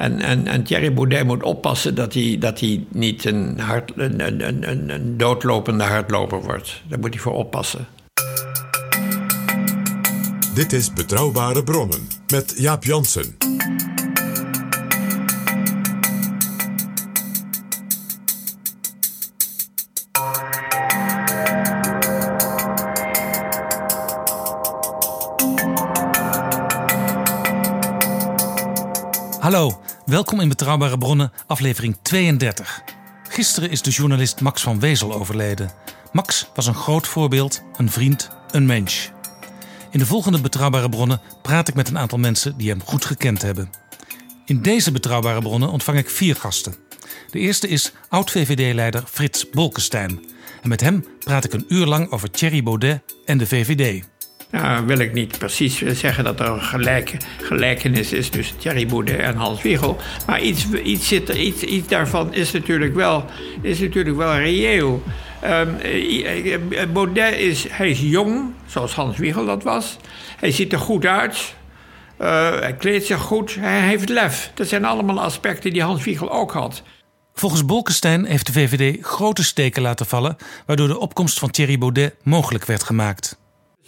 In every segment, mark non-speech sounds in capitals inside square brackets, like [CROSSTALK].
En, en, en Thierry Baudet moet oppassen dat hij, dat hij niet een, een, een, een, een doodlopende hardloper wordt. Daar moet hij voor oppassen. Dit is Betrouwbare Bronnen met Jaap Jansen. Welkom in Betrouwbare Bronnen, aflevering 32. Gisteren is de journalist Max van Wezel overleden. Max was een groot voorbeeld, een vriend, een mens. In de volgende Betrouwbare Bronnen praat ik met een aantal mensen die hem goed gekend hebben. In deze Betrouwbare Bronnen ontvang ik vier gasten. De eerste is oud-VVD-leider Frits Bolkestein. En met hem praat ik een uur lang over Thierry Baudet en de VVD. Nou, wil ik niet precies zeggen dat er een gelijk, gelijkenis is tussen Thierry Baudet en Hans Wiegel. Maar iets, iets, zit, iets, iets daarvan is natuurlijk wel, is natuurlijk wel reëel. Um, Baudet is, hij is jong, zoals Hans Wiegel dat was. Hij ziet er goed uit. Uh, hij kleedt zich goed. Hij heeft lef. Dat zijn allemaal aspecten die Hans Wiegel ook had. Volgens Bolkestein heeft de VVD grote steken laten vallen, waardoor de opkomst van Thierry Baudet mogelijk werd gemaakt.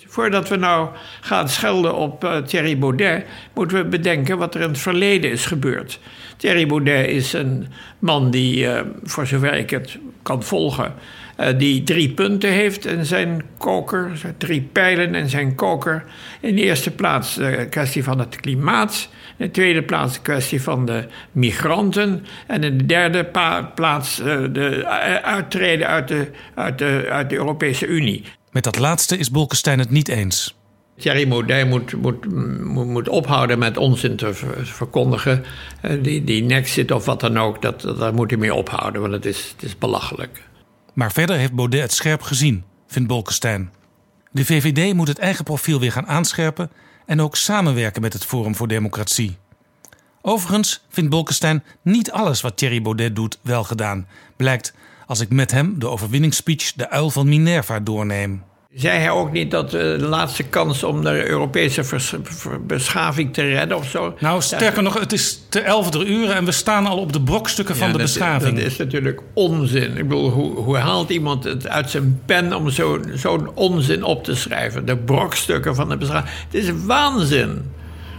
Voordat we nou gaan schelden op uh, Thierry Baudet, moeten we bedenken wat er in het verleden is gebeurd. Thierry Baudet is een man die, uh, voor zover ik het kan volgen, uh, die drie punten heeft in zijn koker, drie pijlen in zijn koker. In de eerste plaats de kwestie van het klimaat. In de tweede plaats de kwestie van de migranten. En in de derde plaats de uittreden uit de, uit, de, uit de Europese Unie. Met dat laatste is Bolkestein het niet eens. Thierry Baudet moet, moet, moet, moet ophouden met onzin te verkondigen. Die, die Nexit of wat dan ook, dat, daar moet hij mee ophouden, want het is, het is belachelijk. Maar verder heeft Baudet het scherp gezien, vindt Bolkestein. De VVD moet het eigen profiel weer gaan aanscherpen en ook samenwerken met het Forum voor Democratie. Overigens vindt Bolkestein niet alles wat Thierry Baudet doet wel gedaan, blijkt als ik met hem de overwinningsspeech De Uil van Minerva doorneem. Zei hij ook niet dat de laatste kans om de Europese beschaving te redden of zo? Nou, sterker nog, het is te elfde uur en we staan al op de brokstukken van de dat, beschaving. Dat is natuurlijk onzin. Ik bedoel, hoe, hoe haalt iemand het uit zijn pen om zo'n zo onzin op te schrijven? De brokstukken van de beschaving. Het is waanzin.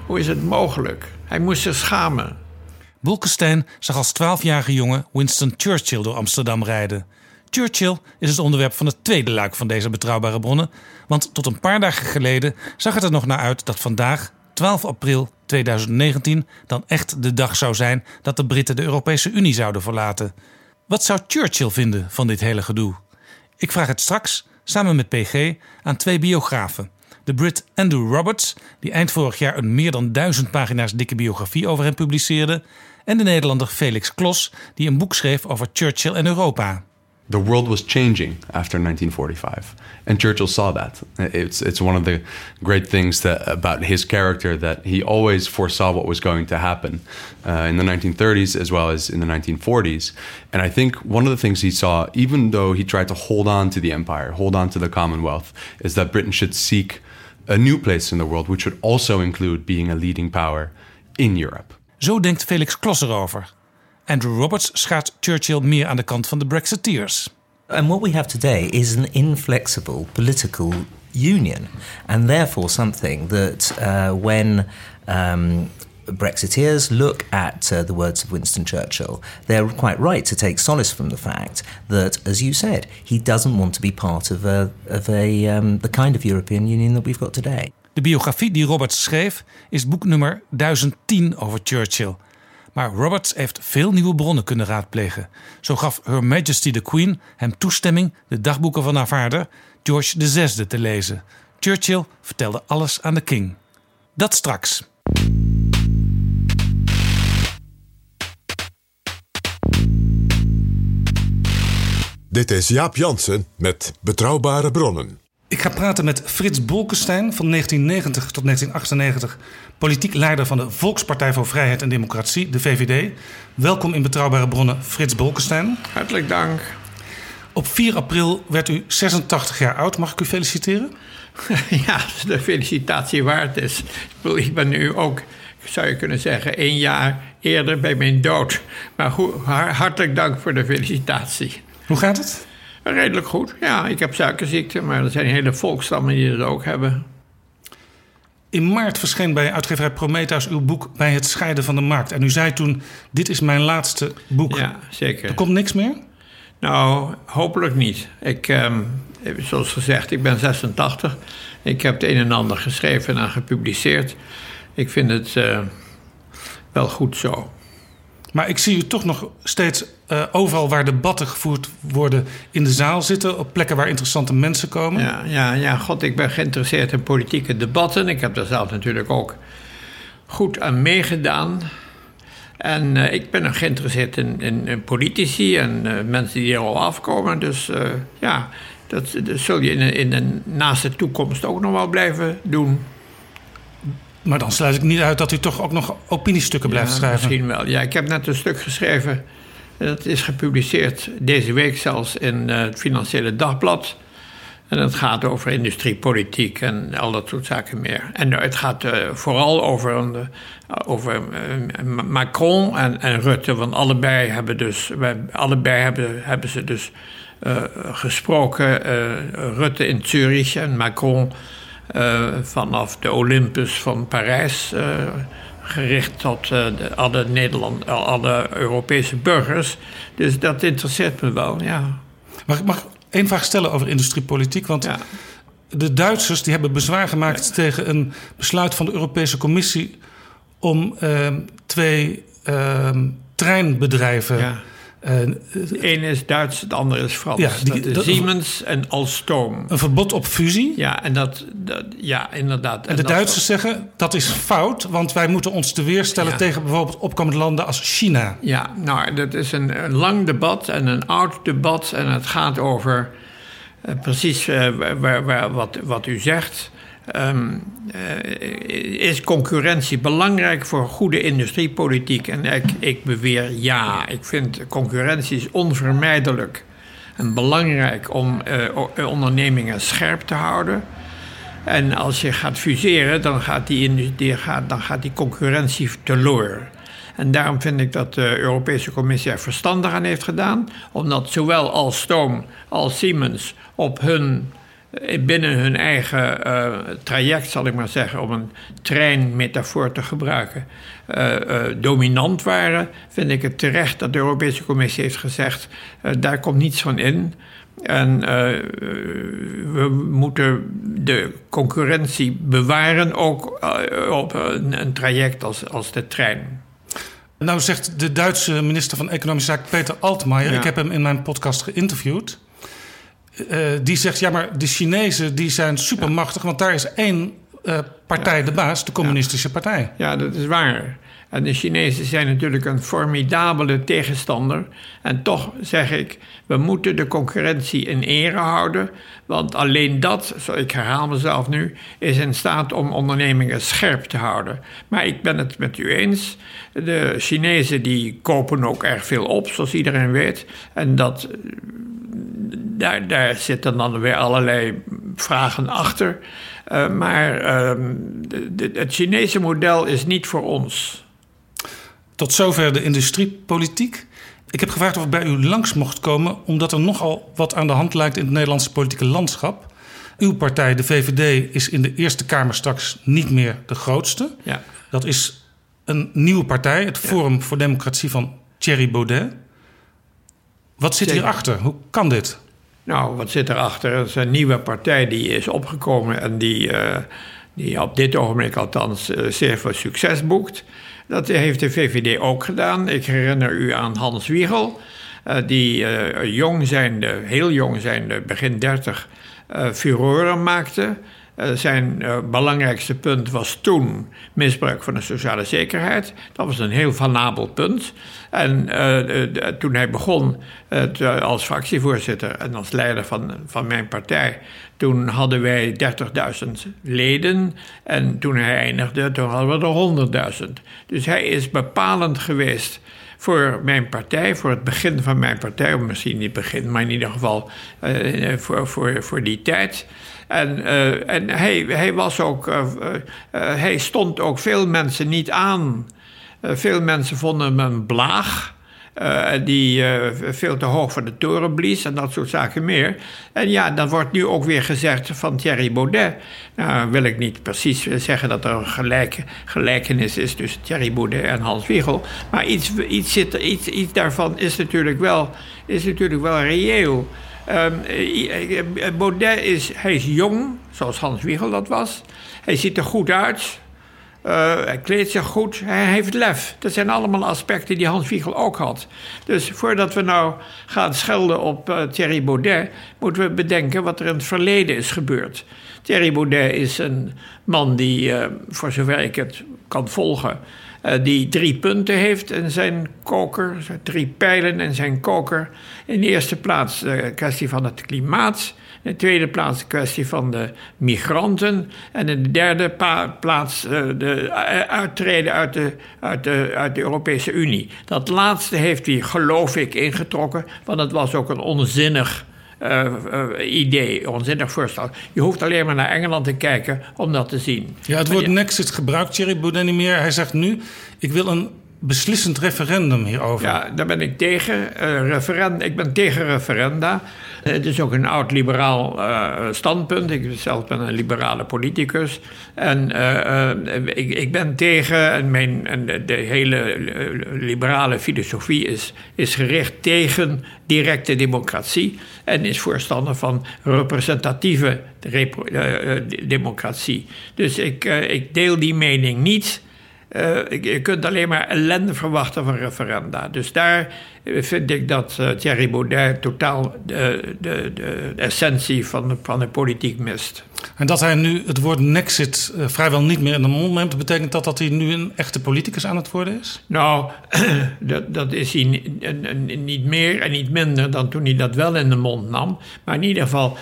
Hoe is het mogelijk? Hij moest zich schamen. Bolkestein zag als twaalfjarige jongen Winston Churchill door Amsterdam rijden. Churchill is het onderwerp van het tweede luik van deze betrouwbare bronnen. Want tot een paar dagen geleden zag het er nog naar uit dat vandaag, 12 april 2019, dan echt de dag zou zijn dat de Britten de Europese Unie zouden verlaten. Wat zou Churchill vinden van dit hele gedoe? Ik vraag het straks, samen met PG, aan twee biografen. De Brit Andrew Roberts, die eind vorig jaar een meer dan duizend pagina's dikke biografie over hem publiceerde, en de Nederlander Felix Klos, die een boek schreef over Churchill en Europa. The world was changing after 1945, and Churchill saw that. It's it's one of the great things that about his character that he always foresaw what was going to happen uh, in the 1930s as well as in the 1940s. And I think one of the things he saw, even though he tried to hold on to the empire, hold on to the Commonwealth, is that Britain should seek a new place in the world, which would also include being a leading power in Europe. Zo denkt Felix Klos erover. Andrew Roberts schaart Churchill meer aan de kant van de Brexiteers. And what we have today is an inflexible political union, and therefore something that uh, when um, Brexiteers look at uh, the words of Winston Churchill, they're quite right to take solace from the fact that, as you said, he doesn't want to be part of a, of a um, the kind of European Union that we've got today. De biografie die Roberts schreef is boek nummer 1010 over Churchill. Maar Roberts heeft veel nieuwe bronnen kunnen raadplegen. Zo gaf Her Majesty the Queen hem toestemming de dagboeken van haar vader, George VI, te lezen. Churchill vertelde alles aan de king. Dat straks. Dit is Jaap Jansen met Betrouwbare Bronnen. Ik ga praten met Frits Bolkestein van 1990 tot 1998, politiek leider van de Volkspartij voor Vrijheid en Democratie, de VVD. Welkom in Betrouwbare Bronnen, Frits Bolkestein. Hartelijk dank. Op 4 april werd u 86 jaar oud. Mag ik u feliciteren? [LAUGHS] Ja, de felicitatie waard is. Ik, ben nu ook, zou je kunnen zeggen, één jaar eerder bij mijn dood. Maar goed, hartelijk dank voor de felicitatie. Hoe gaat het? Redelijk goed. Ja, ik heb suikerziekte, maar er zijn hele volkstammen die dat ook hebben. In maart verscheen bij uitgeverij Prometheus uw boek Bij het scheiden van de markt. En u zei toen, dit is mijn laatste boek. Ja, zeker. Er komt niks meer? Nou, hopelijk niet. Ik, ehm, zoals gezegd, ik ben 86. Ik heb het een en ander geschreven en gepubliceerd. Ik vind het uh, wel goed zo. Maar ik zie u toch nog steeds uh, overal waar debatten gevoerd worden in de zaal zitten. Op plekken waar interessante mensen komen. Ja, ja, ja, god, ik ben geïnteresseerd in politieke debatten. Ik heb daar zelf natuurlijk ook goed aan meegedaan. En uh, ik ben ook geïnteresseerd in, politici en uh, mensen die er al afkomen. Dus ja, dat, dat, zul je in, in de naaste toekomst ook nog wel blijven doen. Maar dan sluit ik niet uit dat u toch ook nog opiniestukken blijft ja, schrijven. Misschien wel. Ja, ik heb net een stuk geschreven. Dat is gepubliceerd deze week zelfs in uh, het Financiële Dagblad. En het gaat over industriepolitiek en al dat soort zaken meer. En het gaat uh, vooral over, over Macron en, en, Rutte. Want allebei hebben, dus, allebei hebben, hebben ze dus gesproken. Rutte in Zurich en Macron vanaf de Olympus van Parijs. Uh, gericht tot uh, de, alle, Nederland, alle Europese burgers. Dus dat interesseert me wel, ja. Mag ik mag één vraag stellen over industriepolitiek? Want ja. de Duitsers die hebben bezwaar gemaakt ja. tegen een besluit van de Europese Commissie om ehm, twee ehm, treinbedrijven. Ja de ene is Duits, het andere is Frans. Ja, die, dat is dat, Siemens en Alstom. Een verbod op fusie? Ja, en dat, dat ja, inderdaad. En, en de Duitsers zeggen dat is fout, want wij moeten ons te weerstellen ja. tegen bijvoorbeeld opkomende landen als China. Ja, nou, dat is een, een lang debat en een oud debat. En het gaat over uh, precies uh, waar, waar, wat, wat u zegt. Um, uh, is concurrentie belangrijk voor goede industriepolitiek? En ik, ik beweer ja. Ik vind concurrentie is onvermijdelijk en belangrijk om uh, ondernemingen scherp te houden. En als je gaat fuseren, dan gaat die, die, gaat, dan gaat die concurrentie teloor. En daarom vind ik dat de Europese Commissie er verstandig aan heeft gedaan, omdat zowel Alstom als Siemens op hun binnen hun eigen uh, traject, zal ik maar zeggen, om een treinmetafoor te gebruiken, uh, uh, dominant waren, vind ik het terecht dat de Europese Commissie heeft gezegd: daar komt niets van in. En we moeten de concurrentie bewaren, ook op een, een, traject als, als de trein. Nou zegt de Duitse minister van Economische Zaken Peter Altmaier, ja. ik heb hem in mijn podcast geïnterviewd. Uh, die zegt, ja, maar de Chinezen die zijn supermachtig... want daar is één uh, partij de baas, de communistische partij. Ja, dat is waar. En de Chinezen zijn natuurlijk een formidabele tegenstander. En toch zeg ik, we moeten de concurrentie in ere houden. Want alleen dat, zo ik herhaal mezelf nu, is in staat om ondernemingen scherp te houden. Maar ik ben het met u eens. De Chinezen die kopen ook erg veel op, zoals iedereen weet. En dat daar, daar zitten dan weer allerlei vragen achter. Uh, maar uh, de, de, het Chinese model is niet voor ons. Tot zover de industriepolitiek. Ik heb gevraagd of ik bij u langs mocht komen, omdat er nogal wat aan de hand lijkt in het Nederlandse politieke landschap. Uw partij, de VVD, is in de Eerste Kamer straks niet meer de grootste. Ja. Dat is een nieuwe partij, het Forum voor Democratie van Thierry Baudet. Wat zit hierachter? Hoe kan dit? Nou, wat zit erachter? Het is een nieuwe partij die is opgekomen en die, uh, die op dit ogenblik althans uh, zeer veel succes boekt. Dat heeft de VVD ook gedaan. Ik herinner u aan Hans Wiegel, uh, die jong zijnde, heel jong zijnde, begin 30, furoren maakte. Uh, zijn uh, belangrijkste punt was toen misbruik van de sociale zekerheid. Dat was een heel vanabel punt. En uh, toen hij begon als fractievoorzitter en als leider van, van mijn partij, toen hadden wij 30.000 leden. En toen hij eindigde, toen hadden we er 100.000. Dus hij is bepalend geweest voor mijn partij, voor het begin van mijn partij, of misschien niet begin, maar in ieder geval voor, voor, voor die tijd. En, uh, en hij, was ook, uh, hij stond ook veel mensen niet aan. veel mensen vonden hem een blaag. Die veel te hoog voor de toren blies en dat soort zaken meer. En ja, dan wordt nu ook weer gezegd van Thierry Baudet. Nou, wil ik niet precies zeggen dat er een gelijk, gelijkenis is tussen Thierry Baudet en Hans Wiegel. Maar iets, iets, zit, iets, iets daarvan is natuurlijk wel, is natuurlijk wel reëel. Um, Baudet is, hij is jong, zoals Hans Wiegel dat was. Hij ziet er goed uit. Uh, hij kleedt zich goed, hij heeft lef. Dat zijn allemaal aspecten die Hans Wiegel ook had. Dus voordat we nou gaan schelden op uh, Thierry Baudet, moeten we bedenken wat er in het verleden is gebeurd. Thierry Baudet is een man die, voor zover ik het kan volgen, die drie punten heeft in zijn koker, drie pijlen in zijn koker. In de eerste plaats de kwestie van het klimaat. In de tweede plaats de kwestie van de migranten. En in de derde plaats uh, de uittreden uit de, uit, de, uit de Europese Unie. Dat laatste heeft hij, geloof ik, ingetrokken, want het was ook een onzinnig. Uh, uh, idee, onzinnig voorstel. Je hoeft alleen maar naar Engeland te kijken om dat te zien. Ja, het woord Nexit gebruikt Thierry Baudet niet meer. Hij zegt nu: ik wil een beslissend referendum hierover. Ja, daar ben ik tegen. Uh, ik ben tegen referenda. Het is ook een oud-liberaal uh, standpunt. Ik zelf ben een liberale politicus. En ik, ik, ben tegen, en, mijn, en de, hele liberale filosofie is, is gericht tegen directe democratie. En is voorstander van representatieve democratie. Dus ik, ik deel die mening niet. Uh, je kunt alleen maar ellende verwachten van referenda. Dus daar vind ik dat uh, Thierry Baudet totaal de, de, de, essentie van de, van de politiek mist. En dat hij nu het woord nexit vrijwel niet meer in de mond neemt, betekent dat dat hij nu een echte politicus aan het worden is? Nou, [CLEARS THROAT] dat, dat is hij niet meer en niet minder dan toen hij dat wel in de mond nam. Maar in ieder geval,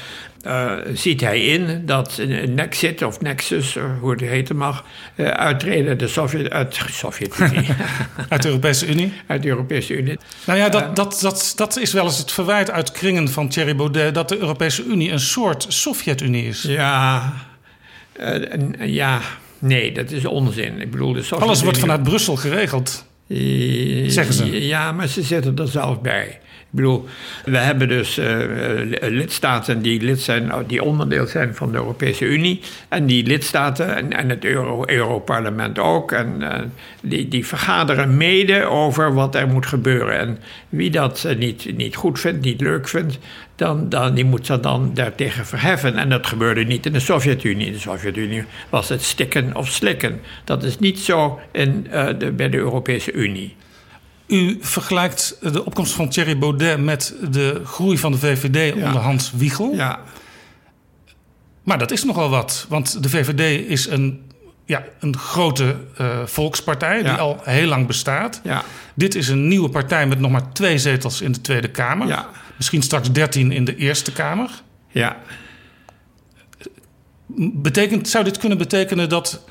uh, ziet hij in dat Nexit of Nexus, hoe het heten mag, uh, uittreden de Sovjet, uit Sovjet-Unie. [LAUGHS] uit de Europese Unie? Uit de Europese Unie. Nou ja, dat, dat, dat, dat is wel eens het verwijt uit kringen van Thierry Baudet... dat de Europese Unie een soort Sovjet-Unie is. Ja, uh, ja, nee, dat is onzin. Ik bedoel, de Alles wordt vanuit Brussel geregeld, zeggen ze. Ja, maar ze zitten er zelf bij. Ik we hebben dus uh, lidstaten die, lid zijn, die onderdeel zijn van de Europese Unie. En die lidstaten en, en het Euro, Europarlement ook. En die, die vergaderen mede over wat er moet gebeuren. En wie dat niet, niet goed vindt, niet leuk vindt, dan, dan, die moet zich dan daartegen verheffen. En dat gebeurde niet in de Sovjet-Unie. In de Sovjet-Unie was het stikken of slikken. Dat is niet zo in, de, bij de Europese Unie. U vergelijkt de opkomst van Thierry Baudet met de groei van de VVD ja. onder Hans Wiegel. Ja. Maar dat is nogal wat, want de VVD is een, ja, een grote uh, volkspartij die al heel lang bestaat. Ja. Dit is een nieuwe partij met nog maar twee zetels in de Tweede Kamer. Ja. Misschien straks dertien in de Eerste Kamer. Ja. Betekent, zou dit kunnen betekenen dat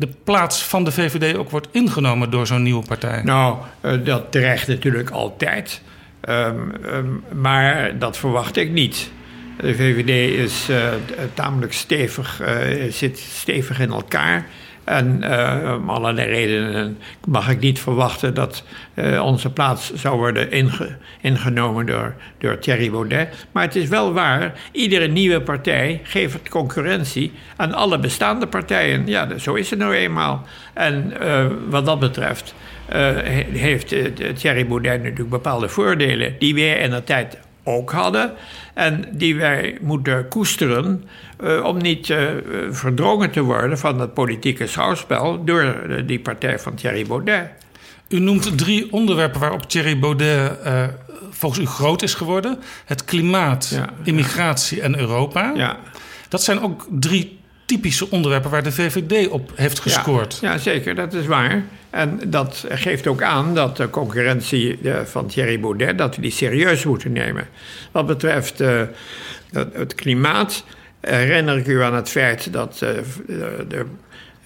de plaats van de VVD ook wordt ingenomen door zo'n nieuwe partij? Nou, uh, dat dreigt natuurlijk altijd. Um, um, maar dat verwacht ik niet. De VVD is uh, tamelijk stevig, uh, zit stevig in elkaar. En uh, om allerlei redenen mag ik niet verwachten dat uh, onze plaats zou worden inge ingenomen door, door Thierry Baudet. Maar het is wel waar, iedere nieuwe partij geeft concurrentie aan alle bestaande partijen. Ja, zo is het nou eenmaal. En uh, wat dat betreft heeft Thierry Baudet natuurlijk bepaalde voordelen die wij in de tijd ook hadden. En die wij moeten koesteren uh, om niet uh, verdrongen te worden van het politieke schouwspel door die partij van Thierry Baudet. U noemt drie onderwerpen waarop Thierry Baudet volgens u groot is geworden: het klimaat, ja, immigratie ja. en Europa. Ja. Dat zijn ook drie typische onderwerpen waar de VVD op heeft gescoord. Ja, ja, zeker, dat is waar. En dat geeft ook aan dat de concurrentie eh, van Thierry Baudet... dat we die serieus moeten nemen. Wat betreft uh, het klimaat herinner ik u aan het feit... dat uh, de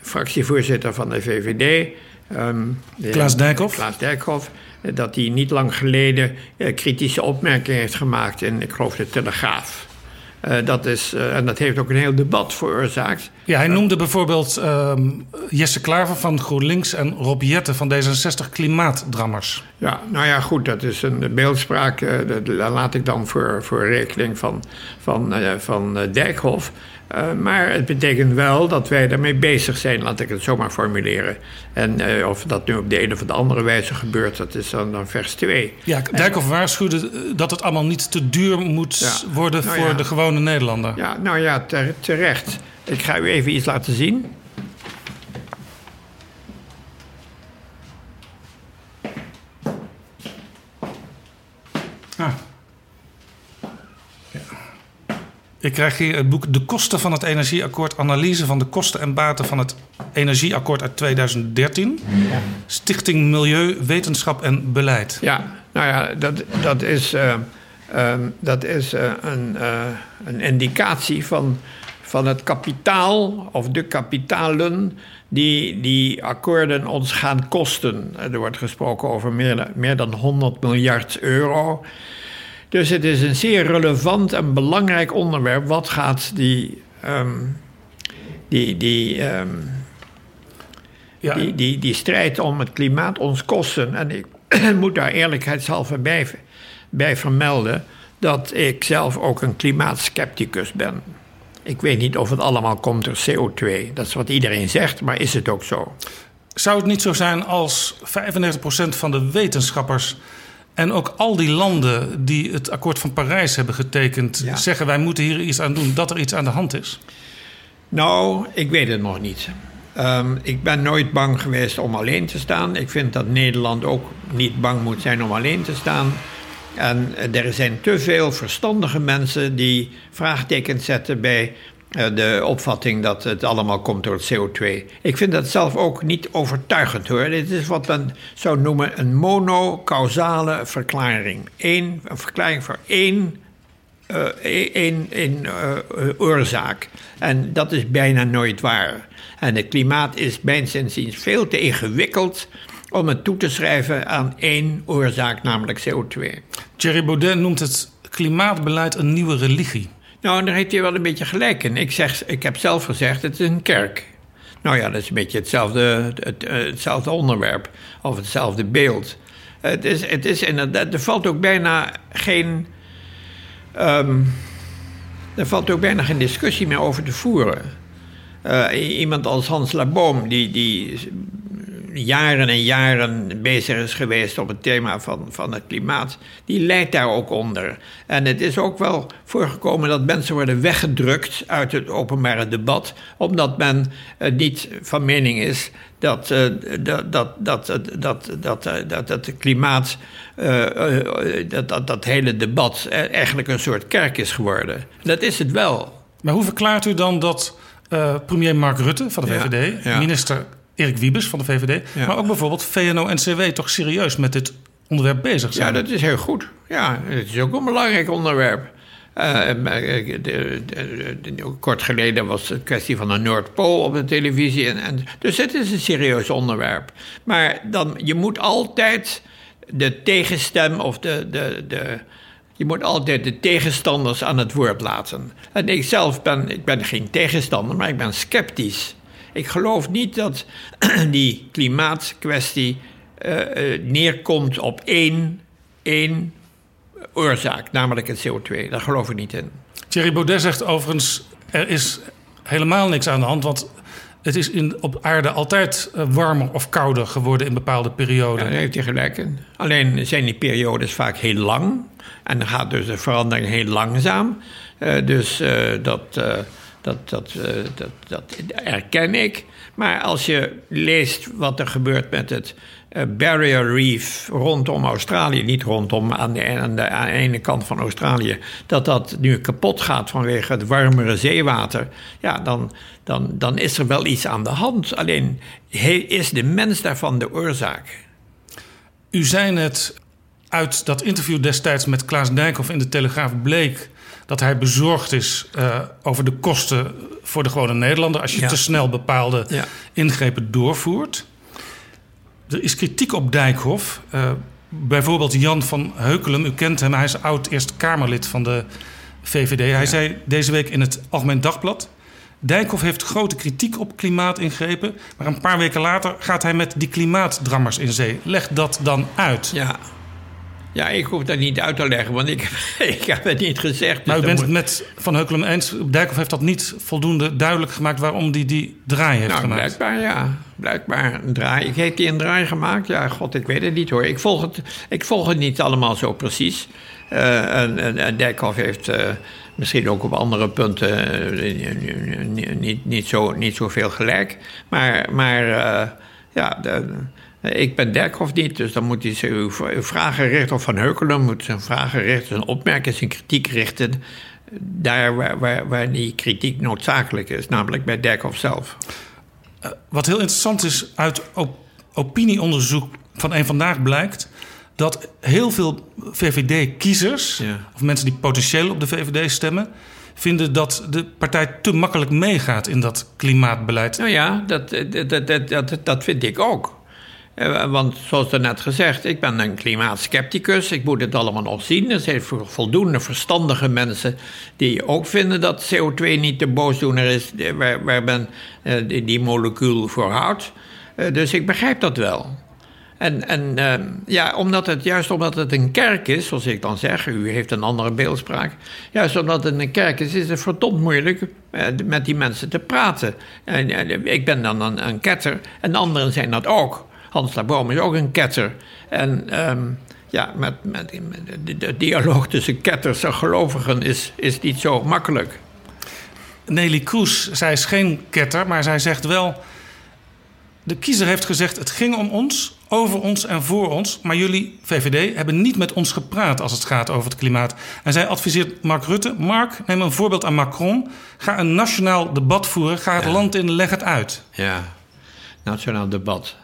fractievoorzitter van de VVD... Um, Klaas Dijkhoff. Klaas Dijkhoff dat hij niet lang geleden kritische opmerkingen heeft gemaakt in, ik geloof, de Telegraaf. Uh, dat is, uh, en dat heeft ook een heel debat veroorzaakt. Ja, hij noemde bijvoorbeeld uh, Jesse Klaver van GroenLinks en Rob Jette van D66 klimaatdrammers. Ja, nou ja, goed, dat is een beeldspraak. Uh, dat laat ik dan voor, voor rekening van, van, van Dijkhoff. Uh, maar het betekent wel dat wij daarmee bezig zijn, laat ik het zo maar formuleren. En uh, of dat nu op de een of de andere wijze gebeurt, dat is dan, dan vers 2. Ja, Dijkhoff waarschuwde dat het allemaal niet te duur moet ja, worden nou voor ja. de gewone Nederlander. Ja, nou ja, terecht. Ik ga u even iets laten zien. Ik krijg hier het boek De Kosten van het Energieakkoord. Analyse van de kosten en baten van het Energieakkoord uit 2013. Ja. Stichting Milieu, Wetenschap en Beleid. Ja, nou ja, dat, dat is, uh, uh, dat is uh, een, een indicatie van, van het kapitaal of de kapitalen die die akkoorden ons gaan kosten. Er wordt gesproken over meer, meer dan 100 miljard euro. Dus het is een zeer relevant en belangrijk onderwerp. Wat gaat die, um, die, die, um, ja. die, die, die strijd om het klimaat ons kosten? En ik [CLEARS THROAT] moet daar eerlijkheidshalve bij, bij vermelden dat ik zelf ook een klimaatskepticus ben. Ik weet niet of het allemaal komt door CO2. Dat is wat iedereen zegt, maar is het ook zo? Zou het niet zo zijn als 95% van de wetenschappers en ook al die landen die het akkoord van Parijs hebben getekend, ja. zeggen wij moeten hier iets aan doen, dat er iets aan de hand is? Nou, ik weet het nog niet. Um, ik ben nooit bang geweest om alleen te staan. Ik vind dat Nederland ook niet bang moet zijn om alleen te staan. En er zijn te veel verstandige mensen die vraagtekens zetten bij de opvatting dat het allemaal komt door het CO2. Ik vind dat zelf ook niet overtuigend hoor. Dit is wat men zou noemen een monocausale verklaring. Eén, een verklaring voor één, één, één uh, oorzaak. En dat is bijna nooit waar. En het klimaat is mijns inziens veel te ingewikkeld om het toe te schrijven aan één oorzaak, namelijk CO2. Thierry Baudet noemt het klimaatbeleid een nieuwe religie. Nou, daar heeft hij wel een beetje gelijk in. Ik, zeg, ik heb zelf gezegd, het is een kerk. Nou ja, dat is een beetje hetzelfde, het, eh, hetzelfde onderwerp of hetzelfde beeld. Het is, het is inderdaad, er valt ook bijna geen. Um, er valt ook bijna geen discussie meer over te voeren. Uh, iemand als Hans Laboom, die, die jaren en jaren bezig is geweest op het thema van, van het klimaat, die leidt daar ook onder. En het is ook wel voorgekomen dat mensen worden weggedrukt uit het openbare debat, omdat men uh, niet van mening is dat, dat, dat, dat, dat, dat, dat, dat het klimaat, uh, dat, dat, dat hele debat eigenlijk een soort kerk is geworden. Dat is het wel. Maar hoe verklaart u dan dat premier Mark Rutte van de VVD, ja, ja. minister Erik Wiebes van de VVD, maar ook bijvoorbeeld VNO-NCW toch serieus met dit onderwerp bezig zijn. Ja, dat is heel goed. Ja, het is ook een belangrijk onderwerp. Uh, kort geleden was het kwestie van de Noordpool op de televisie. En, en, dus het is een serieus onderwerp. Maar dan, je moet altijd de tegenstem of de, de, de, je moet altijd de tegenstanders aan het woord laten. En ik zelf ben, ik ben geen tegenstander, maar ik ben sceptisch. Ik geloof niet dat [CLEARS THROAT] die klimaatkwestie uh, uh, neerkomt op één, één oorzaak, namelijk het CO2. Daar geloof ik niet in. Thierry Baudet zegt overigens: er is helemaal niks aan de hand, want het is in, op aarde altijd uh, warmer of kouder geworden in bepaalde perioden. Ja, daar heeft hij gelijk in. Alleen zijn die periodes vaak heel lang en dan gaat dus de verandering heel langzaam. dus dat Dat, dat, uh, dat, dat erken ik. Maar als je leest wat er gebeurt met het uh, Barrier Reef rondom Australië, niet rondom aan de, aan de, aan ene kant van Australië, dat dat nu kapot gaat vanwege het warmere zeewater, ja, dan, dan, dan is er wel iets aan de hand. Alleen is de mens daarvan de oorzaak. U zei net uit dat interview destijds met Klaas Dijkhoff in de Telegraaf bleek dat hij bezorgd is uh, over de kosten voor de gewone Nederlander als je Ja. te snel bepaalde Ja. ingrepen doorvoert. Er is kritiek op Dijkhoff. Uh, bijvoorbeeld Jan van Heukelum, u kent hem, hij is oud Eerste Kamerlid van de VVD. Hij zei deze week in het Algemeen Dagblad. Dijkhoff heeft grote kritiek op klimaatingrepen, maar een paar weken later gaat hij met die klimaatdrammers in zee. Leg dat dan uit. Ja. Ja, ik hoef dat niet uit te leggen, want ik, [LAUGHS] ik heb het niet gezegd. dus Maar u bent het moet- met Van Heukelum eens. Dijkhoff heeft dat niet voldoende duidelijk gemaakt waarom hij die draai heeft Nou, gemaakt. blijkbaar ja. Blijkbaar een draai. Ik heeft hij een draai gemaakt? Ja, god, ik weet het niet hoor. Ik volg het, ik volg het niet allemaal zo precies. Eh, en, en, en Dijkhoff heeft eh, misschien ook op andere punten eh, niet, niet, niet, zo, niet zoveel gelijk. Maar, maar ja, de- ik ben Dijkhoff niet, dus dan moet hij zijn uw uw vragen richten. Of Van Heukelum moet zijn vragen richten, zijn opmerkingen, zijn kritiek richten. Daar waar, waar, waar die kritiek noodzakelijk is, namelijk bij Dijkhoff zelf. Wat heel interessant is, uit op- opinieonderzoek van een vandaag blijkt dat heel veel VVD-kiezers, Ja. of mensen die potentieel op de VVD stemmen, vinden dat de partij te makkelijk meegaat in dat klimaatbeleid. Nou ja, dat, dat, dat, dat, dat vind ik ook. Eh, Want zoals net gezegd, ik ben een klimaatskepticus. Ik moet het allemaal nog zien. Er zijn vo- voldoende verstandige mensen die ook vinden dat CO2 niet de boosdoener is eh, waar, waar men eh, die, die molecuul voor houdt. Dus ik begrijp dat wel. En, en ja, omdat het, juist omdat het een kerk is, zoals ik dan zeg, u heeft een andere beeldspraak. Juist omdat het een kerk is, is het verdomd moeilijk met die mensen te praten. En, ik ben dan een, een ketter en de anderen zijn dat ook. Hans Laboom is ook een ketter. En ehm, ja, met, met, met de, dialoog tussen ketters en gelovigen is, is niet zo makkelijk. Nelly Kroes, zij is geen ketter, maar zij zegt wel... De kiezer heeft gezegd, het ging om ons, over ons en voor ons... maar jullie, VVD, hebben niet met ons gepraat als het gaat over het klimaat. En zij adviseert Mark Rutte... Mark, neem een voorbeeld aan Macron. Ga een nationaal debat voeren, ga het land in, leg het uit. Ja, nationaal debat.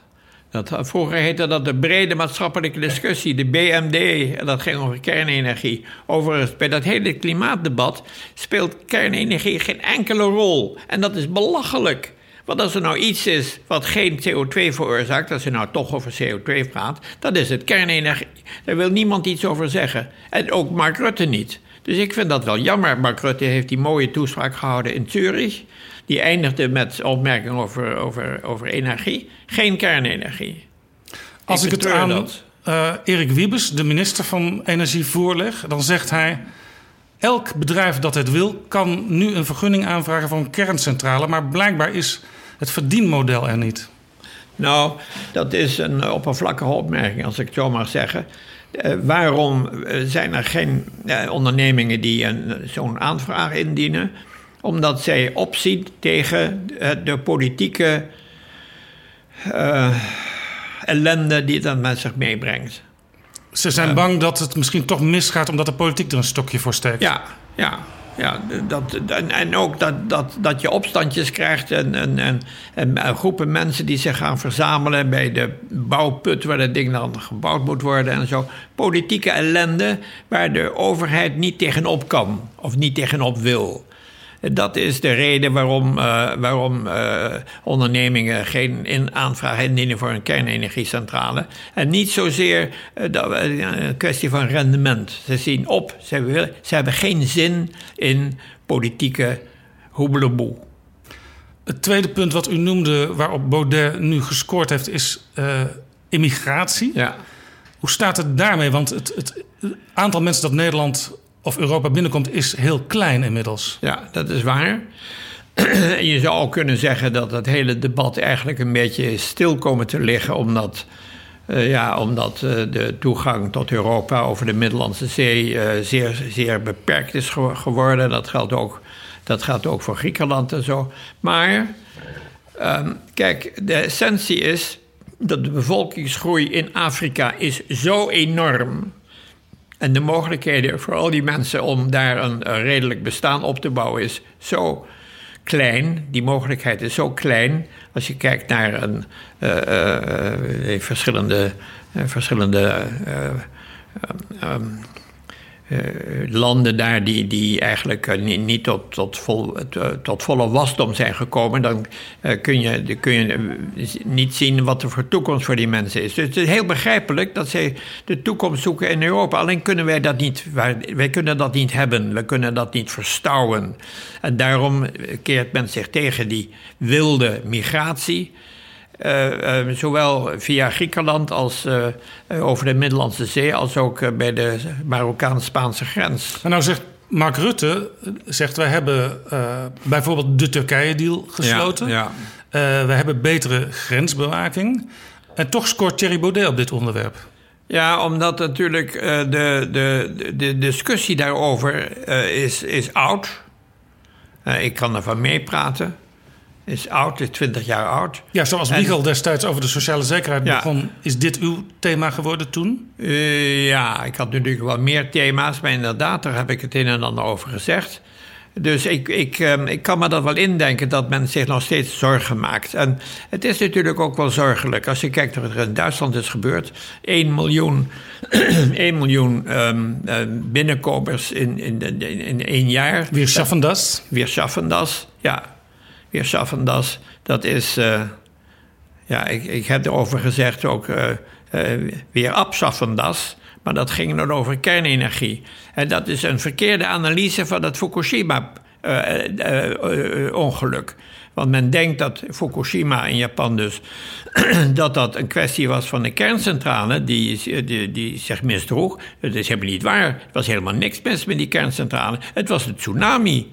Dat, vroeger heette dat de brede maatschappelijke discussie, de BMD. En dat ging over kernenergie. Overigens, bij dat hele klimaatdebat speelt kernenergie geen enkele rol. En dat is belachelijk. Want als er nou iets is wat geen CO2 veroorzaakt, als je nou toch over CO2 praat, dat is het kernenergie. Daar wil niemand iets over zeggen. En ook Mark Rutte niet. Dus ik vind dat wel jammer. Mark Rutte heeft die mooie toespraak gehouden in Zurich. Die eindigde met opmerkingen over, over, over energie. Geen kernenergie. Als ik, het aan dat. eh, Erik Wiebes, de minister van Energie, voorleg... dan zegt hij... elk bedrijf dat het wil... kan nu een vergunning aanvragen voor een kerncentrale... maar blijkbaar is het verdienmodel er niet. Nou, dat is een oppervlakkige opmerking, als ik het zo mag zeggen. Eh, waarom eh, zijn er geen ondernemingen die een- zo'n aanvraag indienen? Omdat zij opzien tegen eh, de politieke eh, ellende die dat met zich meebrengt. Ze zijn bang dat het misschien toch misgaat... omdat de politiek er een stokje voor steekt. Ja, ja. Ja, dat, en, en ook dat, dat, dat je opstandjes krijgt en, en, en, en groepen mensen die zich gaan verzamelen bij de bouwput waar dat ding dan gebouwd moet worden en zo. Politieke ellende waar de overheid niet tegenop kan of niet tegenop wil. Dat is de reden waarom, eh, waarom eh, ondernemingen geen in aanvraag indienen voor een kernenergiecentrale. En niet zozeer eh, dat, een kwestie van rendement. Ze zien op, ze, willen, ze hebben geen zin in politieke hoebeleboe. Het tweede punt wat u noemde... waarop Baudet nu gescoord heeft, is immigratie. Ja. Hoe staat het daarmee? Want het, het aantal mensen dat Nederland of Europa binnenkomt... is heel klein inmiddels. Ja, dat is waar. [CLEARS THROAT] En je zou ook kunnen zeggen dat het hele debat eigenlijk een beetje stil komen te liggen, omdat, eh, ja, omdat eh, de toegang tot Europa over de Middellandse Zee eh, zeer, zeer beperkt is ge- geworden. Dat geldt ook, Dat gaat ook voor Griekenland en zo. Maar ehm, kijk, de essentie is dat de bevolkingsgroei in Afrika is zo enorm. En de mogelijkheden voor al die mensen om daar een, een redelijk bestaan op te bouwen is zo klein. Die mogelijkheid is zo klein. Als je kijkt naar een, uh, uh, verschillende, verschillende um, uh, landen daar die, die eigenlijk uh, niet, tot, tot, vol, uh, tot volle wasdom zijn gekomen, dan kun, je, kun je niet zien wat er voor toekomst voor die mensen is. Dus het is heel begrijpelijk dat zij de toekomst zoeken in Europa. Alleen kunnen wij dat niet, wij kunnen dat niet hebben, we kunnen dat niet verstouwen. En daarom keert men zich tegen die wilde migratie. Uh, uh, zowel via Griekenland als uh, over de Middellandse Zee, als ook bij de Marokkaans-Spaanse grens. Maar nou zegt Mark Rutte, zegt wij hebben bijvoorbeeld de Turkije-deal gesloten. Ja, ja. we hebben betere grensbewaking. En toch scoort Thierry Baudet op dit onderwerp. Ja, omdat natuurlijk de, de, de discussie daarover is, is oud. ik kan ervan meepraten is oud, is 20 jaar oud. Ja, zoals Wiegel destijds over de sociale zekerheid begon, is dit uw thema geworden toen? Uh, ja, ik had natuurlijk wel meer thema's, maar inderdaad, daar heb ik het een en ander over gezegd. Dus ik, ik, um, ik kan me dat wel indenken dat men zich nog steeds zorgen maakt. En het is natuurlijk ook wel zorgelijk. Als je kijkt wat er in Duitsland is gebeurd. 1 miljoen, [CLEARS THROAT] 1 miljoen um, uh, binnenkomers in, in, in, in één jaar. Weer schaffen das? Weer schaffen das, ja weer schaffen das. Dat is, uh, ja, ik, ik heb erover gezegd ook uh, uh, weer abschaffen das. Maar dat ging dan over kernenergie. En dat is een verkeerde analyse van het Fukushima-ongeluk. Want men denkt dat Fukushima in Japan dus... [CLEARS THROAT] dat dat een kwestie was van een kerncentrale die, die, die zich misdroeg. Dat is helemaal niet waar. Er was helemaal niks mis met die kerncentrale. Het was de tsunami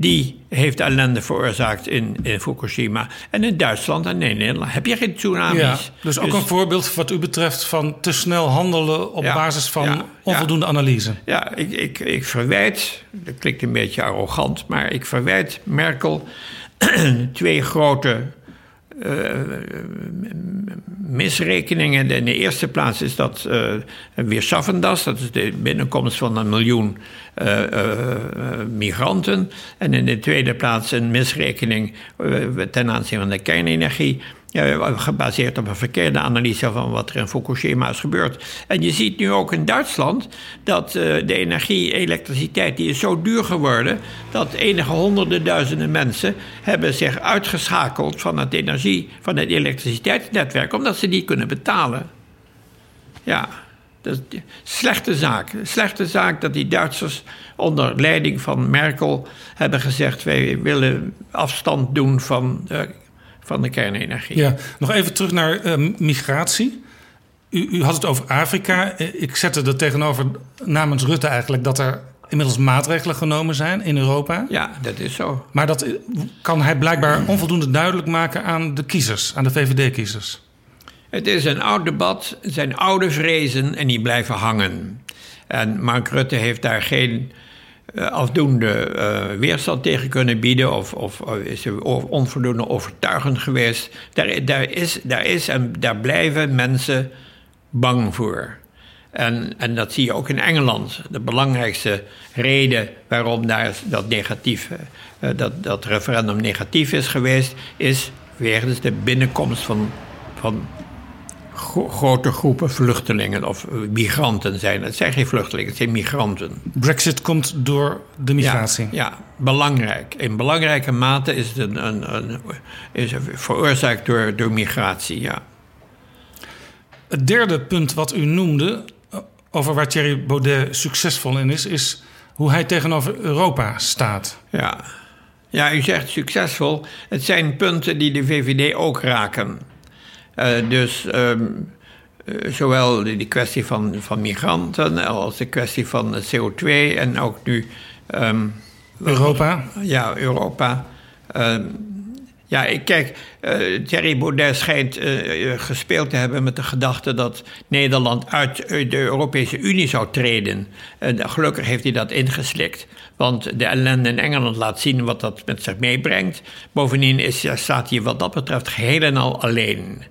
die heeft ellende veroorzaakt in, in Fukushima. En in Duitsland en in Nederland heb je geen tsunamis. Ja, dus ook dus, een voorbeeld wat u betreft van te snel handelen op basis van onvoldoende analyse. Ja, ik, ik, ik verwijt, dat klinkt een beetje arrogant, maar ik verwijt Merkel [CLEARS THROAT] twee grote misrekeningen. In de eerste plaats is dat uh, weer Schaffendas, dat is de binnenkomst van een miljoen migranten. En in de tweede plaats een misrekening ten aanzien van de kernenergie. Gebaseerd op een verkeerde analyse van wat er in Fukushima is gebeurd. En je ziet nu ook in Duitsland dat de energie, elektriciteit, die is zo duur geworden dat enige honderden duizenden mensen hebben zich uitgeschakeld van het energie, van het elektriciteitsnetwerk, omdat ze die kunnen betalen. Ja. Dat is slechte zaak. Slechte zaak dat die Duitsers onder leiding van Merkel hebben gezegd: wij willen afstand doen van de, van de kernenergie. Ja, nog even terug naar uh, migratie. U, u, had het over Afrika. Eh, ik zette er tegenover namens Rutte eigenlijk dat er inmiddels maatregelen genomen zijn in Europa. Ja, dat is zo. Maar dat eh, kan hij blijkbaar onvoldoende duidelijk maken aan de kiezers, aan de VVD-kiezers. Het is een oud debat, het zijn oude vrezen en die blijven hangen. En Mark Rutte heeft daar geen afdoende uh, weerstand tegen kunnen bieden of, of uh, is er onvoldoende overtuigend geweest. Daar, daar, is, daar is en daar blijven mensen bang voor. En, en dat zie je ook in Engeland. De belangrijkste reden waarom daar dat, negatief, dat, dat referendum negatief is geweest, is wegens de binnenkomst van, van grote groepen vluchtelingen of migranten zijn. Het zijn geen vluchtelingen, het zijn migranten. Brexit komt door de migratie. Ja, ja belangrijk. In belangrijke mate is het een, een, een, is veroorzaakt door, door migratie, ja. Het derde punt wat u noemde, over waar Thierry Baudet succesvol in is, is hoe hij tegenover Europa staat. Ja. ja, u zegt succesvol. Het zijn punten die de VVD ook raken. Uh, dus um, zowel de, kwestie van, van migranten als de kwestie van CO2 en ook nu. Um, Europa? Ja, Europa. Um, Ja, ik, kijk, uh, Thierry Baudet schijnt uh, gespeeld te hebben met de gedachte dat Nederland uit de Europese Unie zou treden. Uh, gelukkig heeft hij dat ingeslikt, want de ellende in Engeland laat zien wat dat met zich meebrengt. Bovendien is, staat hij wat dat betreft geheel en al alleen.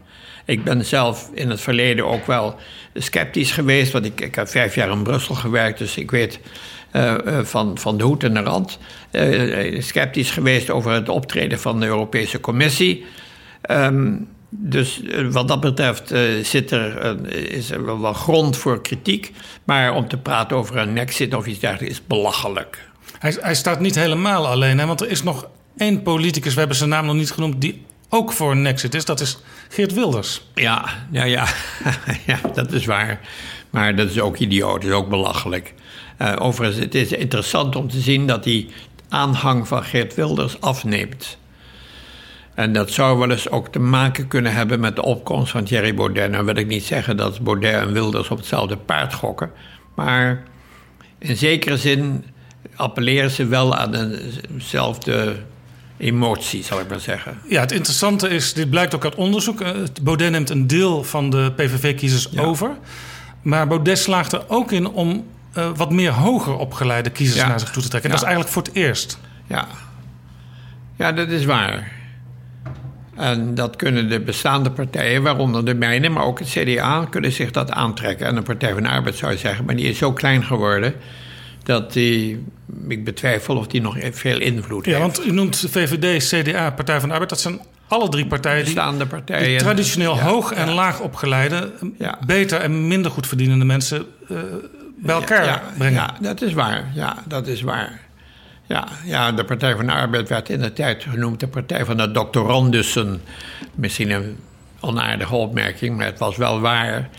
Ik ben zelf in het verleden ook wel sceptisch geweest, want ik, ik heb vijf jaar in Brussel gewerkt, dus ik weet uh, van, van de hoed en de rand. Uh, sceptisch geweest over het optreden van de Europese Commissie. Um, dus wat dat betreft zit er, is er wel, grond voor kritiek. Maar om te praten over een exit of iets dergelijks is belachelijk. Hij, hij staat niet helemaal alleen, hè? want er is nog één politicus, we hebben zijn naam nog niet genoemd, die ook voor een exit is. Dat is Geert Wilders. Ja, ja, ja. [LAUGHS] ja dat is waar. Maar dat is ook idioot, dat is ook belachelijk. Uh, overigens, het is interessant om te zien dat die aanhang van Geert Wilders afneemt. En dat zou wel eens ook te maken kunnen hebben met de opkomst van Thierry Baudet. Nou wil ik niet zeggen dat Baudet en Wilders op hetzelfde paard gokken. Maar in zekere zin appelleren ze wel aan dezelfde emotie, zal ik maar zeggen. Ja, het interessante is, dit blijkt ook uit onderzoek. Eh, Baudet neemt een deel van de PVV-kiezers over. Maar Baudet slaagt er ook in om uh, wat meer hoger opgeleide kiezers naar zich toe te trekken. En dat is eigenlijk voor het eerst. Ja. ja, dat is waar. En dat kunnen de bestaande partijen, waaronder de mijne, maar ook het CDA, kunnen zich dat aantrekken. En de Partij van de Arbeid zou zeggen, maar die is zo klein geworden dat die, ik betwijfel of die nog veel invloed ja, heeft. Ja, want u noemt VVD, CDA, Partij van de Arbeid, dat zijn alle drie partijen die, partijen. die traditioneel hoog en laag opgeleide, beter en minder goed verdienende mensen uh, bij elkaar brengen. Ja, dat is waar. Ja, dat is waar. Ja, ja, de Partij van de Arbeid werd in de tijd genoemd de Partij van de doctorandussen. Misschien een onaardige opmerking, maar het was wel waar.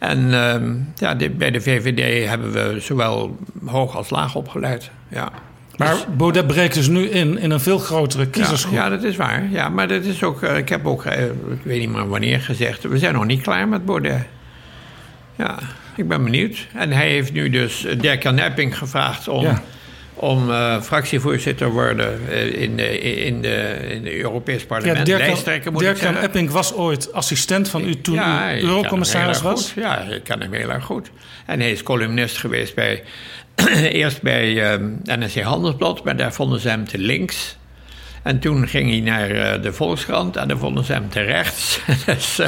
En uh, ja, bij de VVD hebben we zowel hoog als laag opgeleid. Ja. Maar dus, Baudet breekt dus nu in, in een veel grotere kiezersgroep. Ja, ja dat is waar. Ja, maar dat is ook, uh, ik heb ook, uh, ik weet niet meer wanneer gezegd, we zijn nog niet klaar met Baudet. Ja. Ik ben benieuwd. En hij heeft nu dus Dirk-Jan Epping gevraagd om, ja. Om uh, fractievoorzitter te worden in, de, in, de, in het Europees Parlement. Ja, Dirk-Jan Epping was ooit assistent van u toen ja, u eurocommissaris was? Goed. Ja, ik ken hem heel erg goed. En hij is columnist geweest bij, [CLEARS THROAT] eerst bij um, NRC Handelsblad, maar daar vonden ze hem te links. En toen ging hij naar uh, de Volkskrant en daar vonden ze hem te rechts. [LAUGHS] dus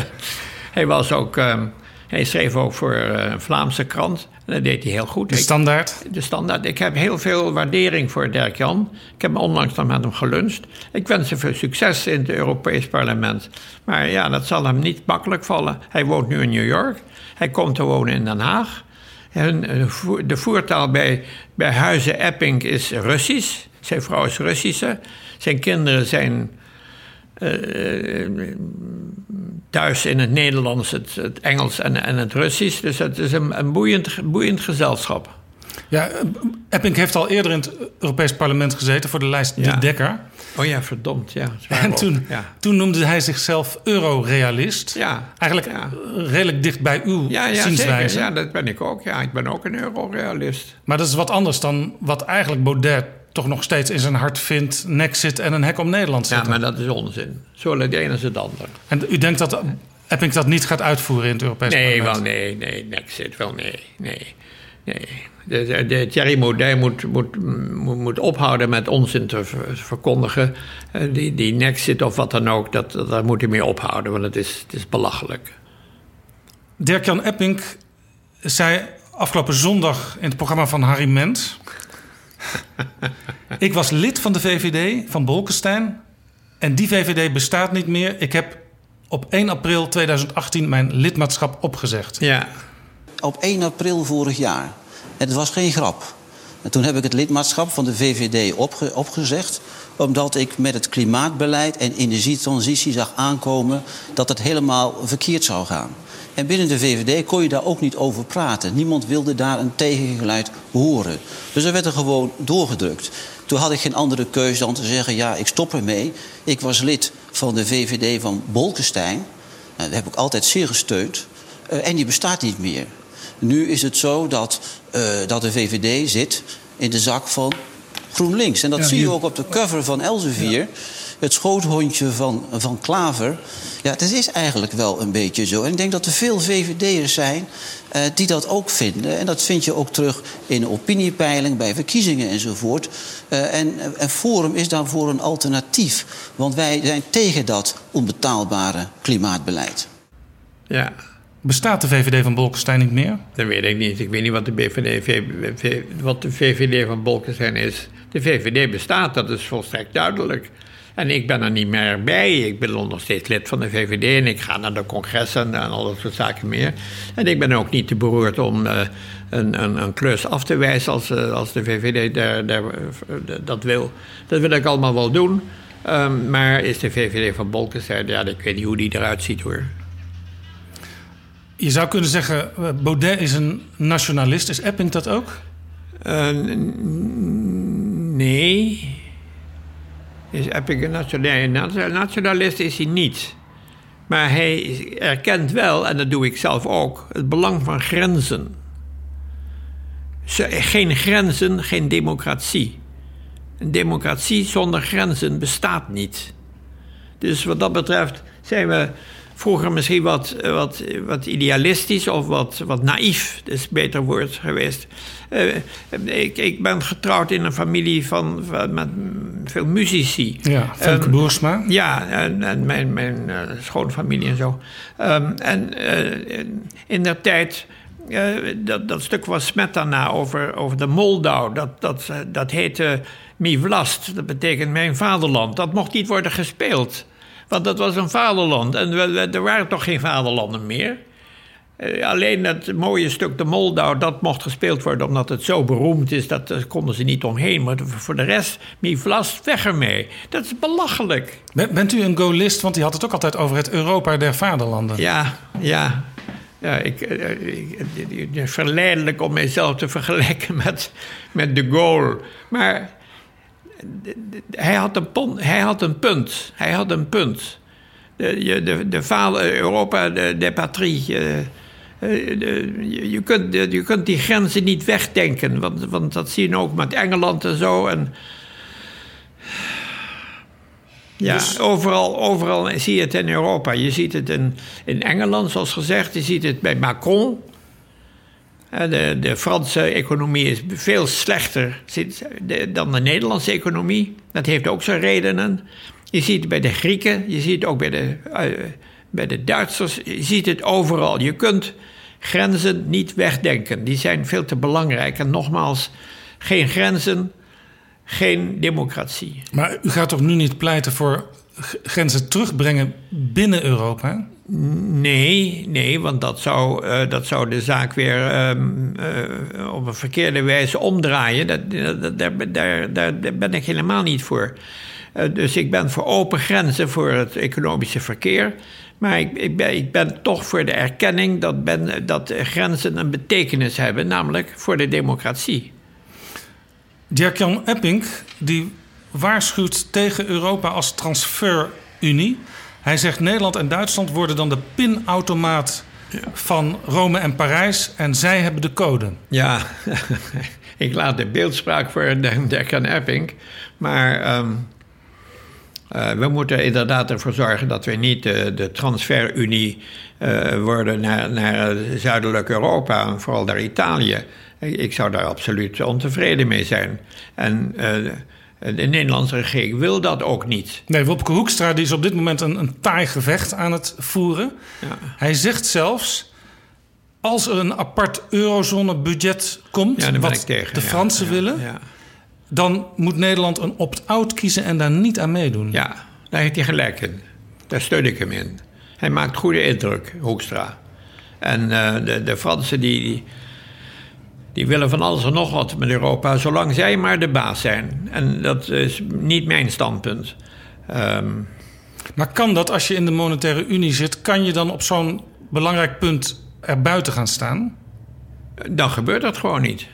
hij was ook... Um, hij schreef ook voor een Vlaamse krant. En dat deed hij heel goed. De standaard? Ik, de standaard. Ik heb heel veel waardering voor Dirk Jan. Ik heb onlangs nog met hem geluncht. Ik wens hem veel succes in het Europees Parlement. Maar ja, dat zal hem niet makkelijk vallen. Hij woont nu in New York. Hij komt te wonen in Den Haag. De voertaal bij, bij Huizen Epping is Russisch. Zijn vrouw is Russische. Zijn kinderen zijn uh, thuis in het Nederlands, het, het Engels en, en, het Russisch. Dus het is een, een boeiend, boeiend gezelschap. Ja, Epping heeft al eerder in het Europees Parlement gezeten voor de lijst ja. De Dekker. Oh ja, verdomd, ja. En toen, ja. toen noemde hij zichzelf eurorealist. Ja. Eigenlijk ja. redelijk dicht bij uw ja, ja, zienswijze. Zeker. Ja, dat ben ik ook. Ja, ik ben ook een eurorealist. Maar dat is wat anders dan wat eigenlijk Baudet toch nog steeds in zijn hart vindt... Nexit en een hek om Nederland zitten. Ja, maar dat is onzin. Zowel het een als het ander. En u denkt dat Epping dat niet gaat uitvoeren in het Europese nee, parlement? Wel, nee, nee, Nexit wel nee, nee, nee. De, de, de Thierry Baudet moet, moet, moet, moet, ophouden met onzin te verkondigen. Die, die Nexit of wat dan ook, dat, dat, daar moet hij mee ophouden, want het is, het is belachelijk. Dirk-Jan Epping zei afgelopen zondag in het programma van Harry Ment... [LAUGHS] ik was lid van de VVD van Bolkestein. En die VVD bestaat niet meer. Ik heb op 1 april 2018 mijn lidmaatschap opgezegd. Ja. Op 1 april vorig jaar. En het was geen grap. En toen heb ik het lidmaatschap van de VVD opge opgezegd. Omdat ik met het klimaatbeleid en energietransitie zag aankomen dat het helemaal verkeerd zou gaan. En binnen de VVD kon je daar ook niet over praten. Niemand wilde daar een tegengeluid horen. Dus er werd er gewoon doorgedrukt. Toen had ik geen andere keuze dan te zeggen: ja, ik stop ermee. Ik was lid van de VVD van Bolkestein. Nou, dat heb ik altijd zeer gesteund. Uh, en die bestaat niet meer. Nu is het zo dat, uh, dat de VVD zit in de zak van GroenLinks. En dat ja, zie je ook op de cover van Elsevier. Ja. Het schoothondje van, van Klaver. Ja, het is eigenlijk wel een beetje zo. En ik denk dat er veel VVD'ers zijn uh, die dat ook vinden. En dat vind je ook terug in opiniepeiling, bij verkiezingen enzovoort. Uh, en, en Forum is daarvoor een alternatief. Want wij zijn tegen dat onbetaalbare klimaatbeleid. Ja, Bestaat de VVD van Bolkestein niet meer? Dat weet ik niet. Ik weet niet wat de, BVD, wat de VVD van Bolkestein is. De VVD bestaat, dat is volstrekt duidelijk. En ik ben er niet meer bij. Ik ben nog steeds lid van de VVD en ik ga naar de congressen en al dat soort zaken meer. En ik ben ook niet te beroerd om uh, een, een, een, klus af te wijzen als, uh, als de VVD daar, daar, dat wil. Dat wil ik allemaal wel doen. Um, maar is de VVD van Bolkestein, ja, ik weet niet hoe die eruit ziet hoor. Je zou kunnen zeggen, Baudet is een nationalist. Is Epping dat ook? Uh, nee. Is Epping een nationalist? Nee, nationalist is hij niet. Maar hij erkent wel, en dat doe ik zelf ook, het belang van grenzen. Geen grenzen, geen democratie. Een democratie zonder grenzen bestaat niet. Dus wat dat betreft zijn we vroeger misschien wat, wat, wat idealistisch of wat, wat naïef, dat is een beter woord geweest. Uh, ik, ik ben getrouwd in een familie van, van met veel muzici. Ja, Femke um, Boersma. Ja, en, en mijn, mijn uh, schoonfamilie en zo. Um, en uh, in der tijd... Dat, dat stuk was Smetana over, over de Moldau. Dat, dat, dat heette Mi Vlast. Dat betekent mijn vaderland. Dat mocht niet worden gespeeld. Want dat was een vaderland. En we, we, er waren toch geen vaderlanden meer. Uh, alleen dat mooie stuk de Moldau, dat mocht gespeeld worden omdat het zo beroemd is. Dat daar konden ze niet omheen. Maar voor de rest, mi vlast, weg ermee. Dat is belachelijk. Bent u een go-list? Want die had het ook altijd over het Europa der vaderlanden. Ja, ja. Ja, ik, verleidelijk om mijzelf te vergelijken met, met de Gaulle. Maar hij had, een pon, hij had een punt. Hij had een punt. De, de, de vader, Europa, de, de patrie. Je, je, kunt, je kunt die grenzen niet wegdenken. Want, want dat zie je ook met Engeland en zo. En, ja, dus... overal, overal zie je het in Europa. Je ziet het in, in Engeland, zoals gezegd. Je ziet het bij Macron. De, de, Franse economie is veel slechter dan de Nederlandse economie. Dat heeft ook zijn redenen. Je ziet het bij de Grieken, je ziet het ook bij de, uh, bij de Duitsers. Je ziet het overal. Je kunt grenzen niet wegdenken. Die zijn veel te belangrijk. En nogmaals, geen grenzen, geen democratie. Maar u gaat toch nu niet pleiten voor grenzen terugbrengen binnen Europa? Nee, nee, want dat zou, uh, dat zou de zaak weer um, uh, op een verkeerde wijze omdraaien. Dat, dat, daar, daar, ben ik helemaal niet voor. Uh, dus ik ben voor open grenzen voor het economische verkeer. Maar ik, ik, ben, ik ben toch voor de erkenning dat, ben, dat grenzen een betekenis hebben, namelijk voor de democratie. Dirk-Jan Epping die waarschuwt tegen Europa als transferunie. Hij zegt Nederland en Duitsland worden dan de pinautomaat ja. van Rome en Parijs en zij hebben de code. Ja, [LAUGHS] ik laat de beeldspraak voor Dirk-Jan Epping. Maar um, uh, we moeten inderdaad ervoor zorgen dat we niet de, de transferunie uh, worden naar, naar zuidelijk Europa, vooral naar Italië. Ik zou daar absoluut ontevreden mee zijn. En uh, de Nederlandse regering wil dat ook niet. Nee, Wopke Hoekstra die is op dit moment een, een taai gevecht aan het voeren. Ja. Hij zegt zelfs... als er een apart eurozone-budget komt... Ja, wat tegen, de Fransen willen... dan moet Nederland een opt-out kiezen en daar niet aan meedoen. Ja, daar heeft hij gelijk in. Daar steun ik hem in. Hij maakt goede indruk, Hoekstra. En uh, de, de Fransen die, die die willen van alles en nog wat met Europa, zolang zij maar de baas zijn. En dat is niet mijn standpunt. Um, maar kan dat als je in de monetaire unie zit, kan je dan op zo'n belangrijk punt er buiten gaan staan? Dan gebeurt dat gewoon niet.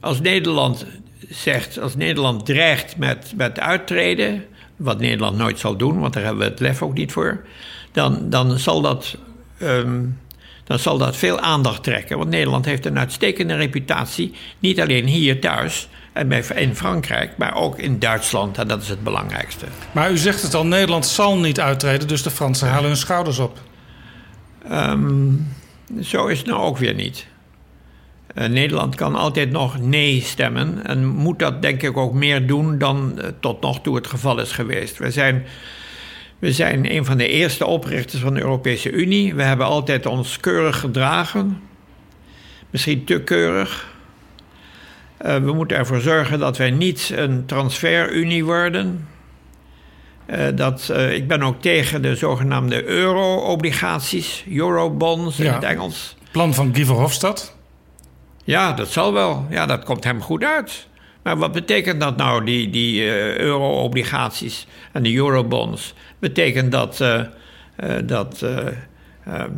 Als Nederland zegt, als Nederland dreigt met, met uittreden, wat Nederland nooit zal doen, want daar hebben we het lef ook niet voor, dan, dan zal dat. Um, dan zal dat veel aandacht trekken. Want Nederland heeft een uitstekende reputatie, niet alleen hier thuis, En in Frankrijk, maar ook in Duitsland. En dat is het belangrijkste. Maar u zegt het al, Nederland zal niet uittreden, dus de Fransen halen hun schouders op. Ehm, zo is het nou ook weer niet. Uh, Nederland kan altijd nog nee stemmen en moet dat denk ik ook meer doen dan uh, tot nog toe het geval is geweest. We zijn, we zijn een van de eerste oprichters van de Europese Unie. We hebben altijd ons keurig gedragen, misschien te keurig. Uh, we moeten ervoor zorgen dat wij niet een transferunie worden. dat, ik ben ook tegen de zogenaamde euro-obligaties, eurobonds in Ja. het Engels. Plan van Guy Verhofstadt. Ja, dat zal wel. Ja, dat komt hem goed uit. Maar wat betekent dat nou, die, die eh, euro-obligaties en de eurobonds? Betekent dat, eh, eh, dat eh, ehm,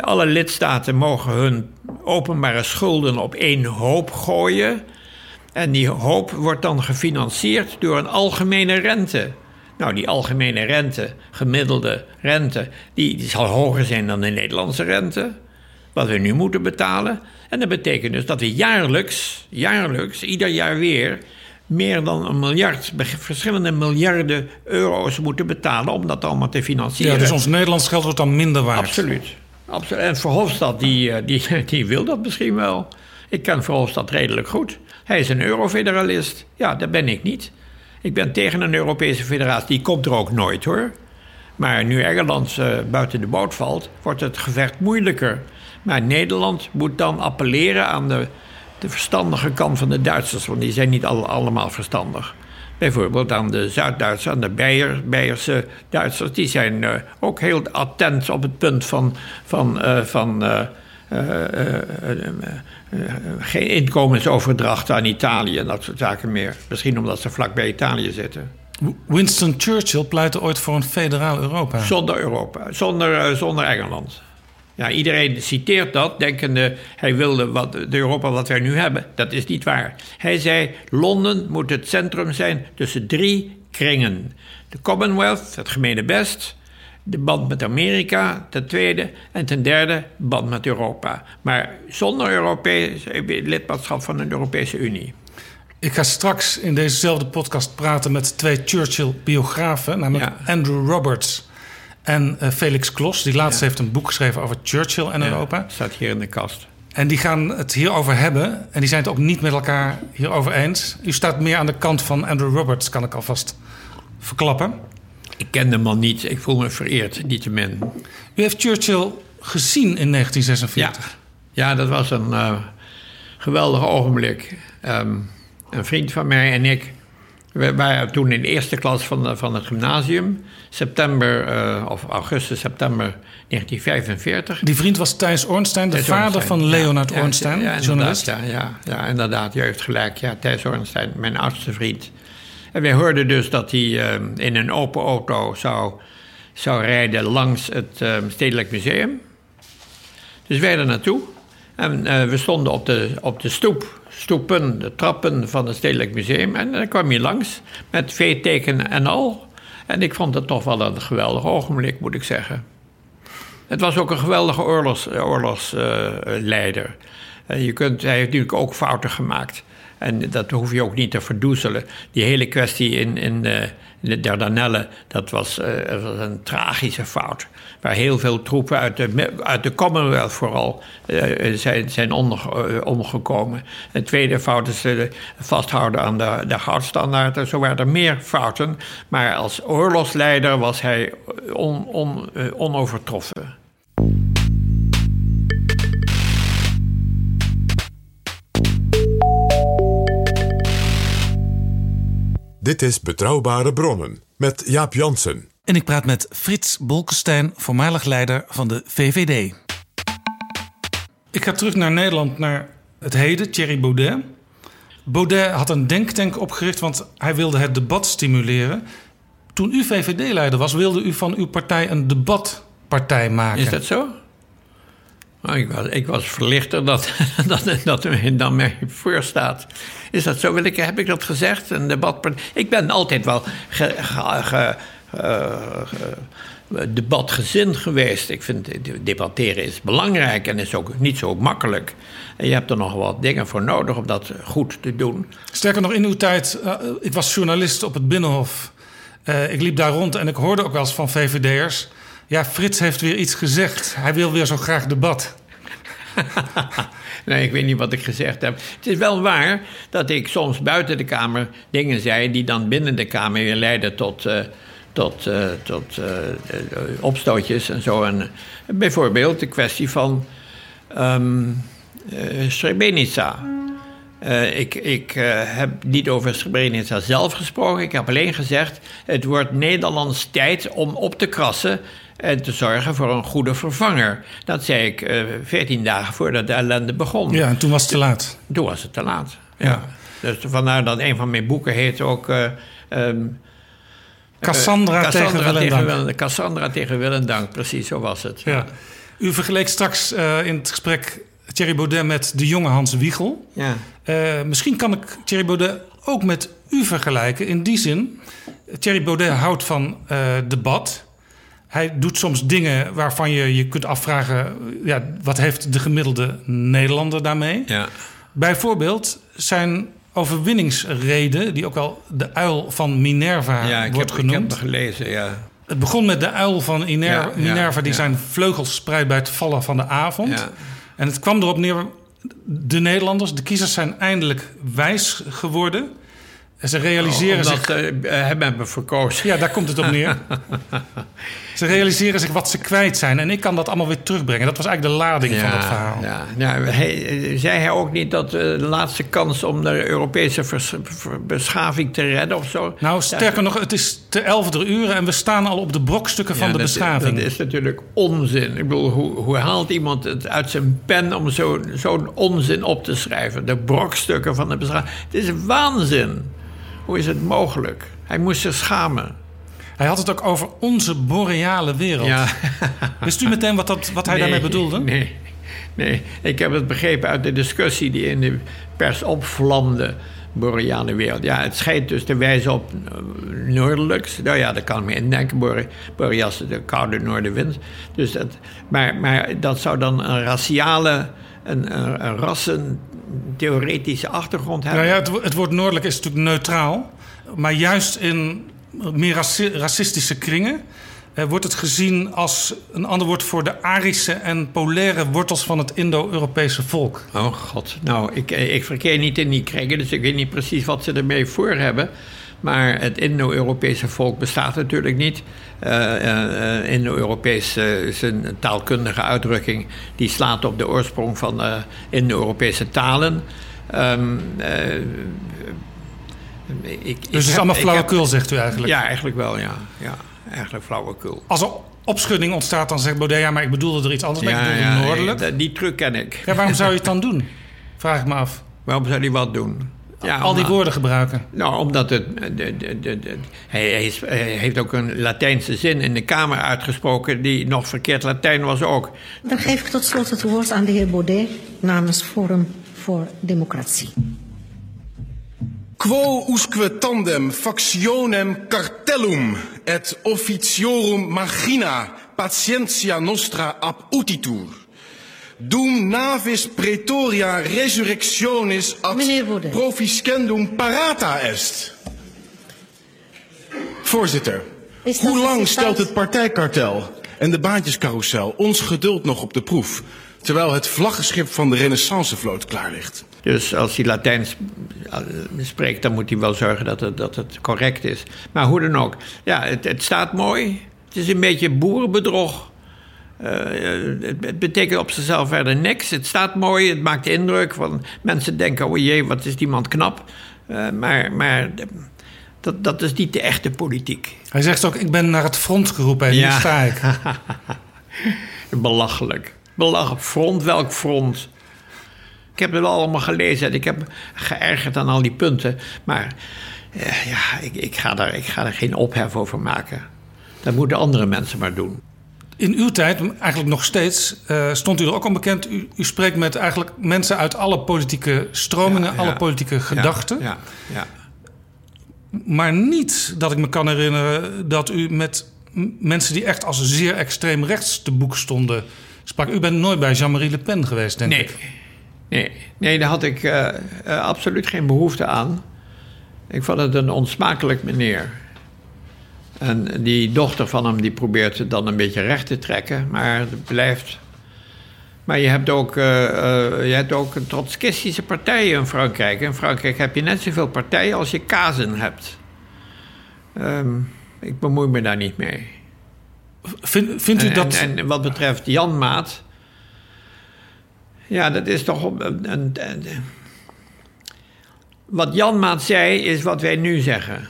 alle lidstaten mogen hun openbare schulden op één hoop gooien. En die hoop wordt dan gefinancierd door een algemene rente. Nou, die algemene rente, gemiddelde rente, die zal hoger zijn dan de Nederlandse rente. Wat we nu moeten betalen. En dat betekent dus dat we jaarlijks, jaarlijks, ieder jaar weer, meer dan een miljard, verschillende miljarden euro's moeten betalen om dat allemaal te financieren. Ja, dus ons Nederlands geld wordt dan minder waard. Absoluut. Absoluut. En Verhofstadt, die, eh, die, [LAUGHS] die wil dat misschien wel. Ik ken Verhofstadt redelijk goed. Hij is een eurofederalist. Ja, dat ben ik niet. Ik ben tegen een Europese federatie. Die komt er ook nooit hoor. Maar nu Engeland eh, buiten de boot valt, wordt het gevecht moeilijker. Maar Nederland moet dan appelleren aan de, de verstandige kant van de Duitsers, want die zijn niet al, allemaal verstandig. Bijvoorbeeld aan de Zuid-Duitsers, aan de Beier, Beierse Duitsers, die zijn eh, ook heel attent op het punt van, van, eh, van eh, geen inkomensoverdracht aan Italië en dat soort zaken meer. Misschien omdat ze vlak bij Italië zitten. Winston Churchill pleitte ooit voor een federaal Europa. Zonder Europa, zonder, zonder Engeland. Ja, iedereen citeert dat, denkende hij wilde wat, de Europa wat wij nu hebben. Dat is niet waar. Hij zei: Londen moet het centrum zijn tussen drie kringen: de Commonwealth, het gemene best, de band met Amerika, ten tweede, en ten derde, de band met Europa. Maar zonder Europees lidmaatschap van de Europese Unie. Ik ga straks in dezezelfde podcast praten met twee Churchill-biografen, namelijk Ja. Andrew Roberts en eh, Felix Klos. Die laatste heeft een boek geschreven over Churchill en Europa. Staat hier in de kast. En die gaan het hierover hebben. En die zijn het ook niet met elkaar hierover eens. U staat meer aan de kant van Andrew Roberts, kan ik alvast verklappen. Ik ken de man niet, ik voel me vereerd, niettemin. U heeft Churchill gezien in Ja, 1946. ja dat was een eh, geweldig ogenblik. Ehm, een vriend van mij en ik, we waren toen in de eerste klas van, de- van het gymnasium. September, eh, of augustus, september 1945. Die vriend was Thijs Ornstein, de Thijs vader Ornstein. van Leonard Ja, ja, Ornstein, ja, journalist. inderdaad, Ja, ja, ja, inderdaad, je heeft gelijk. Ja, Thijs Ornstein, mijn oudste vriend. En wij hoorden dus dat hij eh, in een open auto zou, zou rijden langs het eh, Stedelijk Museum. Dus wij er naartoe. En we stonden op de, op de stoep, stoepen, de trappen van het Stedelijk Museum. En dan kwam hij langs met V-teken en al. En ik vond het toch wel een geweldig ogenblik, moet ik zeggen. Het was ook een geweldige oorlogsleider. Eh, leider. Eh, je kunt, hij heeft natuurlijk ook fouten gemaakt. En dat hoef je ook niet te verdoezelen. Die hele kwestie in, in, in de Dardanellen, dat was, eh, was een tragische fout. Waar heel veel troepen uit de, uit de Commonwealth vooral eh, zijn, zijn onder, eh, omgekomen. Een tweede fout is eh, vasthouden aan de, de. Zo waren er meer fouten. Maar als oorlogsleider was hij on, on, eh, onovertroffen. Dit is Betrouwbare Bronnen met Jaap Jansen. En ik praat met Frits Bolkestein, voormalig leider van de VVD. Ik ga terug naar Nederland, naar het heden, Thierry Baudet. Baudet had een denktank opgericht, want hij wilde het debat stimuleren. Toen u VVD-leider was, wilde u van uw partij een debatpartij maken. Is dat zo? Nou, ik, was, ik was verlichter dat, [LAUGHS] dat, dat dan mij voor staat. Is dat zo? Wil ik, heb ik dat gezegd? Een debatpartij? Ik ben altijd wel ge- ge- debatgezind geweest. Ik vind debatteren is belangrijk en is ook niet zo makkelijk. En je hebt er nog wat dingen voor nodig om dat goed te doen. Sterker nog, in uw tijd, uh, ik was journalist op het Binnenhof. Uh, ik liep daar rond en ik hoorde ook wel eens van VVD'ers... ja, Frits heeft weer iets gezegd. Hij wil weer zo graag debat. [LAUGHS] nee, ik weet niet wat ik gezegd heb. Het is wel waar dat ik soms buiten de Kamer dingen zei... die dan binnen de Kamer weer leiden tot... Uh, tot, uh, tot uh, opstootjes en zo. En, bijvoorbeeld de kwestie van um, Srebrenica. ik ik heb niet over Srebrenica zelf gesproken. Ik heb alleen gezegd: het wordt Nederlands tijd om op te krassen en te zorgen voor een goede vervanger. Dat zei ik veertien dagen voordat de ellende begon. Ja, en toen was het te laat. Toen was het te laat, ja. ja. Dus vandaar dat een van mijn boeken heet ook... Um, Cassandra, Cassandra tegen Willendank. Tegen, Cassandra tegen Willendank, precies, zo was het. Ja. U vergeleek straks uh, in het gesprek Thierry Baudet met de jonge Hans Wiegel. Ja. Uh, misschien kan ik Thierry Baudet ook met u vergelijken. In die zin, Thierry Baudet houdt van uh, debat. Hij doet soms dingen waarvan je je kunt afvragen... Ja, wat heeft de gemiddelde Nederlander daarmee? Ja. Bijvoorbeeld zijn overwinningsreden, die ook wel de uil van Minerva ja, wordt heb, genoemd. Ik heb het gelezen, ja. Het begon met de uil van ja, Minerva, die zijn vleugels spreidt bij het vallen van de avond. En het kwam erop neer, de Nederlanders, de kiezers zijn eindelijk wijs geworden. En ze realiseren Omdat zich... eh, hem hebben verkozen. Ja, daar komt het op neer. [LAUGHS] ze realiseren zich wat ze kwijt zijn. En ik kan dat allemaal weer terugbrengen. Dat was eigenlijk de lading van dat verhaal. Ja, ja. Hij, zei hij ook niet dat eh, de laatste kans om de Europese vers- beschaving te redden of zo? Nou, sterker nog, het is te elfder uren en we staan al op de brokstukken van de dat- beschaving. Dat is natuurlijk onzin. Ik bedoel, hoe, hoe haalt iemand het uit zijn pen om zo- zo'n onzin op te schrijven? De brokstukken van de beschaving. Het is waanzin. Hoe is het mogelijk? Hij moest zich schamen. Hij had het ook over onze boreale wereld. Ja. Wist u meteen wat, dat, wat hij daarmee bedoelde? Nee, nee, ik heb het begrepen uit de discussie die in de pers opvlamde. Boreale wereld. Ja, het schijnt dus te wijzen op eh, noordelijks. Nou ja, dat kan ik me indenken. Bore- Boreas, de koude noordenwind. Dus dat, maar, maar dat zou dan een raciale, een, een, een rassentheoretische achtergrond hebben. Nou ja, het, het woord noordelijk is natuurlijk neutraal. Maar juist in meer raci- racistische kringen... eh, wordt het gezien als een ander woord voor de Arische en polaire wortels van het Indo-Europese volk. Oh god, nou, ik, ik verkeer niet in die kringen, dus ik weet niet precies wat ze ermee voor hebben. Maar het Indo-Europese volk bestaat natuurlijk niet. Eh, eh, eh, Indo-Europees is een taalkundige uitdrukking die slaat op de oorsprong van Indo-Europese talen. Eh, ik, ik Dus het is allemaal ik heb- flauwekul, zegt u eigenlijk. Ja, eigenlijk wel, ja. ja eigenlijk flauwekul. Als er opschudding ontstaat, dan zegt Baudet... ja, maar ik bedoelde er iets anders mee. ik Ja, bedoelde ja, noordelijk. die- die truc ken ik. Ja, waarom zou je het [LAUGHS] dan doen? Vraag ik me af. Waarom zou hij wat doen? Ja, Al die omdat- woorden gebruiken. Nou, omdat het. De, de, de, de- hij, hij is- hij heeft ook een Latijnse zin in de Kamer uitgesproken. die nog verkeerd Latijn was ook. Dan geef ik tot slot het woord aan de heer Baudet namens Forum voor Democratie. Quo usque tandem factionem cartellum et officiorum magina patientia nostra ab utitur. Dum navis praetoria resurrectionis ad proficendum parata est. Voorzitter, hoe lang stelt het partijkartel en de baantjescarousel ons geduld nog op de proef, terwijl het vlaggenschip van de renaissancevloot klaar ligt? Dus als hij Latijn sp- eh, spreekt, dan moet hij wel zorgen dat het, dat het correct is. Maar hoe dan ook. Ja, het, het staat mooi. Het is een beetje boerenbedrog. Eh, het, betekent op zichzelf verder niks. Het staat mooi, het maakt indruk. Van, mensen denken, oh jee, wat is die man knap. Eh, maar maar dat, dat is niet de echte politiek. Hij zegt ook, ik ben naar het front geroepen en hier Ja. sta ik. [LAUGHS] Belachelijk. Belachelijk. Front, welk front? Ik heb het wel allemaal gelezen en ik heb geërgerd aan al die punten. Maar eh, ja, ik, ik, ga daar, ik ga daar geen ophef over maken. Dat moeten andere mensen maar doen. In uw tijd, eigenlijk nog steeds, eh, stond u er ook al bekend. U, u spreekt met eigenlijk mensen uit alle politieke stromingen, Ja, alle politieke gedachten. Ja, ja. maar niet dat ik me kan herinneren dat u met mensen die echt als zeer extreem rechts te boek stonden sprak. U bent nooit bij Jean-Marie Le Pen geweest, denk Nee. ik. Nee, nee daar had ik eh, eh, absoluut geen behoefte aan. Ik vond het een onsmakelijk meneer. En die dochter van hem die probeert het dan een beetje recht te trekken, maar het blijft. Maar je hebt ook, eh, je hebt ook een trotskistische partij in Frankrijk. In Frankrijk heb je net zoveel partijen als je kazen hebt. Ehm, ik bemoei me daar niet mee. Vind, vindt u En, dat... en, en wat betreft Jan Maat. Ja, dat is toch. een, een- wat Jan Maat zei, is wat wij nu zeggen.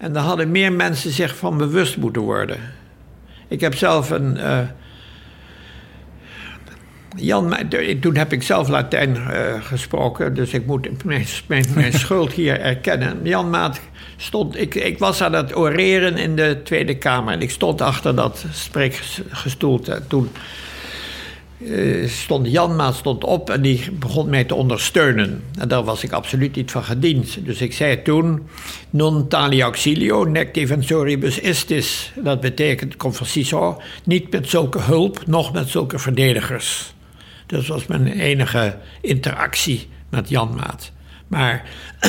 En daar hadden meer mensen zich van bewust moeten worden. Ik heb zelf een. eh, Jan, toen heb ik zelf Latijn eh, gesproken, dus ik moet mijn, mijn, mijn [LAUGHS] schuld hier erkennen. Jan Maat stond, ik, ik was aan het oreren in de Tweede Kamer en ik stond achter dat spreekgestoelte. Toen eh, stond Jan Maat stond op en die begon mij te ondersteunen. En daar was ik absoluut niet van gediend. Dus ik zei toen, non tali auxilio, nec defensoribus istis. Dat betekent, conversisso, niet met zulke hulp, nog met zulke verdedigers. Dat was mijn enige interactie met Jan Maat. Maar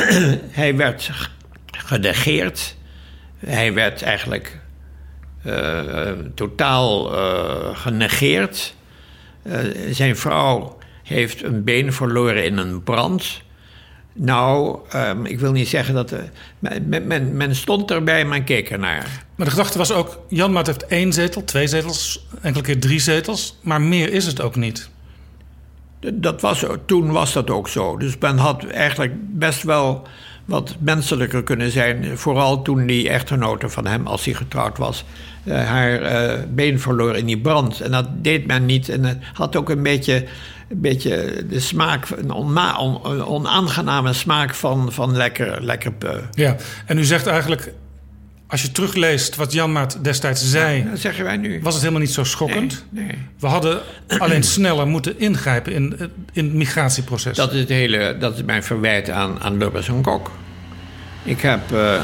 [CLEARS THROAT] hij werd genegeerd. Hij werd eigenlijk eh, eh, totaal genegeerd. Eh, zijn vrouw heeft een been verloren in een brand. Nou, ehm, ik wil niet zeggen dat... de- men, men, men stond erbij, men keek ernaar. Maar de gedachte was ook, Jan Maat heeft één zetel, twee zetels, enkele keer drie zetels. Maar meer is het ook niet. Dat was, toen was dat ook zo. Dus men had eigenlijk best wel wat menselijker kunnen zijn. Vooral toen die echtgenote van hem, als hij getrouwd was, eh, haar eh, been verloor in die brand. En dat deed men niet. En het had ook een beetje, een beetje de smaak, een on- een onaangename smaak van, van lekker, lekker Ja, en u zegt eigenlijk, als je terugleest wat Jan Maat destijds zei, Dat zeggen wij nu. was het helemaal niet zo schokkend. Nee, nee. We hadden alleen sneller moeten ingrijpen in, in het migratieproces. Dat is, het hele, dat is mijn verwijt aan, aan Lubbers en Kok. Ik heb. eh,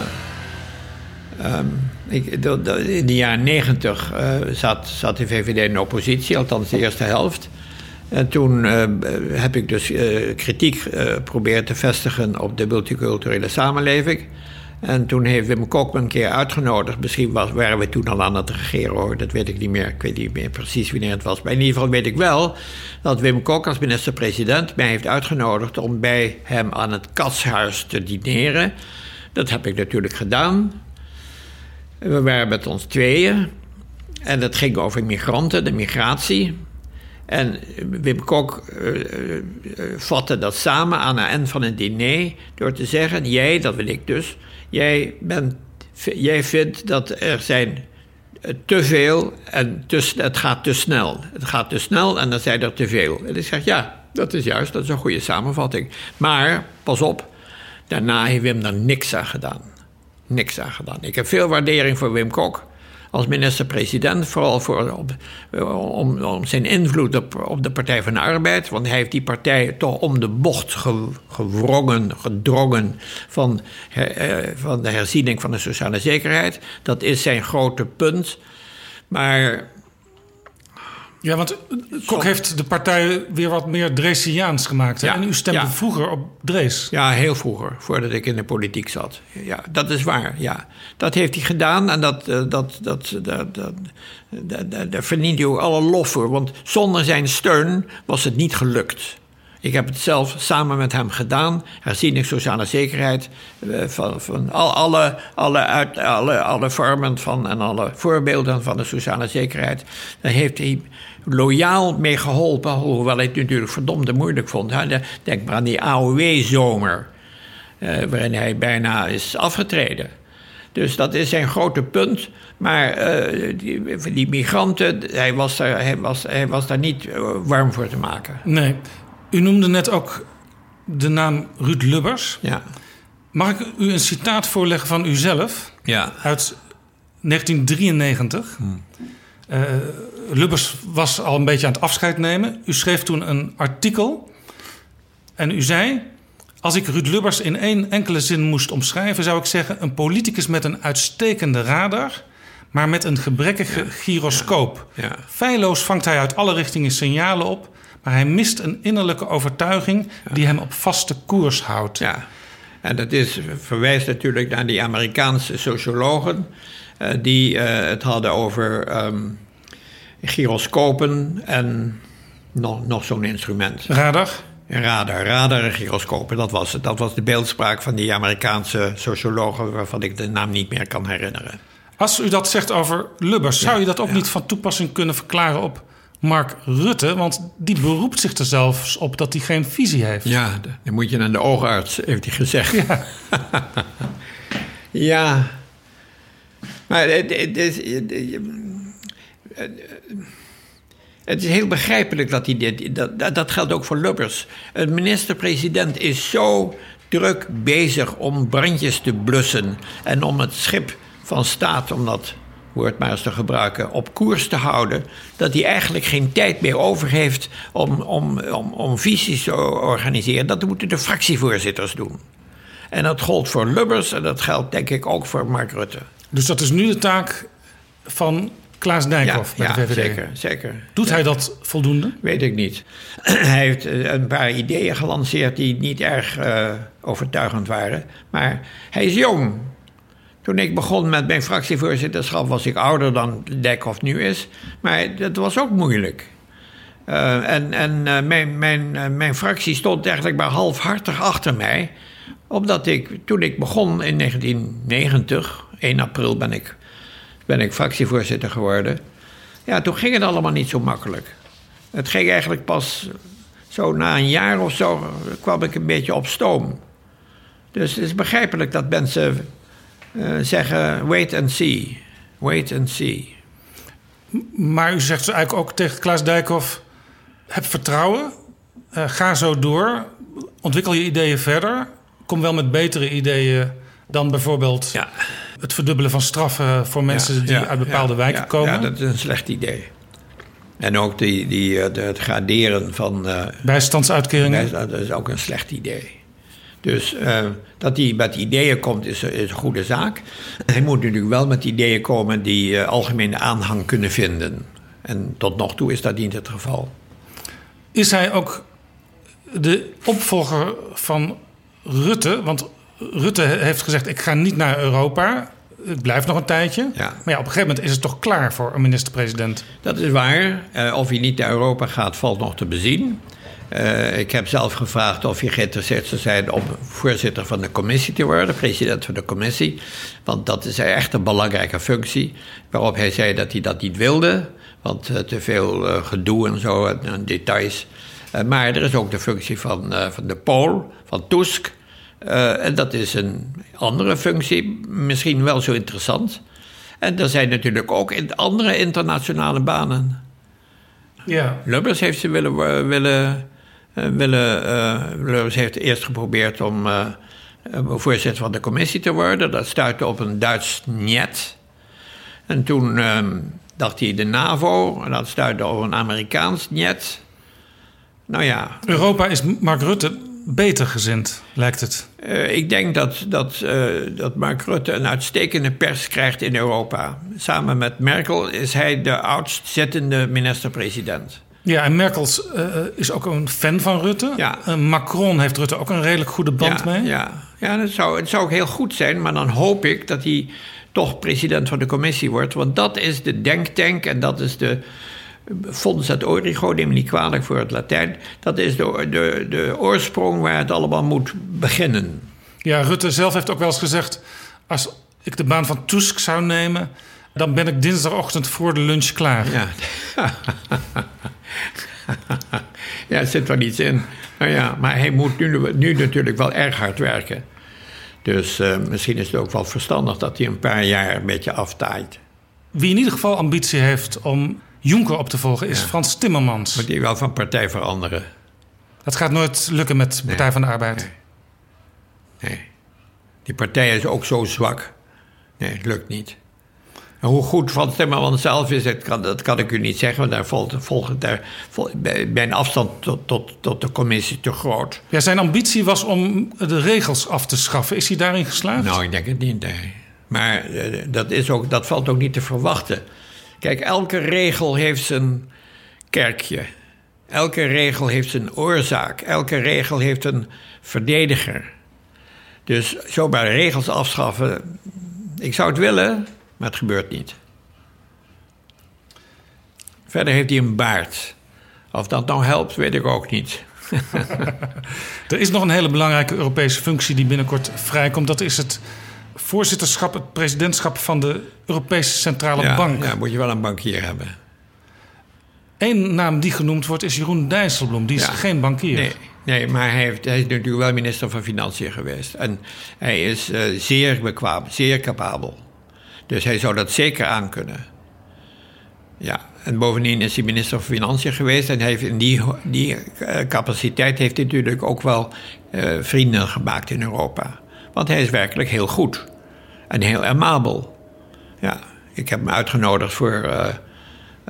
ehm, ik, dat- dat- in de jaren negentig eh, zat, zat de VVD in de oppositie, althans de eerste helft. En toen eh, heb ik dus eh, kritiek eh proberen te vestigen op de multiculturele samenleving. En toen heeft Wim Kok me een keer uitgenodigd. Misschien waren we toen al aan het regeren hoor, dat weet ik niet meer. Ik weet niet meer precies wanneer het was. Maar in ieder geval weet ik wel dat Wim Kok als minister-president mij heeft uitgenodigd om bij hem aan het katshuis te dineren. Dat heb ik natuurlijk gedaan. We waren met ons tweeën. En het ging over migranten, de migratie. En Wim Kok eh, eh, eh, vatte dat samen aan het eind van een diner door te zeggen: Jij, dat wil ik dus, jij, bent, jij vindt dat er zijn te veel en te, het gaat te snel. Het gaat te snel en dan zijn er te veel. En ik zeg: Ja, dat is juist, dat is een goede samenvatting. Maar pas op, daarna heeft Wim er niks aan gedaan. Niks aan gedaan. Ik heb veel waardering voor Wim Kok als minister-president, vooral voor, om, om zijn invloed op, op de Partij van de Arbeid. Want hij heeft die partij toch om de bocht ge, gewrongen, gedrongen van, eh, van de herziening van de sociale zekerheid. Dat is zijn grote punt. Maar Ja, want Kok heeft de partij weer wat meer Dreesiaans gemaakt. hè? Ja, en u stemde ja. vroeger op Drees. Ja, heel vroeger, voordat ik in de politiek zat. Ja, dat is waar, ja. Dat heeft hij gedaan en dat, eh, dat, dat, dat, dat, dat, dat- daar verdient hij ook alle lof voor. Want zonder zijn steun was het niet gelukt. Ik heb het zelf samen met hem gedaan. Herziening sociale zekerheid. eh, Van, van al, alle, alle, uit, alle, alle vormen van en alle voorbeelden van de sociale zekerheid. Daar heeft hij loyaal mee geholpen. Hoewel hij het natuurlijk verdomde moeilijk vond. Denk maar aan die AOW-zomer. eh, waarin hij bijna is afgetreden. Dus dat is zijn grote punt. Maar eh, die, die migranten, hij was, daar, hij, was, hij was daar niet warm voor te maken. Nee. U noemde net ook de naam Ruud Lubbers. Ja. Mag ik u een citaat voorleggen van uzelf Ja. uit 1993? Eh, Lubbers was al een beetje aan het afscheid nemen. U schreef toen een artikel en u zei... Als ik Ruud Lubbers in één enkele zin moest omschrijven, zou ik zeggen: een politicus met een uitstekende radar, maar met een gebrekkige gyroscoop. Ja. Feilloos vangt hij uit alle richtingen signalen op, maar hij mist een innerlijke overtuiging die hem op vaste koers houdt. Ja, en dat is, verwijst natuurlijk naar die Amerikaanse sociologen eh, die eh, het hadden over ehm, gyroscopen en nog, nog zo'n instrument. Radar? Radar, radar en gyroscopen, dat was het. Dat was de beeldspraak van die Amerikaanse sociologen waarvan ik de naam niet meer kan herinneren. Als u dat zegt over Lubbers, zou je dat ook niet van toepassing kunnen verklaren op Mark Rutte? Want die beroept zich er zelfs op dat hij geen visie heeft. Ja, dan moet je naar de oogarts, heeft hij gezegd. Ja. [LAUGHS] ja. Maar het, het is, het is heel begrijpelijk dat hij dit... Dat, dat geldt ook voor Lubbers. Een minister-president is zo druk bezig om brandjes te blussen... en om het schip van staat, om dat woord maar eens te gebruiken... op koers te houden... dat hij eigenlijk geen tijd meer over heeft om, om, om, om visies te organiseren. Dat moeten de fractievoorzitters doen. En dat gold voor Lubbers en dat geldt denk ik ook voor Mark Rutte. Dus dat is nu de taak van Klaas Dijkhoff bij ja, de VVD. zeker, zeker. Doet hij dat voldoende? Weet ik niet. [CLEARS THROAT] hij heeft eh, een paar ideeën gelanceerd die niet erg eh, overtuigend waren. Maar hij is jong. Toen ik begon met mijn fractievoorzitterschap was ik ouder dan Dijkhoff nu is. Maar dat was ook moeilijk. Uh, en en uh, mijn, mijn, uh, mijn fractie stond eigenlijk maar halfhartig achter mij. Omdat ik, toen ik begon in 1990, 1 april ben ik, ben ik fractievoorzitter geworden. Ja, toen ging het allemaal niet zo makkelijk. Het ging eigenlijk pas zo na een jaar of zo kwam ik een beetje op stoom. Dus het is begrijpelijk dat mensen zeggen: wait and see. Wait and see. Maar u zegt eigenlijk ook tegen Klaas Dijkhoff: heb vertrouwen, uh, ga zo door, ontwikkel je ideeën verder, kom wel met betere ideeën dan bijvoorbeeld ja. het verdubbelen van straffen voor mensen ja, die ja, uit bepaalde wijken komen. Ja, dat is een slecht idee. En ook die, die, de, het graderen van. Bijstandsuitkeringen? Dat is ook een slecht idee. Dus uh, dat hij met ideeën komt is, is, een goede zaak. Hij moet natuurlijk wel met ideeën komen die uh, algemene aanhang kunnen vinden. En tot nog toe is dat niet het geval. Is hij ook de opvolger van Rutte? Want Rutte heeft gezegd: ik ga niet naar Europa. Ik blijf nog een tijdje. Ja. Maar ja, op een gegeven moment is het toch klaar voor een minister-president? Dat is waar. Uh, of hij niet naar Europa gaat, valt nog te bezien. Uh, ik heb zelf gevraagd of hij geïnteresseerd zou zijn om voorzitter van de commissie te worden, president van de commissie. Want dat is echt een belangrijke functie. Waarop hij zei dat hij dat niet wilde, want uh, te veel uh, gedoe en zo en, en details. maar er is ook de functie van, van de Pool, van Tusk. en dat is een andere functie, misschien wel zo interessant. En er zijn natuurlijk ook in andere internationale banen. Ja. Lubbers heeft ze willen. willen willen, uh, Lubbers heeft eerst geprobeerd om uh, voorzitter van de commissie te worden. Dat stuitte op een Duits niet. En toen dacht hij de NAVO, en dat stuitte op een Amerikaans niet. Nou ja. Europa is Mark Rutte beter gezind, lijkt het. Uh, ik denk dat, dat, uh, dat Mark Rutte een uitstekende pers krijgt in Europa. Samen met Merkel is hij de oudst zittende minister-president. Ja, en Merkel uh, is ook een fan van Rutte. Ja. Macron heeft Rutte ook een redelijk goede band ja, mee. Ja, ja dat zou, het zou ook heel goed zijn, maar dan hoop ik dat hij toch president van de commissie wordt. Want dat is de denktank en dat is de Fons et Origo, neem me niet kwalijk voor het Latijn. Dat is de, de, de oorsprong waar het allemaal moet beginnen. Ja, Rutte zelf heeft ook wel eens gezegd... als ik de baan van Tusk zou nemen... dan ben ik dinsdagochtend voor de lunch klaar. Ja, [LAUGHS] [LAUGHS] ja er zit wel iets in. Nou ja, maar hij moet nu, nu natuurlijk wel erg hard werken. Dus uh, misschien is het ook wel verstandig dat hij een paar jaar een beetje aftaait. Wie in ieder geval ambitie heeft om Juncker op te volgen is Ja. Frans Timmermans. Moet hij wel van partij veranderen? Dat gaat nooit lukken met Partij Nee. van de Arbeid. Nee. Die partij is ook zo zwak. Nee, het lukt niet. Hoe goed Van Timmermans zelf is, dat kan, dat kan ik u niet zeggen. Want daar volgt, volgt daar, mijn afstand tot, tot, tot de commissie te groot. Ja, zijn ambitie was om de regels af te schaffen. Is hij daarin geslaagd? Nou, ik denk het niet, nee. Maar eh, dat, is ook, dat valt ook niet te verwachten. Kijk, elke regel heeft zijn kerkje. Elke regel heeft zijn oorzaak. Elke regel heeft een verdediger. Dus zomaar regels afschaffen, ik zou het willen, maar het gebeurt niet. Verder heeft hij een baard. Of dat nou helpt, weet ik ook niet. [LAUGHS] er is nog een hele belangrijke Europese functie die binnenkort vrijkomt. Dat is het voorzitterschap, het presidentschap van de Europese Centrale Bank. Ja, moet je wel een bankier hebben. Eén naam die genoemd wordt is Jeroen Dijsselbloem. Die is geen bankier. Nee, nee maar hij, heeft, hij is natuurlijk wel minister van Financiën geweest. En hij is uh, zeer bekwaam, zeer capabel. Dus hij zou dat zeker aankunnen. Ja, en bovendien is hij minister van Financiën geweest. En heeft in die, die uh, capaciteit heeft hij natuurlijk ook wel uh, vrienden gemaakt in Europa. Want hij is werkelijk heel goed. En heel amabel. Ja, ik heb hem uitgenodigd voor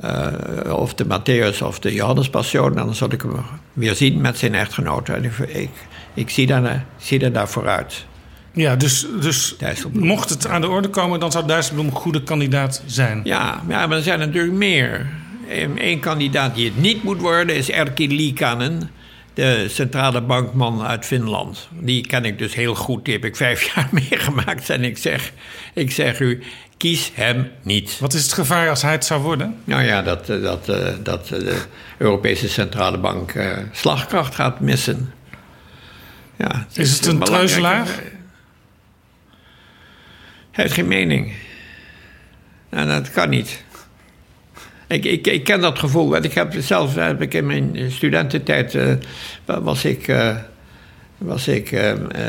uh, of de Matthäus of de Johannespassion. Dan zal ik hem weer zien met zijn echtgenote. En ik, ik, zie, daar, zie daar vooruit. Ja, dus, dus mocht het aan de orde komen, dan zou Dijsselbloem een goede kandidaat zijn. Ja, ja, maar er zijn natuurlijk meer. Eén kandidaat die het niet moet worden is Erkki Liikanen, de centrale bankman uit Finland. Die ken ik dus heel goed, die heb ik vijf [LAUGHS] jaar meegemaakt. En ik zeg, ik zeg u, kies hem niet. Wat is het gevaar als hij het zou worden? Nou ja, dat, dat, dat de Europese Centrale Bank slagkracht gaat missen. Ja, het is, het een treuzelaar? Hij heeft geen mening. Nou, dat kan niet. Ik, ik, ik ken dat gevoel. Want ik heb zelf heb ik in mijn studententijd uh, was ik, uh, was ik een,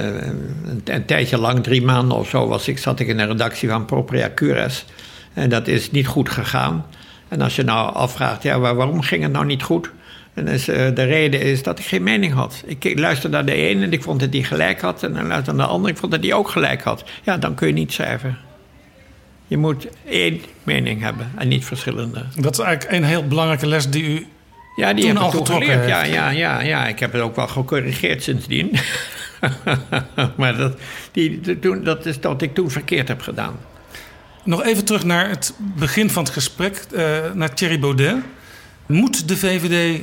een, tijdje lang, drie maanden of zo, was ik, zat ik in de redactie van Propria Cures. En dat is niet goed gegaan. En als je nou afvraagt, ja, waarom ging het nou niet goed? En is, de reden is dat ik geen mening had. Ik luisterde naar de ene en ik vond dat die gelijk had. En dan luisterde naar de andere, ik vond dat die ook gelijk had. Ja, dan kun je niet schrijven. Je moet één mening hebben en niet verschillende. Dat is eigenlijk een heel belangrijke les die u ja, die toen heb al getrokken geleerd. heeft. Ja, ja, ja, ja, ik heb het ook wel gecorrigeerd sindsdien. [LAUGHS] maar dat, die, toen, dat is wat ik toen verkeerd heb gedaan. Nog even terug naar het begin van het gesprek, eh, naar Thierry Baudet. Moet de VVD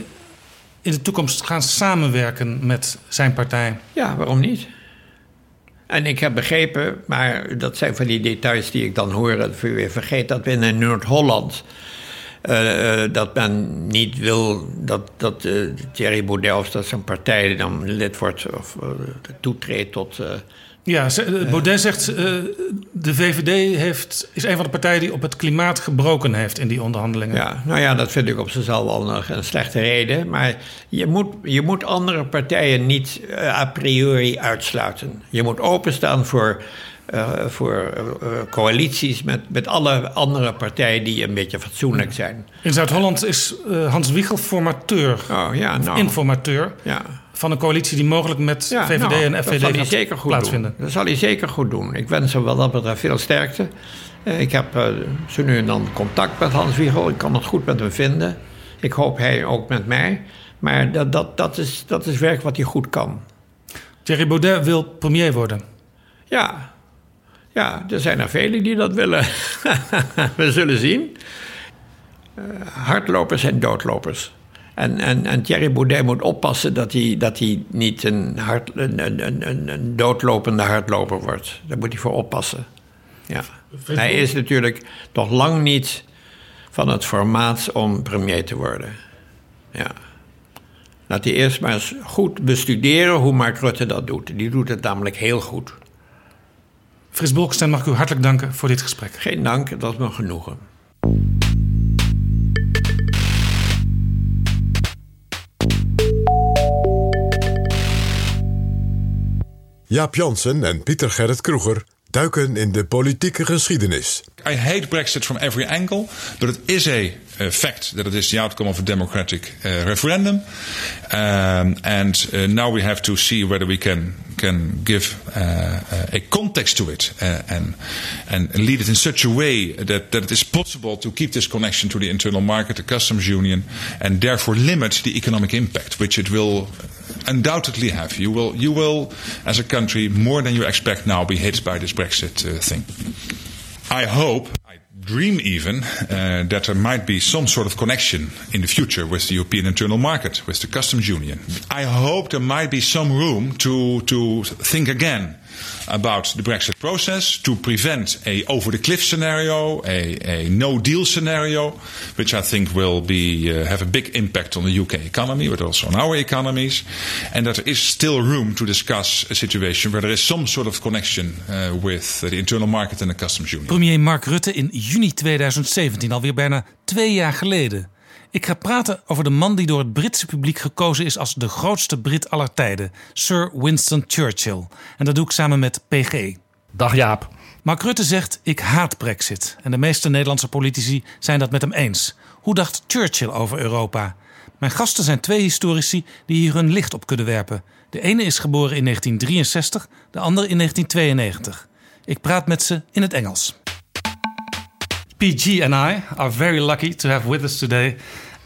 in de toekomst gaan samenwerken met zijn partij? Ja, waarom niet? En ik heb begrepen, maar dat zijn van die details die ik dan hoor, ik weer vergeet, dat we in Noord-Holland. eh, eh, dat men niet wil dat, dat eh, Thierry Baudet of dat zijn partij dan lid wordt of toetreedt tot. Eh, Ja, Baudet zegt, eh, de VVD heeft, is een van de partijen die op het klimaat gebroken heeft in die onderhandelingen. Ja, nou ja, dat vind ik op zichzelf wel nog een slechte reden. Maar je moet, je moet andere partijen niet eh, a priori uitsluiten. Je moet openstaan voor, voor coalities met, met alle andere partijen die een beetje fatsoenlijk zijn. In Zuid-Holland is Hans Wiegel formateur, Oh ja, nou. informateur Ja. Van een coalitie die mogelijk met Ja, VVD nou, en dat FVD gaat zeker goed plaatsvinden. doen. Dat zal hij zeker goed doen. Ik wens hem wel dat betreft veel sterkte. Eh, Ik heb eh, zo nu en dan contact met Hans Wiegel. Ik kan het goed met hem vinden. Ik hoop hij ook met mij. Maar dat, dat, dat, is, dat is werk wat hij goed kan. Thierry Baudet wil premier worden. Ja, ja er zijn er velen die dat willen. [LAUGHS] We zullen zien. Eh, hardlopers en doodlopers. En, en, en Thierry Baudet moet oppassen dat hij, dat hij niet een, hard, een, een, een- een, doodlopende hardloper wordt. Daar moet hij voor oppassen. Ja. Hij is natuurlijk nog lang niet van het formaat om premier te worden. Ja. Laat hij eerst maar eens goed bestuderen hoe Mark Rutte dat doet. Die doet het namelijk heel goed. Frits Bolkestein mag ik u hartelijk danken voor dit gesprek. Geen dank, dat is me genoegen. Jaap Jansen en Pieter Gerrit Kroeger duiken in de politieke geschiedenis. I hate Brexit from every angle, but it is a, fact that it is the outcome of a democratic uh, referendum. Um, and uh, now we have to see whether we can can give a context to it and and lead it in such a way that, that it is possible to keep this connection to the internal market, the customs union, and therefore limit the economic impact, which it will undoubtedly have. You will, you will, as a country, more than you expect now, be hit by this Brexit uh, thing. I hope, I dream even, uh, that there might be some sort of connection in the future with the European internal market, with the customs union. I hope there might be some room to, to think again about the Brexit process to prevent a over the cliff scenario, a, a no deal scenario, which I think will be uh, have a big impact on the UK economy, but also on our economies, and that there is still room to discuss a situation where there is some sort of connection uh, with the internal market and the customs union. Premier Mark Rutte in juni 2017, alweer bijna twee jaar geleden. Ik ga praten over de man die door het Britse publiek gekozen is als de grootste Brit aller tijden, Sir Winston Churchill. En dat doe ik samen met PG. Dag Jaap. Mark Rutte zegt: Ik haat Brexit. En de meeste Nederlandse politici zijn dat met hem eens. Hoe dacht Churchill over Europa? Mijn gasten zijn twee historici die hier hun licht op kunnen werpen. De ene is geboren in 1963, de andere in 1992. Ik praat met ze in het Engels. PG and I are very lucky to have with us today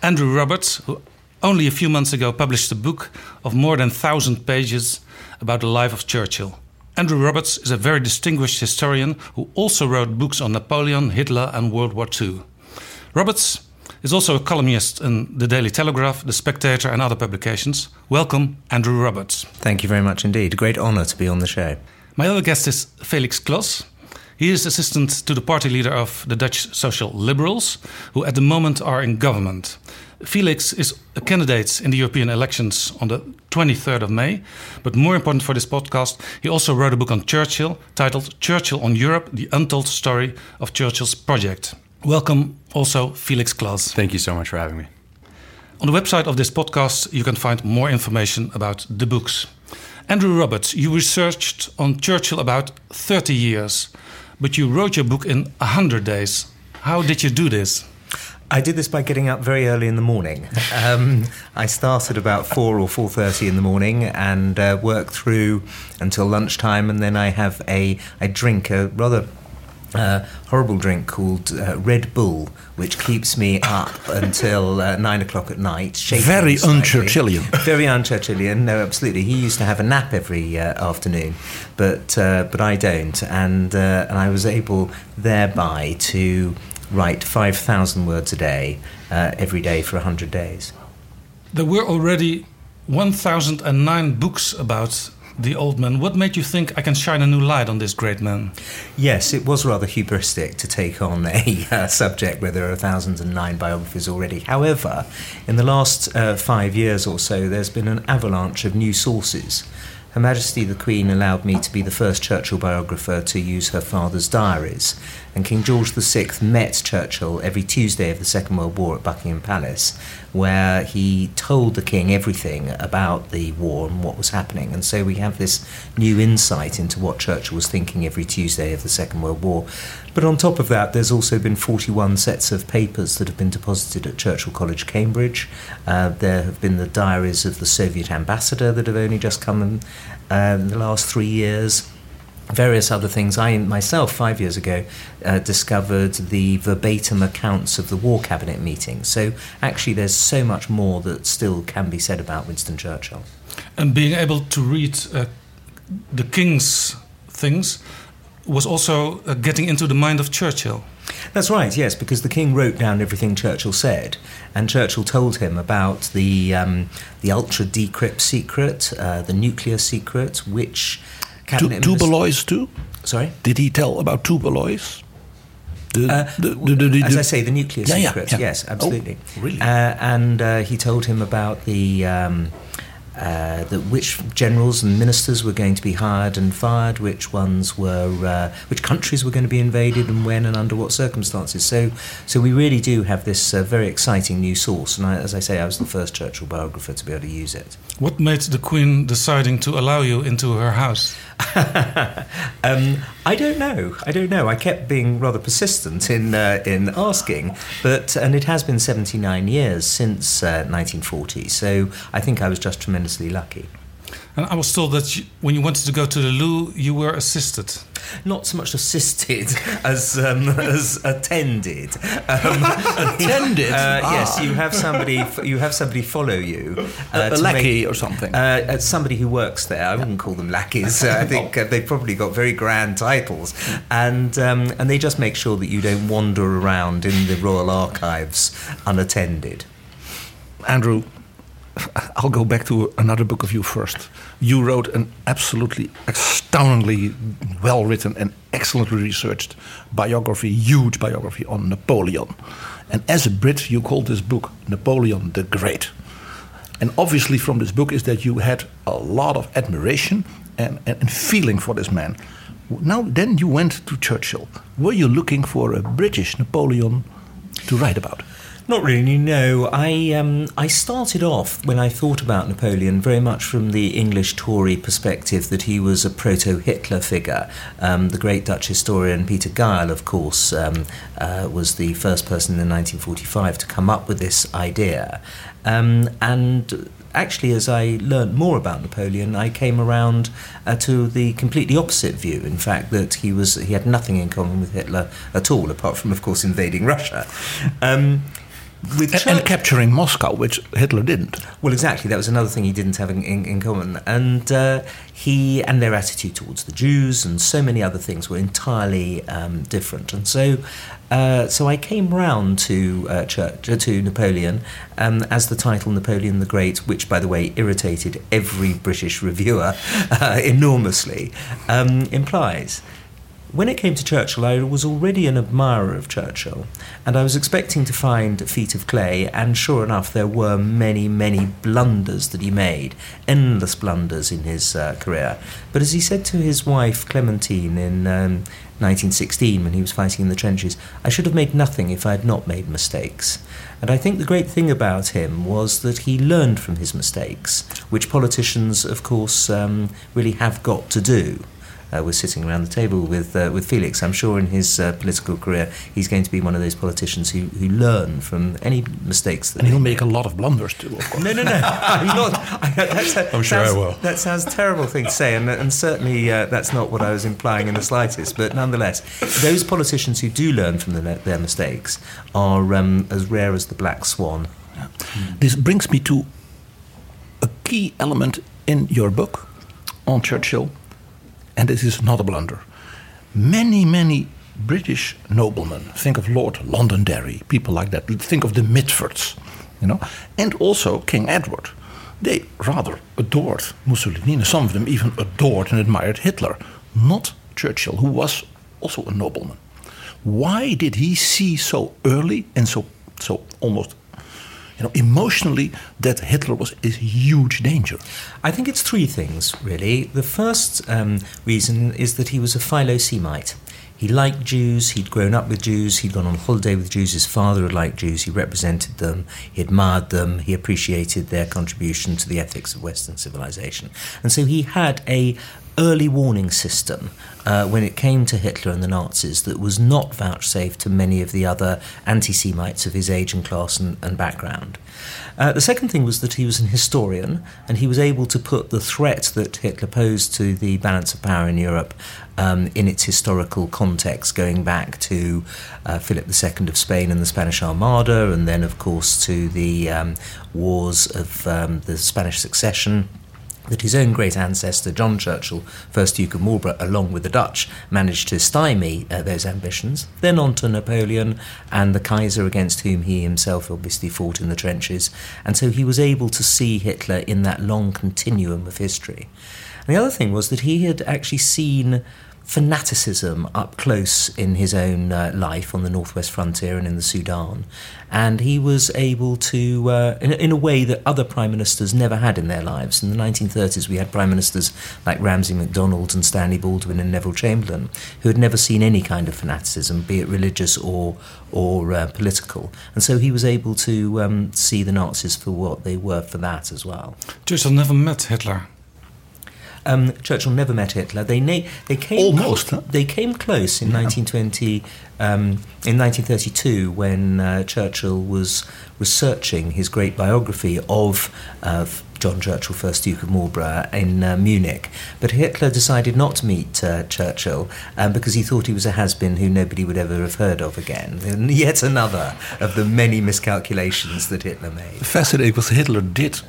Andrew Roberts, who only a few months ago published a book of more than 1,000 pages about the life of Churchill. Andrew Roberts is a very distinguished historian who also wrote books on Napoleon, Hitler, and World War II. Roberts is also a columnist in the Daily Telegraph, The Spectator, and other publications. Welcome, Andrew Roberts. Thank you very much indeed. Great honour to be on the show. My other guest is Felix Klos. He is assistant to the party leader of the Dutch Social Liberals, who at the moment are in government. Felix is a candidate in the European elections on the 23rd of May. But more important for this podcast, he also wrote a book on Churchill titled Churchill on Europe The Untold Story of Churchill's Project. Welcome, also, Felix Klaas. Thank you so much for having me. On the website of this podcast, you can find more information about the books. Andrew Roberts, you researched on Churchill about 30 years but you wrote your book in 100 days. How did you do this? I did this by getting up very early in the morning. [LAUGHS] Um, I started about four or four thirty in the morning and uh, worked through until lunchtime, and then I have a I drink a rather uh, horrible drink called uh, Red Bull, which keeps me up until uh, nine o'clock at night. Very un-Churchillian. [LAUGHS] Very un-Churchillian. No, absolutely. He used to have a nap every uh, afternoon, but uh, but I don't, and uh, and I was able thereby to write five thousand words a day every day for hundred days. There were already one thousand and nine books about the old man. What made you think I can shine a new light on this great man? Yes, it was rather hubristic to take on a [LAUGHS] uh, subject where there are thousands and nine biographies already. However, in the last uh, five years or so, there's been an avalanche of new sources. Her Majesty the Queen allowed me to be the first Churchill biographer to use her father's diaries, and King George VI met Churchill every Tuesday of the Second World War at Buckingham Palace, where he told the king everything about the war and what was happening. And so we have this new insight into what Churchill was thinking every Tuesday of the Second World War. But on top of that, there's also been 41 sets of papers that have been deposited at Churchill College, Cambridge. Uh, there have been the diaries of the Soviet ambassador that have only just come in, uh, in the last three years various other things. I myself, five years ago, uh, discovered the verbatim accounts of the war cabinet meetings. So actually, there's so much more that still can be said about Winston Churchill. And being able to read uh, the king's things was also uh, getting into the mind of Churchill. That's right, yes, because the king wrote down everything Churchill said, and Churchill told him about the um, the ultra decrypt secret, uh, the nuclear secret, which cabinet tu- Tubalois too. Sorry, did he tell about Tubalois? The, uh, the, the, as I say, the nuclear yeah, secret. Yeah, yeah. Yes, absolutely. Oh, really? Uh, and uh, he told him about the. Um, uh, that which generals and ministers were going to be hired and fired, which ones were, uh, which countries were going to be invaded, and when and under what circumstances. So, so we really do have this uh, very exciting new source. And I, as I say, I was the first Churchill biographer to be able to use it. What made the Queen deciding to allow you into her house? [LAUGHS] um, I don't know. I don't know. I kept being rather persistent in uh, in asking, but and it has been 79 years since uh, 1940. So I think I was just tremendously lucky. And I was told that you, when you wanted to go to the loo, you were assisted. Not so much assisted [LAUGHS] as um, as attended. Um, [LAUGHS] Attended? Uh, Ah. Yes, you have somebody. You have somebody follow you. A- a to lackey or something? Uh, uh, somebody who works there. I wouldn't call them lackeys. Uh, [LAUGHS] I think uh, they've probably got very grand titles, and um, and they just make sure that you don't wander around in the Royal Archives unattended. Andrew, I'll go back to another book of you first. You wrote an absolutely astoundingly well written and excellently researched biography, huge biography on Napoleon. And as a Brit, you called this book Napoleon the Great. And obviously, from this book, is that you had a lot of admiration and, and, and feeling for this man. Now, then you went to Churchill. Were you looking for a British Napoleon to write about? Not really. No, I um, I started off when I thought about Napoleon very much from the English Tory perspective that he was a proto-Hitler figure. Um, the great Dutch historian Peter Geil, of course, um, uh, was the first person in 1945 to come up with this idea, um, and. Actually, as I learned more about Napoleon, I came around uh, to the completely opposite view. In fact, that he was he had nothing in common with Hitler at all, apart from, of course, invading Russia. Um, with And, and capturing Moscow, which Hitler didn't. well, exactly. That was another thing he didn't have in, in, in common, and uh, he and their attitude towards the Jews and so many other things were entirely um, different. And so, uh, so I came round to uh, church, uh, to Napoleon um, as the title Napoleon the Great, which, by the way, irritated every British reviewer [LAUGHS] uh, enormously, um, implies. When it came to Churchill, I was already an admirer of Churchill, and I was expecting to find Feet of Clay, and sure enough, there were many, many blunders that he made, endless blunders in his uh, career. But as he said to his wife Clementine in um, 1916, when he was fighting in the trenches, I should have made nothing if I had not made mistakes. And I think the great thing about him was that he learned from his mistakes, which politicians, of course, um, really have got to do uh, was sitting around the table with uh, with Felix. I'm sure in his uh, political career he's going to be one of those politicians who, who learn from any mistakes that And he'll make a lot of blunders too, of course. no, no, no. [LAUGHS] I'm not. I, that's a, I'm sure I will. That sounds a terrible thing to say, and, and certainly uh, that's not what I was implying in the slightest. But nonetheless, those politicians who do learn from the, their mistakes are um, as rare as the black swan. This brings me to a key element in your book on Churchill, and this is not a blunder. Many, many British noblemen, think of Lord Londonderry, people like that, think of the Mitfords, you know, and also King Edward. They rather adored Mussolini, and some of them even adored and admired Hitler, not Churchill, who was also a nobleman. Why did he see so early and so, so almost you know, emotionally that Hitler was a huge danger. I think it's three things, really. The first um, reason is that he was a Philo-Semite. He liked Jews, he'd grown up with Jews, he'd gone on holiday with Jews, his father had liked Jews, he represented them, he admired them, he appreciated their contribution to the ethics of Western civilization. And so he had a early warning system uh, when it came to Hitler and the Nazis that was not vouchsafed to many of the other anti Semites of his age and class and, and background. Uh, the second thing was that he was an historian and he was able to put the threat that Hitler posed to the balance of power in Europe um, in its historical context, going back to uh, Philip II of Spain and the Spanish Armada, and then, of course, to the um, wars of um, the Spanish succession that his own great ancestor, John Churchill, 1st Duke of Marlborough, along with the Dutch, managed to stymie uh, those ambitions. Then on to Napoleon and the Kaiser, against whom he himself obviously fought in the trenches. And so he was able to see Hitler in that long continuum of history. And the other thing was that he had actually seen fanaticism up close in his own uh, life on the northwest frontier and in the Sudan. And he was able to, uh, in, in a way that other prime ministers never had in their lives. In the 1930s, we had prime ministers like Ramsay MacDonald and Stanley Baldwin and Neville Chamberlain, who had never seen any kind of fanaticism, be it religious or, or uh, political. And so he was able to um, see the Nazis for what they were for that as well. Churchill never met Hitler. Um, Churchill never met Hitler. They na- they came Almost, huh? They came close in 1920, um, in 1932, when uh, Churchill was researching his great biography of uh, John Churchill, first Duke of Marlborough, in uh, Munich. But Hitler decided not to meet uh, Churchill um, because he thought he was a has-been who nobody would ever have heard of again. And [LAUGHS] yet another of the many miscalculations that Hitler made. Fascinating because Hitler did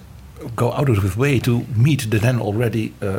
go out of his way to meet the then already uh, uh,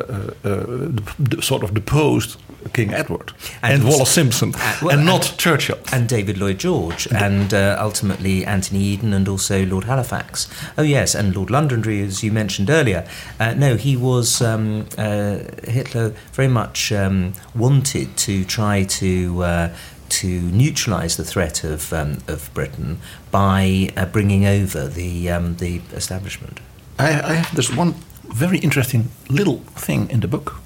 uh, the, the sort of deposed King Edward and, And- Wallace Simpson, Uh, well, and not Churchill. and David Lloyd George, and uh, ultimately Anthony Eden, and also Lord Halifax. Oh yes, and Lord Londonderry, as you mentioned earlier. Uh, no, he was um, uh, Hitler very much um, wanted to try to. Uh, to neutralise the threat of, um, of Britain by uh, bringing over the um, the establishment. I, I have there's one very interesting little thing in the book.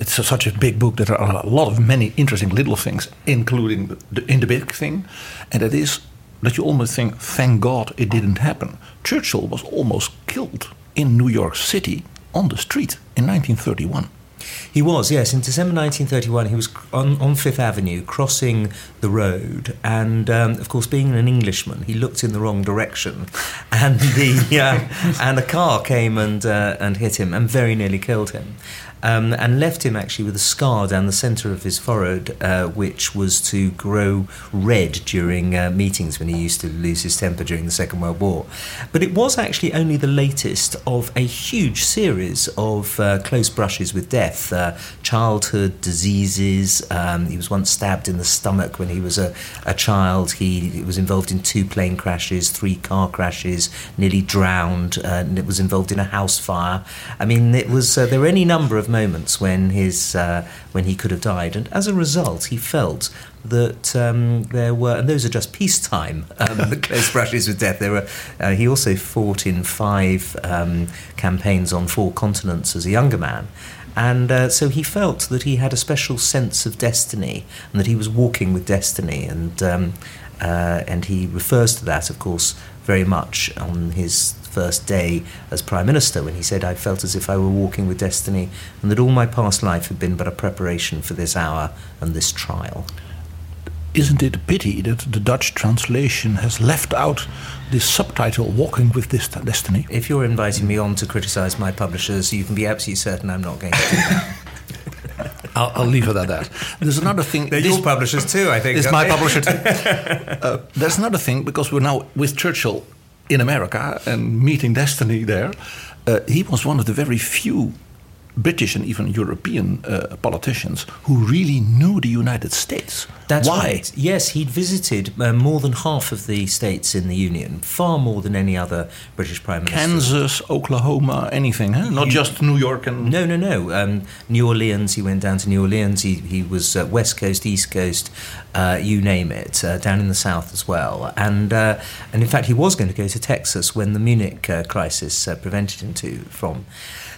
It's a, such a big book that there are a lot of many interesting little things, including the, the, in the big thing, and that is that you almost think, thank God it didn't happen. Churchill was almost killed in New York City on the street in 1931. He was, yes. In December 1931, he was on, on Fifth Avenue crossing the road, and um, of course, being an Englishman, he looked in the wrong direction, [LAUGHS] and the uh, and a car came and uh, and hit him and very nearly killed him. Um, and left him actually with a scar down the centre of his forehead, uh, which was to grow red during uh, meetings when he used to lose his temper during the Second World War. But it was actually only the latest of a huge series of uh, close brushes with death, uh, childhood diseases. Um, he was once stabbed in the stomach when he was a, a child. He, was involved in two plane crashes, three car crashes, nearly drowned, uh, and it was involved in a house fire. I mean, it was uh, there were any number of moments when his uh, when he could have died, and as a result, he felt that um, there were, and those are just peacetime, um, [LAUGHS] [LAUGHS] close brushes with death. There were. Uh, he also fought in five um, campaigns on four continents as a younger man. And uh, so he felt that he had a special sense of destiny and that he was walking with destiny. And, um, uh, and he refers to that, of course, very much on his first day as Prime Minister when he said, I felt as if I were walking with destiny and that all my past life had been but a preparation for this hour and this trial. Isn't it a pity that the Dutch translation has left out this subtitle, Walking with This Destiny? If you're inviting me on to criticise my publishers, you can be absolutely certain I'm not going to do that. [LAUGHS] I'll, I'll leave it at that. There's another thing. They're your publishers too, I think. It's my they? publisher too. [LAUGHS] uh, there's another thing because we're now with Churchill in America and meeting destiny there. Uh, he was one of the very few British and even European uh, politicians who really knew the United States. That's Why? right. Yes, he'd visited uh, more than half of the states in the Union, far more than any other British Prime Minister. Kansas, Oklahoma, anything, huh? Not just New York and. No, no, no. Um, New Orleans, he went down to New Orleans. He, he was uh, West Coast, East Coast, uh, you name it, uh, down in the South as well. And, uh, and in fact, he was going to go to Texas when the Munich uh, crisis uh, prevented him to from.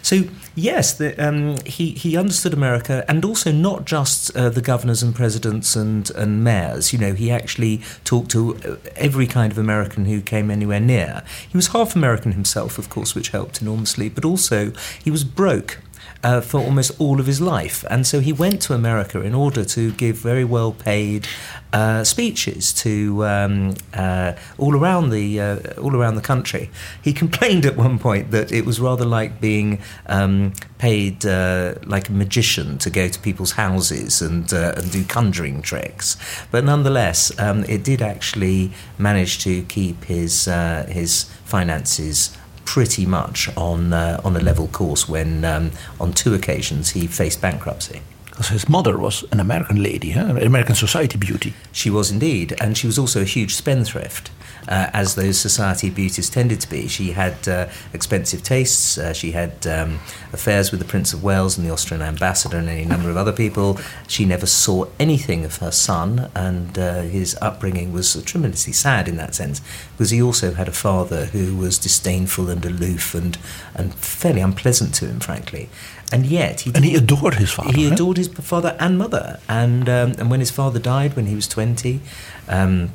So, yes, the, um, he, he understood America and also not just uh, the governors and presidents and, and mayors. You know, he actually talked to uh, every kind of American who came anywhere near. He was half American himself, of course, which helped enormously, but also he was broke. Uh, for almost all of his life, and so he went to America in order to give very well paid uh, speeches to um, uh, all around the uh, all around the country. He [LAUGHS] complained at one point that it was rather like being um, paid uh, like a magician to go to people's houses and uh, and do conjuring tricks. But nonetheless, um, it did actually manage to keep his his finances pretty much on uh, on a level course when um, on two occasions he faced bankruptcy. Because his mother was an American lady, huh? an American society beauty. She was indeed, and she was also a huge spendthrift. Uh, as those society beauties tended to be. She had uh, expensive tastes. Uh, she had um, affairs with the Prince of Wales and the Austrian ambassador and any number of other people. She never saw anything of her son, and uh, his upbringing was tremendously sad in that sense, because he also had a father who was disdainful and aloof and, and fairly unpleasant to him, frankly. And yet, he And he adored his father. he adored his father and mother. And um, and when his father died when he was twenty, um,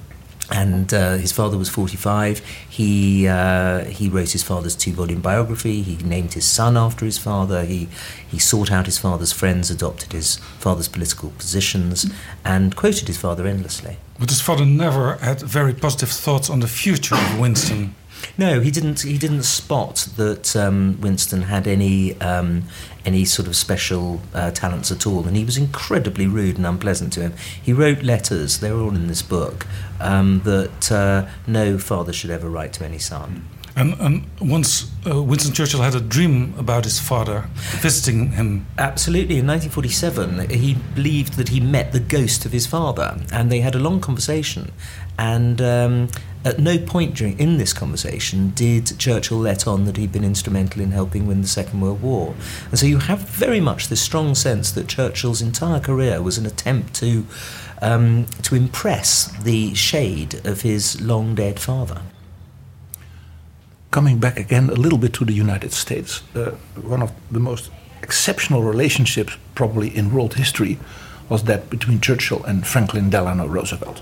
and uh, his father was 45. He uh, he wrote his father's two-volume biography. He named his son after his father. He he sought out his father's friends, adopted his father's political positions, and quoted his father endlessly. But his father never had very positive thoughts on the future of Winston. No, he didn't. He didn't spot that um, Winston had any um, any sort of special uh, talents at all, and he was incredibly rude and unpleasant to him. He wrote letters; they're all in this book um, that uh, no father should ever write to any son. And, and once uh, Winston Churchill had a dream about his father visiting him. Absolutely. In 1947, he believed that he met the ghost of his father, and they had a long conversation. And um, at no point during in this conversation did Churchill let on that he'd been instrumental in helping win the Second World War. And so you have very much this strong sense that Churchill's entire career was an attempt to um, to impress the shade of his long dead father. Coming back again a little bit to the United States, uh, one of the most exceptional relationships probably in world history was that between Churchill and Franklin Delano Roosevelt.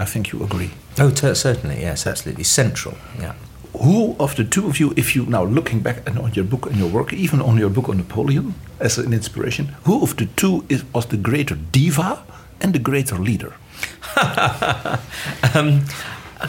I think you agree. Oh, t- certainly, yes, absolutely. Central, yeah. Who of the two of you, if you now looking back on your book and your work, even on your book on Napoleon as an inspiration, who of the two is, was the greater diva and the greater leader? [LAUGHS] um,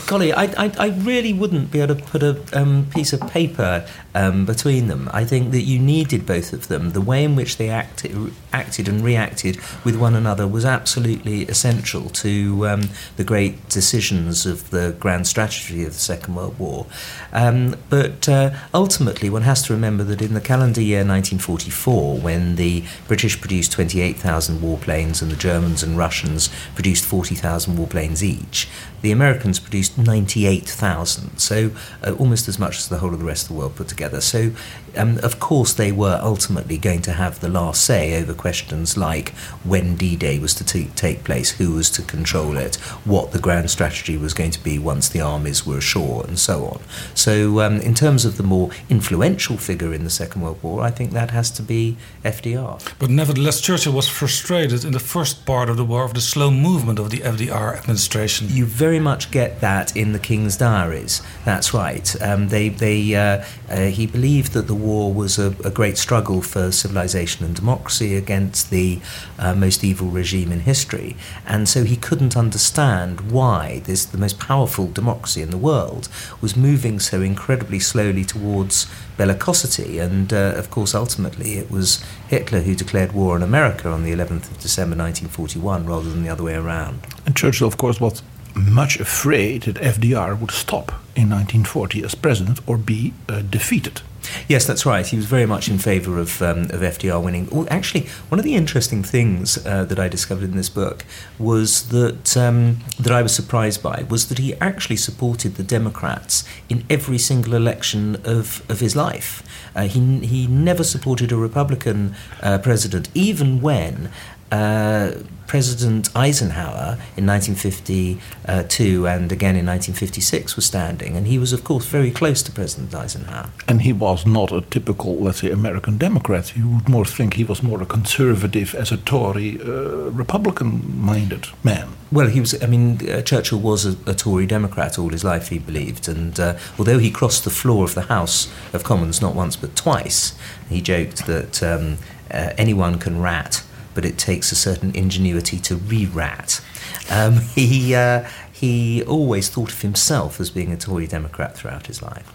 golly, I, I, I, really wouldn't be able to put a um, piece of paper um, between them. I think that you needed both of them. The way in which they acted, acted and reacted with one another was absolutely essential to um, the great decisions of the grand strategy of the Second World War. Um, but uh, ultimately, one has to remember that in the calendar year 1944, when the British produced 28,000 warplanes and the Germans and Russians produced 40,000 warplanes each, the Americans produced 98,000, so uh, almost as much as the whole of the rest of the world put together. So, um, of course, they were ultimately going to have the last say over questions like when D Day was to t- take place, who was to control it, what the grand strategy was going to be once the armies were ashore, and so on. So, um, in terms of the more influential figure in the Second World War, I think that has to be FDR. But nevertheless, Churchill was frustrated in the first part of the war of the slow movement of the FDR administration. You very much get that in the King's diaries. That's right. Um, they, they, uh, uh, he believed that the war was a, a, great struggle for civilization and democracy against the uh, most evil regime in history, and so he couldn't understand why this, the most powerful democracy in the world, was moving so incredibly slowly towards bellicosity. And uh, of course, ultimately, it was Hitler who declared war on America on the 11th of December 1941 rather than the other way around. And Churchill, of course, was much afraid that FDR would stop in 1940 as president or be uh, defeated. Yes, that's right. He was very much in favour of, um, of FDR winning. Well, actually, one of the interesting things uh, that I discovered in this book was that um, that I was surprised by was that he actually supported the Democrats in every single election of, of his life. Uh, he he never supported a Republican uh, president, even when. Uh, President Eisenhower in 1952 and again in 1956 was standing, and he was, of course, very close to President Eisenhower. And he was not a typical, let's say, American Democrat. You would more think he was more a conservative, as a Tory, uh, Republican-minded man. Well, he was. I mean, uh, Churchill was a, a, Tory Democrat all his life. He believed, and uh, although he crossed the floor of the House of Commons not once but twice, he joked that um, uh, anyone can rat but it takes a certain ingenuity to re-rat. Um, [LAUGHS] he, uh, he always thought of himself as being a Tory Democrat throughout his life.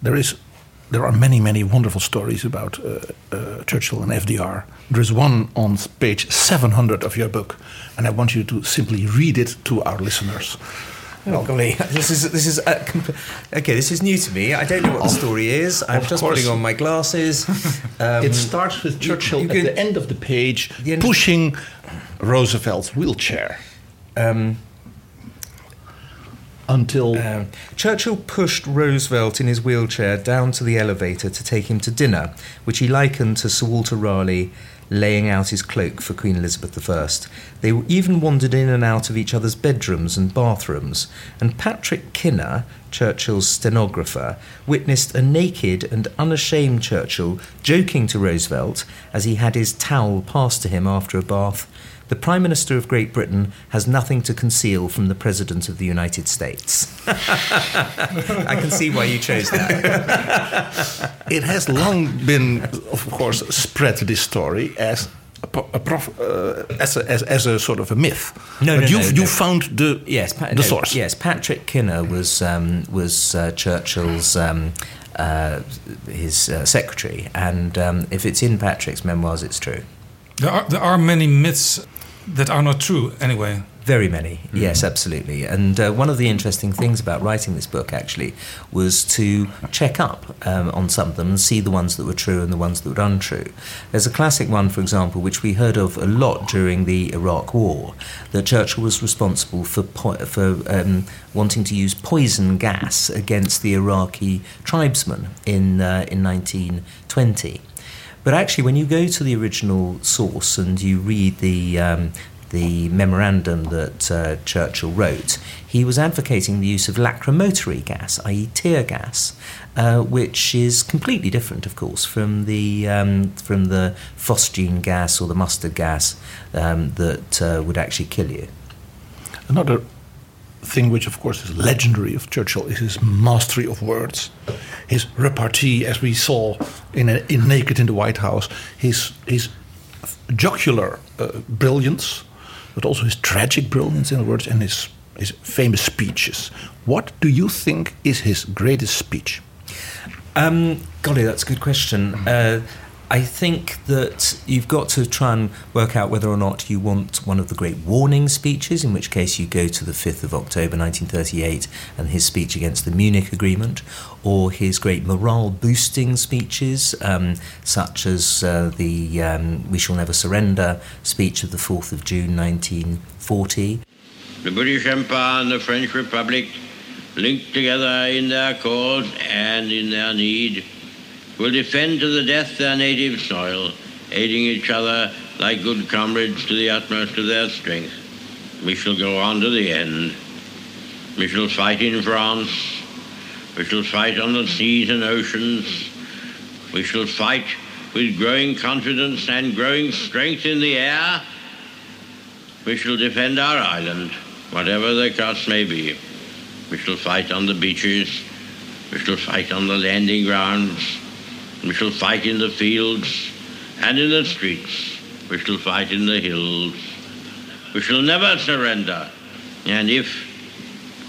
There is, there are many, many wonderful stories about uh, uh, Churchill and FDR. There is one on page 700 of your book, and I want you to simply read it to our listeners. Oh, golly, [LAUGHS] this is this is uh, okay. This is new to me. I don't know what the story is. I'm just course. putting on my glasses. [LAUGHS] Um, it starts with Churchill you, you at the end of the page the pushing Roosevelt's wheelchair. Um, until um, Churchill pushed Roosevelt in his wheelchair down to the elevator to take him to dinner, which he likened to Sir Walter Raleigh laying out his cloak for Queen Elizabeth I. They even wandered in and out of each other's bedrooms and bathrooms, and Patrick Kinner, Churchill's stenographer, witnessed a naked and unashamed Churchill joking to Roosevelt as he had his towel passed to him after a bath The Prime Minister of Great Britain has nothing to conceal from the President of the United States. [LAUGHS] I can see why you chose that. [LAUGHS] it has long been, of course, spread this story as a, prof, uh, as, a, as, as a sort of a myth. No, but no, you no, you no. found the yes, Pa- the no, source. Yes, Patrick Kinner was um, was uh, Churchill's um, uh, his uh, secretary, and um, if it's in Patrick's memoirs, it's true. There are, there are many myths that are not true, anyway. Very many, yes, absolutely. And uh, one of the interesting things about writing this book actually was to check up um, on some of them and see the ones that were true and the ones that were untrue. There's a classic one, for example, which we heard of a lot during the Iraq War, that Churchill was responsible for po- for um, wanting to use poison gas against the Iraqi tribesmen in uh, in 1920. But actually, when you go to the original source and you read the um, the memorandum that uh, Churchill wrote, he was advocating the use of lacrimatory gas, i.e., tear gas, uh, which is completely different, of course, from the um, from the phosgene gas or the mustard gas um, that uh, would actually kill you. Another thing which, of course, is legendary of Churchill is his mastery of words, his repartee, as we saw in, a, in Naked in the White House, his his jocular uh, brilliance, but also his tragic brilliance in words and his his famous speeches. What do you think is his greatest speech? Um, golly, that's a good question. Uh, I think that you've got to try and work out whether or not you want one of the great warning speeches, in which case you go to the 5th of October 1938 and his speech against the Munich Agreement, or his great morale boosting speeches, um, such as uh, the um, We Shall Never Surrender speech of the 4th of June 1940. The British Empire and the French Republic, linked together in their cause and in their need, will defend to the death their native soil, aiding each other like good comrades to the utmost of their strength. We shall go on to the end. We shall fight in France. We shall fight on the seas and oceans. We shall fight with growing confidence and growing strength in the air. We shall defend our island, whatever the cost may be. We shall fight on the beaches. We shall fight on the landing grounds. We shall fight in the fields and in the streets. We shall fight in the hills. We shall never surrender. And if,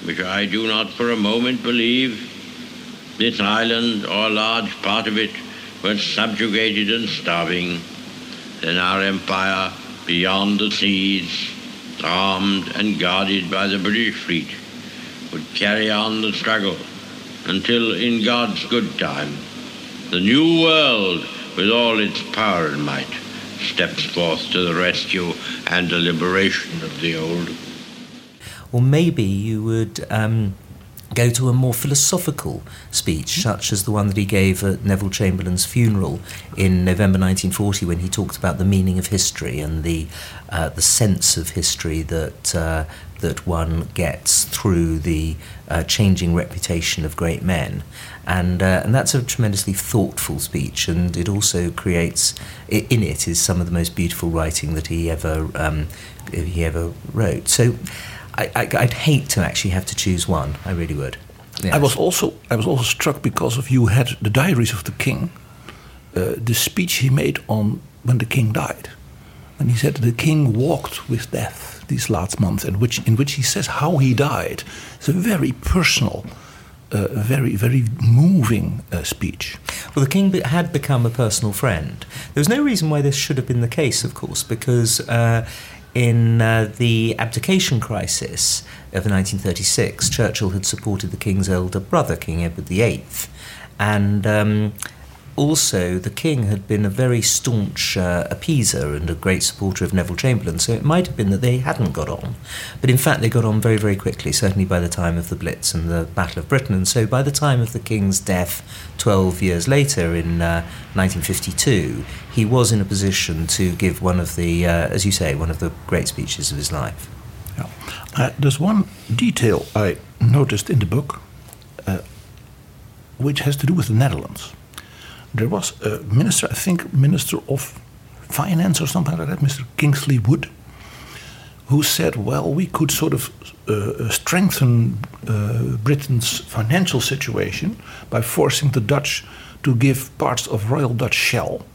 which I do not for a moment believe, this island or a large part of it were subjugated and starving, then our empire beyond the seas, armed and guarded by the British fleet, would carry on the struggle until, in God's good time, the new world, with all its power and might, steps forth to the rescue and the liberation of the old. Or maybe you would um, go to a more philosophical speech, such as the one that he gave at Neville Chamberlain's funeral in November 1940, when he talked about the meaning of history and the uh, the sense of history that uh, that one gets through the uh, changing reputation of great men. And, uh, and that's a tremendously thoughtful speech, and it also creates, in it is some of the most beautiful writing that he ever, um, he ever wrote. So I, I'd hate to actually have to choose one, I really would. Yeah. I was also I was also struck because of you had the diaries of the king, uh, the speech he made on when the king died, and he said the king walked with death these last months, and which in which he says how he died. It's a very personal, uh, very very moving uh, speech. Well, the king had become a personal friend. There was no reason why this should have been the case, of course, because uh, in uh, the abdication crisis of 1936, Churchill had supported the king's elder brother, King Edward VIII, and um, also the king had been a very staunch uh, appeaser and a great supporter of Neville Chamberlain, so it might have been that they hadn't got on. But in fact, they got on very, very quickly, certainly by the time of the Blitz and the Battle of Britain. And so by the time of the king's death, 12 years later in uh, 1952, he was in a position to give one of the, uh, as you say, one of the great speeches of his life. Uh, there's one detail I noticed in the book, uh, which has to do with the Netherlands. There was a minister, I think, Minister of Finance or something like that, Mr. Kingsley Wood, who said, well, we could sort of uh, strengthen uh, Britain's financial situation by forcing the Dutch to give parts of Royal Dutch Shell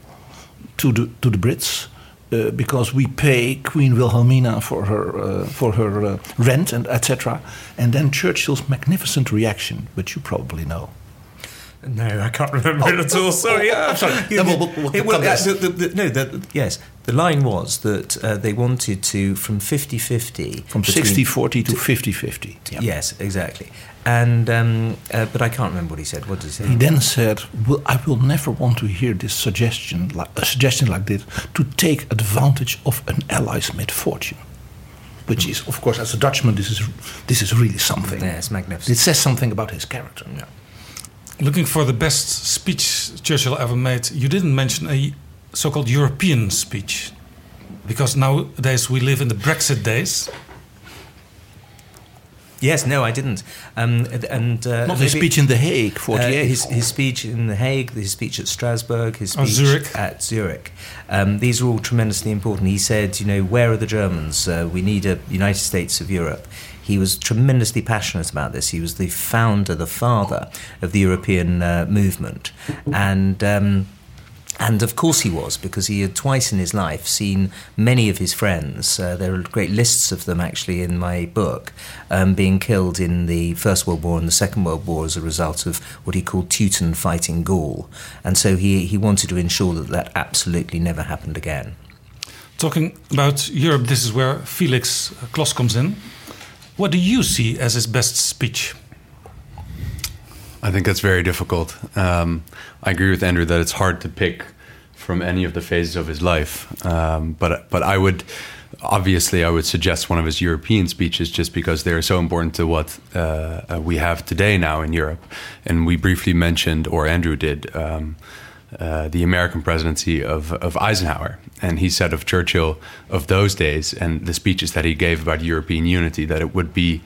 to the, to the Brits. Uh, because we pay Queen Wilhelmina for her uh, for her uh, rent and etc. And then Churchill's magnificent reaction, which you probably know. No, I can't remember it at all. Sorry. Yeah, No, uh, the- no, yes. The line was that uh, they wanted to, from 50 50. From 60 40 to 50 50. Yes, exactly. And um, uh, But I can't remember what he said. What did he say? He then said, well, I will never want to hear this suggestion, like, a suggestion like this, to take advantage of an ally's misfortune. Which is, of course, as a Dutchman, this is, this is really something. Yeah, it's magnificent. It says something about his character. Looking for the best speech Churchill ever made, you didn't mention a so called European speech. Because nowadays we live in the Brexit days. Yes, no, I didn't. Um, and uh, Not his maybe- speech in The Hague, 48. Uh, his, his speech in The Hague, his speech at Strasbourg, his Oh, speech Zurich. at Zurich. Um, these are all tremendously important. He said, you know, where are the Germans? Uh, we need a United States of Europe. He was tremendously passionate about this. He was the founder, the father of the European uh, movement. And. Um, and of course he was, because he had twice in his life seen many of his friends, uh, there are great lists of them actually in my book, um, being killed in the First World War and the Second World War as a result of what he called Teuton fighting Gaul. And so he, he wanted to ensure that that absolutely never happened again. Talking about Europe, this is where Felix Kloss comes in. What do you see as his best speech? I think that's very difficult. Um, I agree with Andrew that it's hard to pick from any of the phases of his life. Um, but but I would obviously I would suggest one of his European speeches just because they're so important to what uh, uh, we have today now in Europe. And we briefly mentioned, or Andrew did. Um, uh, the American presidency of, of Eisenhower. And he said of Churchill of those days and the speeches that he gave about European unity that it would be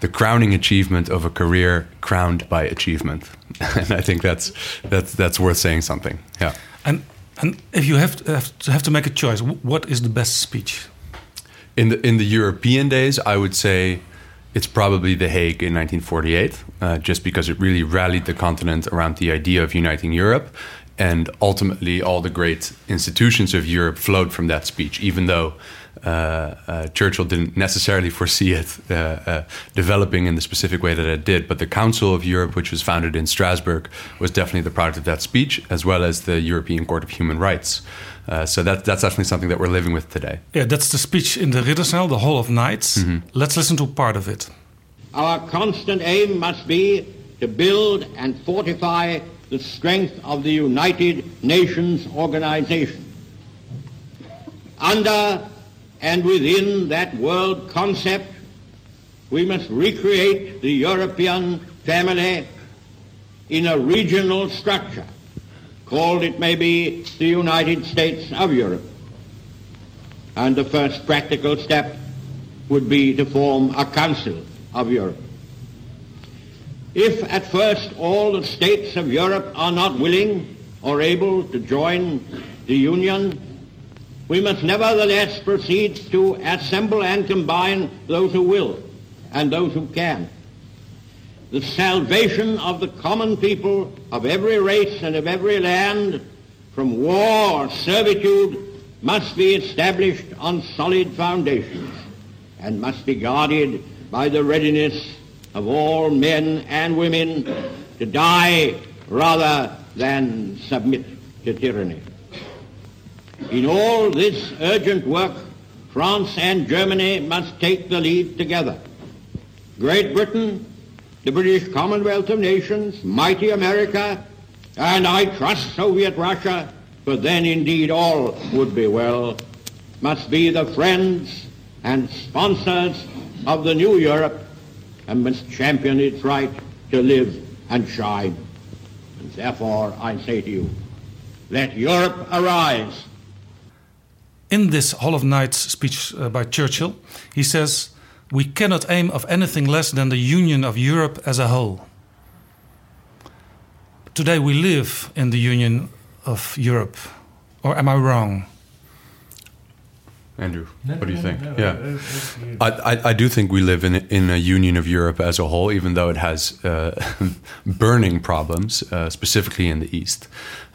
the crowning achievement of a career crowned by achievement. [LAUGHS] and I think that's that's that's worth saying something. Yeah. And and if you have to have to, have to make a choice, what is the best speech? In the in the European days, I would say it's probably The Hague in 1948, uh, just because it really rallied the continent around the idea of uniting Europe, and ultimately all the great institutions of Europe flowed from that speech. Even though uh, uh, Churchill didn't necessarily foresee it uh, uh, developing in the specific way that it did, but the Council of Europe, which was founded in Strasbourg, was definitely the product of that speech, as well as the European Court of Human Rights. Uh, so that, that's definitely something that we're living with today. Yeah, that's the speech in the Ridderzaal, the Hall of Knights. Mm-hmm. Let's listen to part of it. Our constant aim must be to build and fortify the strength of the United Nations organization. Under and within that world concept, we must recreate the European family in a regional structure, called it may be the United States of Europe. And the first practical step would be to form a Council of Europe. If at first all the states of Europe are not willing or able to join the Union, we must nevertheless proceed to assemble and combine those who will and those who can. The salvation of the common people of every race and of every land from war or servitude must be established on solid foundations and must be guarded by the readiness of all men and women to die rather than submit to tyranny. In all this urgent work, France and Germany must take the lead together. Great Britain, the British Commonwealth of Nations, mighty America, and I trust Soviet Russia, for then indeed all would be well, must be the friends and sponsors of the new Europe and must champion its right to live and shine. And therefore I say to you, let Europe arise. In this Hall of Knights speech uh, by Churchill, he says, We cannot aim of anything less than the union of Europe as a whole. Today we live in the union of Europe. Or am I wrong? Andrew, No, what do you no, think? no, no, yeah, no, no, I, I, I do think we live in in a union of Europe as a whole, even though it has uh, [LAUGHS] burning problems, uh, specifically in the east,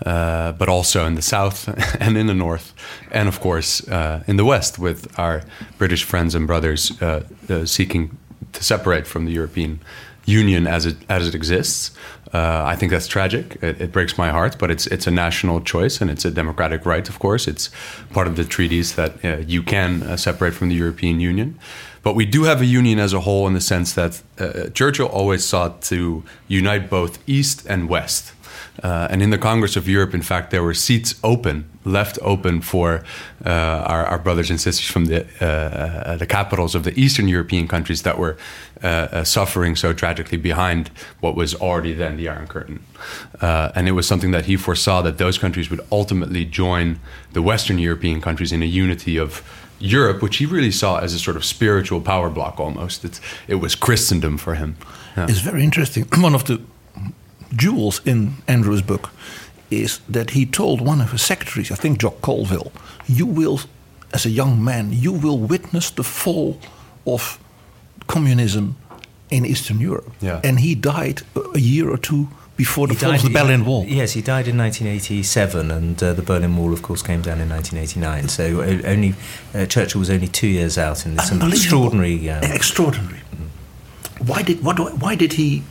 uh, but also in the south [LAUGHS] and in the north, and of course uh, in the west, with our British friends and brothers uh, uh, seeking to separate from the European Union as it as it exists. Uh, I think that's tragic. It, it breaks my heart, but it's it's a national choice and it's a democratic right. Of course, it's part of the treaties that uh, you can uh, separate from the European Union. But we do have a union as a whole in the sense that uh, Churchill always sought to unite both East and West. Uh, and in the Congress of Europe, in fact, there were seats open, left open for uh, our, our, brothers and sisters from the uh, the capitals of the Eastern European countries that were uh, uh, suffering so tragically behind what was already then the Iron Curtain. Uh, and it was something that he foresaw that those countries would ultimately join the Western European countries in a unity of Europe, which he really saw as a sort of spiritual power block almost. It's, it was Christendom for him. Yeah. It's very interesting. [CLEARS THROAT] One of the jewels in Andrew's book is that he told one of his secretaries, I think Jock Colville, you will, as a young man, you will witness the fall of communism in Eastern Europe. Yeah. And he died a year or two before the he fall died, of the Berlin Wall. Yes, he died in 1987, and uh, the Berlin Wall, of course, came down in 1989. So only uh, Churchill was only two years out in this extraordinary. Um, extraordinary. Mm. Why did what, why did he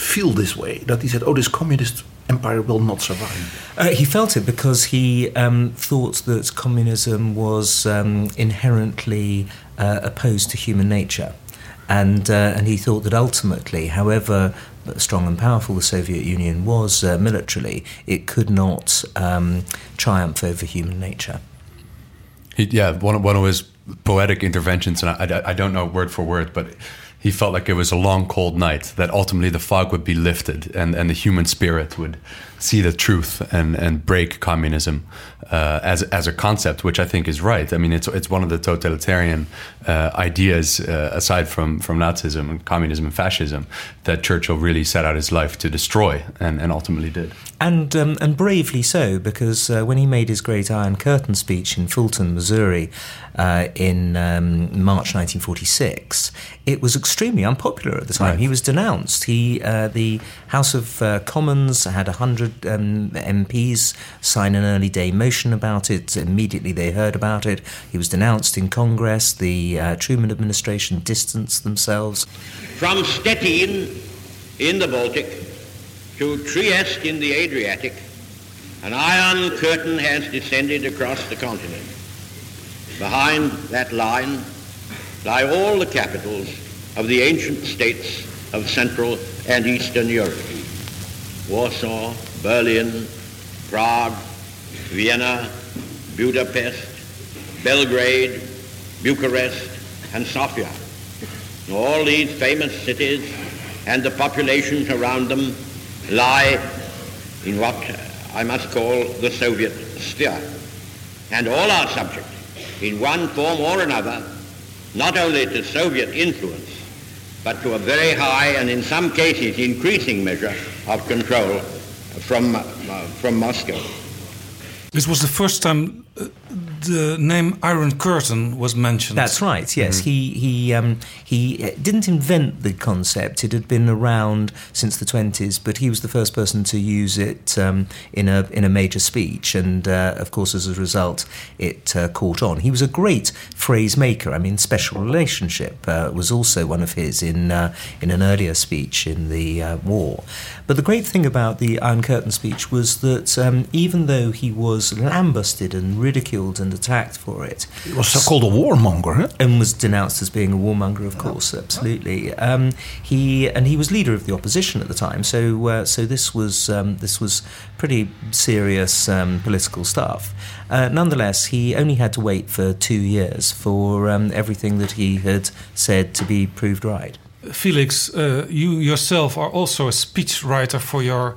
feel this way? That he said, "Oh, this communist empire will not survive." Uh, he felt it because he um, thought that communism was um, inherently uh, opposed to human nature. And, uh, and he thought that ultimately, however strong and powerful the Soviet Union was uh, militarily, it could not um, triumph over human nature. He, yeah, one of, one of his poetic interventions, and I, I, I don't know word for word, but he felt like it was a long, cold night, that ultimately the fog would be lifted and, and the human spirit would see the truth and, and break communism uh, as, as a concept, which I think is right. I mean, it's, it's one of the totalitarian uh, ideas, uh, aside from, from Nazism and communism and fascism, that Churchill really set out his life to destroy and, and ultimately did. And, um, and bravely so, because uh, when he made his great Iron Curtain speech in Fulton, Missouri, uh, in um, March 1946, it was extremely unpopular at the time. Right. He was denounced. He, uh, the House of uh, Commons had 100 um, MPs sign an early day motion about it. Immediately they heard about it. He was denounced in Congress. The uh, Truman administration distanced themselves. From Stettin in the Baltic to Trieste in the Adriatic, an iron curtain has descended across the continent. Behind that line lie all the capitals of the ancient states of Central and Eastern Europe. Warsaw, Berlin, Prague, Vienna, Budapest, Belgrade, Bucharest, and Sofia. All these famous cities and the populations around them lie in what I must call the Soviet sphere. And all are subject, in one form or another, not only to Soviet influence, but to a very high and in some cases increasing measure of control from, uh, from Moscow. This was the first time uh, the name Iron Curtain was mentioned. That's right. Yes, mm-hmm. he he um, he didn't invent the concept. It had been around since the twenties, but he was the first person to use it um, in a in a major speech, and uh, of course, as a result, it uh, caught on. He was a great phrase maker. I mean, special relationship uh, was also one of his in uh, in an earlier speech in the uh, war. But the great thing about the Iron Curtain speech was that um, even though he was lambasted and ridiculed and attacked for it. He was so called a warmonger, huh? and was denounced as being a warmonger. Of course, absolutely. Um, he and he was leader of the opposition at the time, so uh, so this was um, this was pretty serious um, political stuff. Uh, nonetheless, he only had to wait for two years for um, everything that he had said to be proved right. Felix, uh, you yourself are also a speechwriter for your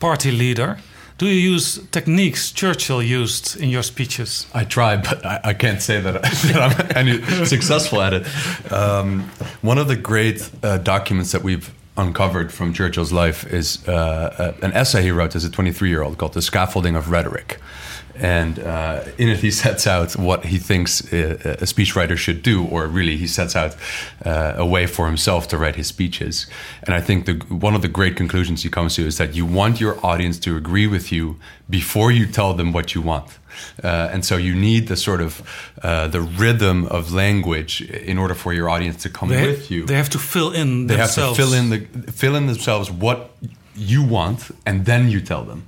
party leader. Do you use techniques Churchill used in your speeches? I try, but I, I can't say that, [LAUGHS] that I'm any successful at it. Um, one of the great uh, documents that we've uncovered from Churchill's life is uh, an essay he wrote as a 23 year old called The Scaffolding of Rhetoric. And uh, in it, he sets out what he thinks a, a speechwriter should do, or really, he sets out uh, a way for himself to write his speeches. And I think the, one of the great conclusions he comes to is that you want your audience to agree with you before you tell them what you want. Uh, and so you need the sort of uh, the rhythm of language in order for your audience to come They, with you. they have to fill in They themselves. have to fill in the fill in themselves what you want, and then you tell them.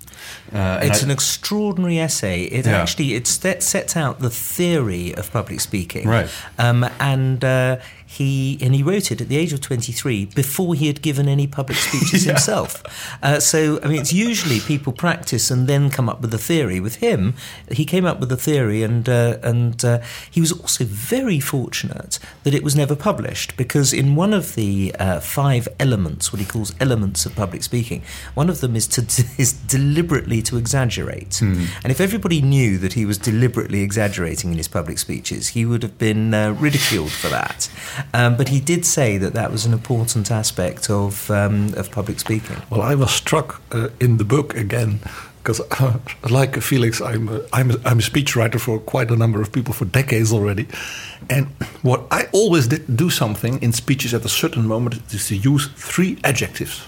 Uh, It's I- an extraordinary essay. It Yeah. actually it set, sets out the theory of public speaking, Right. Um, and uh, he and he wrote it at the age of twenty three before he had given any public speeches [LAUGHS] himself. Uh, so I mean, it's usually people practice and then come up with a theory. With him, he came up with a theory, and uh, and uh, he was also very fortunate that it was never published because in one of the uh, five elements, what he calls elements of public speaking, one of them is to [LAUGHS] is deliberately to exaggerate. And if everybody knew that he was deliberately exaggerating in his public speeches, he would have been uh, ridiculed for that. Um, but he did say that that was an important aspect of um, of public speaking. Well, I was struck uh, in the book again because, uh, [LAUGHS] like Felix, I'm a, I'm, a, I'm a speechwriter for quite a number of people for decades already. And what I always did do something in speeches at a certain moment is to use three adjectives.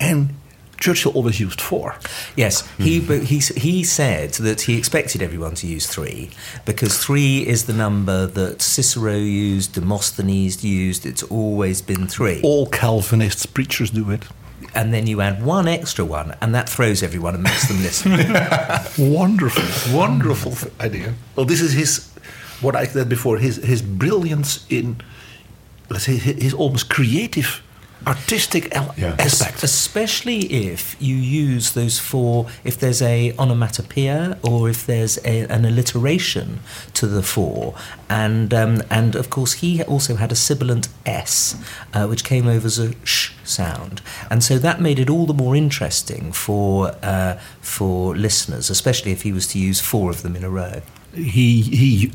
And Churchill always used four. Yes, he hmm. but he he said that he expected everyone to use three because three is the number that Cicero used, Demosthenes used. It's always been three. All Calvinist preachers do it. And then you add one extra one, and that throws everyone and makes them [LAUGHS] listen. wonderful, wonderful idea. Well, this is his, what I said before, his, his brilliance in, let's say, his almost creative, artistic el- aspect. Especially if you use those four, if there's a onomatopoeia or if there's a, an alliteration to the four. And, um, and of course, he also had a sibilant S, uh, which came over as a sh sound. And so that made it all the more interesting for, uh, for listeners, especially if he was to use four of them in a row. He, he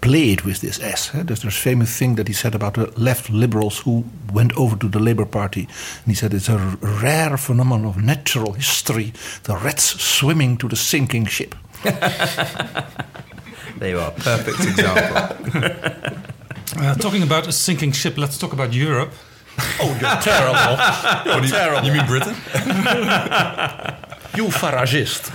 played with this S. There's this famous thing that he said about the left liberals who went over to the Labour Party. And he said it's a rare phenomenon of natural history, the rats swimming to the sinking ship. [LAUGHS] There you are, perfect example. [LAUGHS] Uh, talking about a sinking ship, let's talk about Europe. Oh, you're [LAUGHS] terrible. You're What do you- terrible. you mean Britain? you faragist.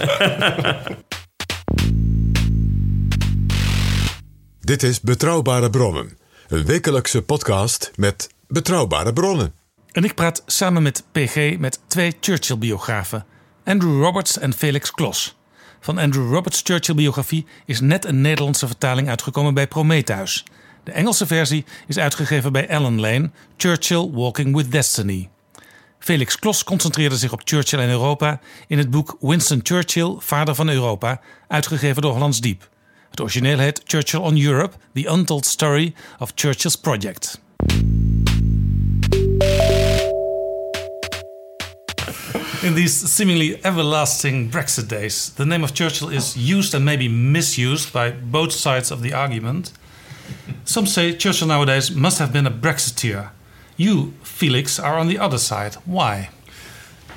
Dit is Betrouwbare Bronnen, een wekelijkse podcast met betrouwbare bronnen. En ik praat samen met PG met twee Churchill-biografen, Andrew Roberts en Felix Klos. Van Andrew Roberts' Churchill-biografie is net een Nederlandse vertaling uitgekomen bij Prometheus. De Engelse versie is uitgegeven bij Allen Lane, Churchill Walking with Destiny. Felix Klos concentreerde zich op Churchill en Europa in het boek Winston Churchill, Vader van Europa, uitgegeven door Hollands Diep. Het origineel heet Churchill on Europe: The Untold Story of Churchill's Project. In these seemingly everlasting Brexit days, the name of Churchill is used and maybe misused by both sides of the argument. Some say Churchill nowadays must have been a Brexiteer. You, Felix, are on the other side. Why?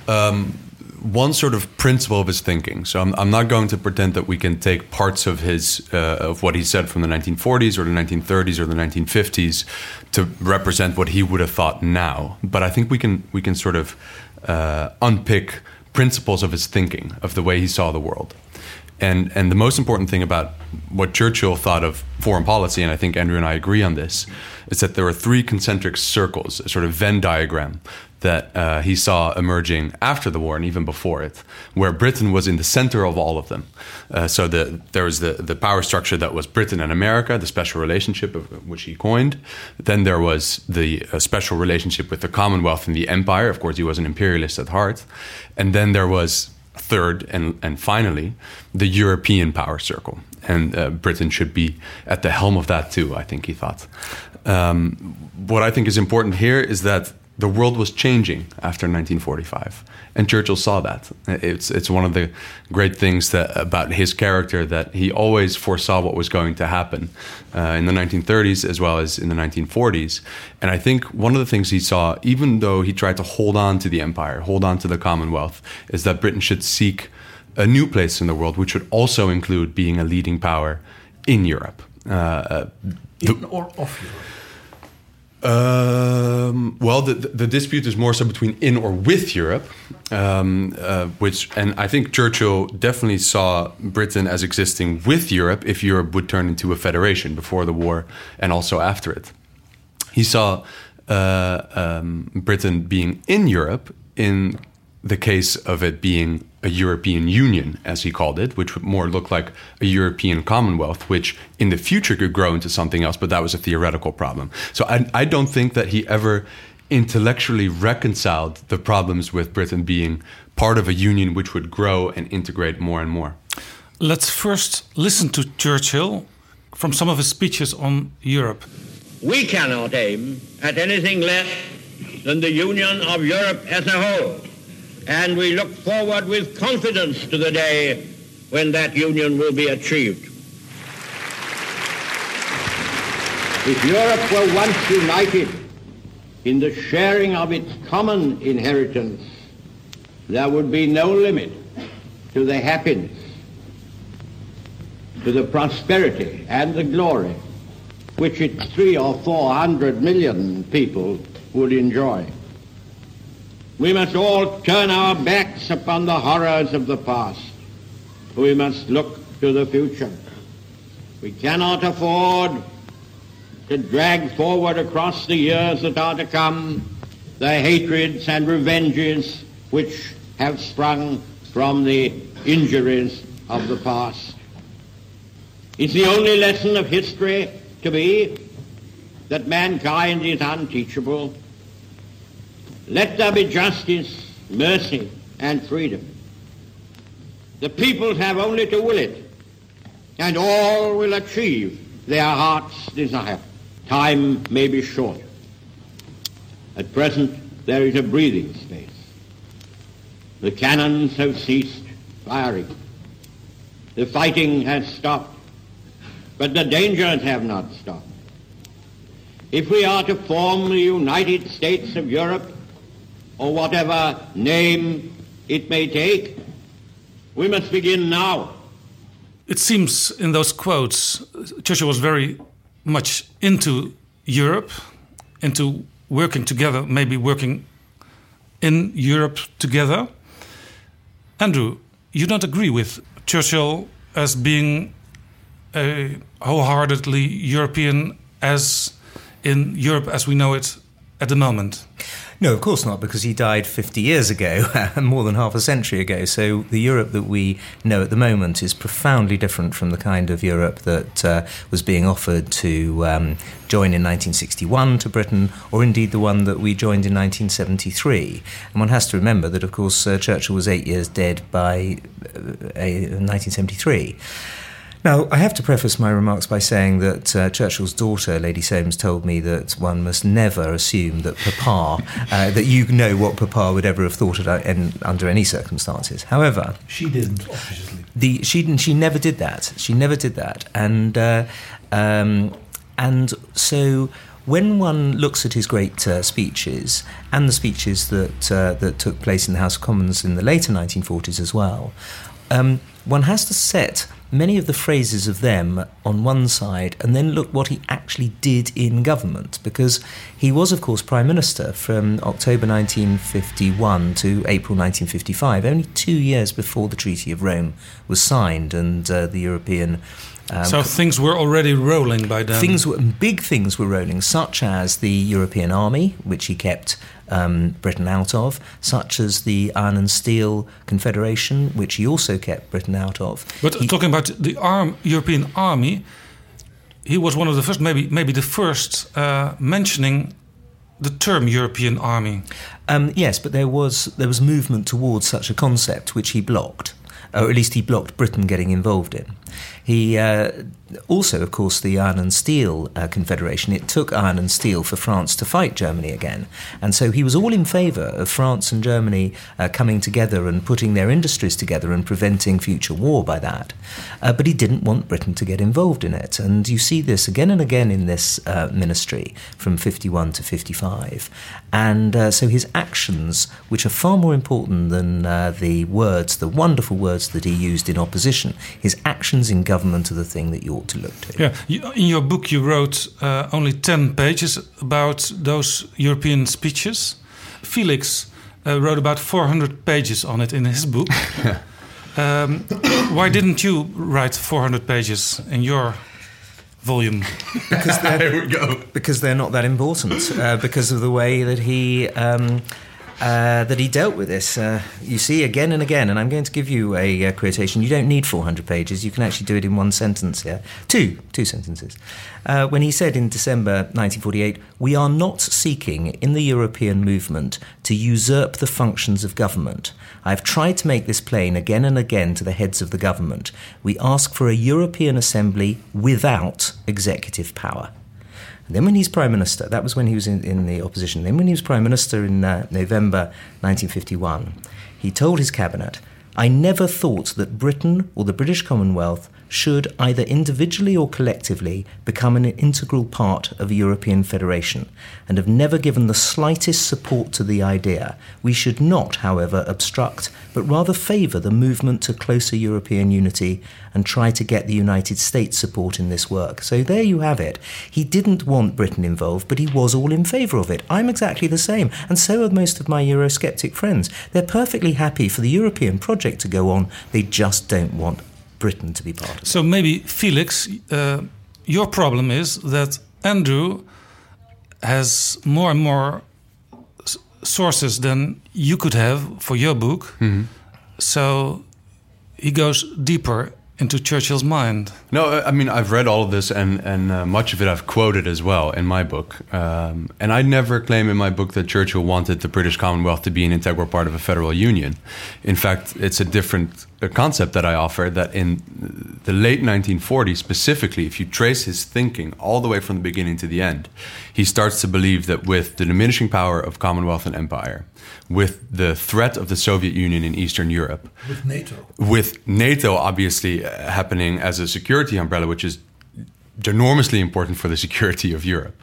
um, one sort of principle of his thinking. So I'm, I'm not going to pretend that we can take parts of his uh, of what he said from the 1940s or the 1930s or the 1950s to represent what he would have thought now. But I think we can we can sort of uh, unpick principles of his thinking of the way he saw the world. And and the most important thing about what Churchill thought of foreign policy, and I think Andrew and I agree on this, is that there are three concentric circles, a sort of Venn diagram that uh, he saw emerging after the war and even before it, where Britain was in the center of all of them. Uh, so the, there was the, the power structure that was Britain and America, the special relationship of, which he coined. Then there was the uh, special relationship with the Commonwealth and the Empire. Of course, he was an imperialist at heart. And then there was third and, and finally the European power circle. And uh, Britain should be at the helm of that too, I think he thought. Um, what I think is important here is that the world was changing after 1945, and Churchill saw that. It's it's one of the great things that about his character that he always foresaw what was going to happen uh, in the 1930s as well as in the 1940s. And I think one of the things he saw, even though he tried to hold on to the empire, hold on to the Commonwealth, is that Britain should seek a new place in the world, which would also include being a leading power in Europe. Uh, uh, In or of Europe? Um, well, the, the dispute is more so between in or with Europe, um, uh, which, and I think Churchill definitely saw Britain as existing with Europe if Europe would turn into a federation before the war and also after it. He saw uh, um, Britain being in Europe in the case of it being a European Union, as he called it, which would more look like a European Commonwealth, which in the future could grow into something else, but that was a theoretical problem. So I, I don't think that he ever intellectually reconciled the problems with Britain being part of a union which would grow and integrate more and more. Let's first listen to Churchill from some of his speeches on Europe. We cannot aim at anything less than the union of Europe as a whole. And we look forward with confidence to the day when that union will be achieved. If Europe were once united in the sharing of its common inheritance, there would be no limit to the happiness, to the prosperity and the glory which its three or four hundred million people would enjoy. We must all turn our backs upon the horrors of the past. We must look to the future. We cannot afford to drag forward across the years that are to come the hatreds and revenges which have sprung from the injuries of the past. It's the only lesson of history to be that mankind is unteachable. Let there be justice, mercy, and freedom. The peoples have only to will it, and all will achieve their heart's desire. Time may be short. At present, there is a breathing space. The cannons have ceased firing. The fighting has stopped, but the dangers have not stopped. If we are to form the United States of Europe, or whatever name it may take, we must begin now. It seems in those quotes, Churchill was very much into Europe, into working together, maybe working in Europe together. Andrew, you don't agree with Churchill as being a wholeheartedly European as in Europe as we know it at the moment? No, of course not, because he died 50 years ago, [LAUGHS] more than half a century ago. So the Europe that we know at the moment is profoundly different from the kind of Europe that uh, was being offered to um, join in 1961 to Britain, or indeed the one that we joined in 1973. And one has to remember that, of course, uh, Churchill was eight years dead by uh, 1973. Now, I have to preface my remarks by saying that uh, Churchill's daughter, Lady Soames, told me that one must never assume that Papa, uh, that you know what Papa would ever have thought of in, under any circumstances. However, She didn't, obviously. the she she never did that. She never did that, and uh, um, and so when one looks at his great uh, speeches and the speeches that uh, that took place in the House of Commons in the later 1940s as well, um, one has to set many of the phrases of them on one side and then look what he actually did in government because he was of course prime minister from October 1951 to April 1955 only 2 years before the treaty of Rome was signed and uh, the European um, so things were already rolling by then. Things were big things were rolling, such as the European Army, which he kept um, Britain out of, such as the Iron and Steel Confederation, which he also kept Britain out of. But He- talking about the arm, European army, he was one of the first, maybe maybe the first, uh, mentioning the term European army. Um, yes, but there was there was movement towards such a concept which he blocked, or at least he blocked Britain getting involved in. He uh, also, of course, the Iron and Steel uh, Confederation. It took iron and steel for France to fight Germany again, and so he was all in favour of France and Germany uh, coming together and putting their industries together and preventing future war by that. Uh, but he didn't want Britain to get involved in it, and you see this again and again in this uh, ministry from 51 to 55. And uh, so his actions, which are far more important than uh, the words, the wonderful words that he used in opposition, his actions in government are the thing that you ought to look to. Yeah, you, in your book, you wrote uh, only 10 pages about those European speeches. Felix uh, wrote about 400 pages on it in his book. [LAUGHS] um, why didn't you write 400 pages in your volume? because [LAUGHS] they're, Because they're not that important. Uh, because of the way that he. Um, uh, that he dealt with this. Uh, you see again and again, and I'm going to give you a, uh quotation. You don't need 400 pages. You can actually do it in one sentence here. Two, two sentences. Uh, when he said in December 1948, we are not seeking in the European movement to usurp the functions of government. I've tried to make this plain again and again to the heads of the government. We ask for a European Assembly without executive power. And then, when he's prime minister, that was when he was in, in the opposition. Then, when he was prime minister in uh, November 1951, he told his cabinet, I never thought that Britain or the British Commonwealth should, either individually or collectively, become an integral part of a European federation, and have never given the slightest support to the idea. We should not, however, obstruct, but rather favour the movement to closer European unity and try to get the United States support in this work. So there you have it. He didn't want Britain involved, but he was all in favour of it. I'm exactly the same, and so are most of my Eurosceptic friends. They're perfectly happy for the European project to go on, they just don't want Britain to be part of it. So maybe, Felix, uh, your problem is that Andrew has more and more s- sources than you could have for your book. So he goes deeper into Churchill's mind. No, I mean I've read all of this, and and uh, much of it I've quoted as well in my book. Um, and I never claim in my book that Churchill wanted the British Commonwealth to be an integral part of a federal union. In fact, it's a different uh, concept that I offer. That in the late 1940s, specifically, if you trace his thinking all the way from the beginning to the end, he starts to believe that with the diminishing power of Commonwealth and Empire, with the threat of the Soviet Union in Eastern Europe, With NATO. with NATO obviously uh, happening as a security umbrella, which is enormously important for the security of Europe,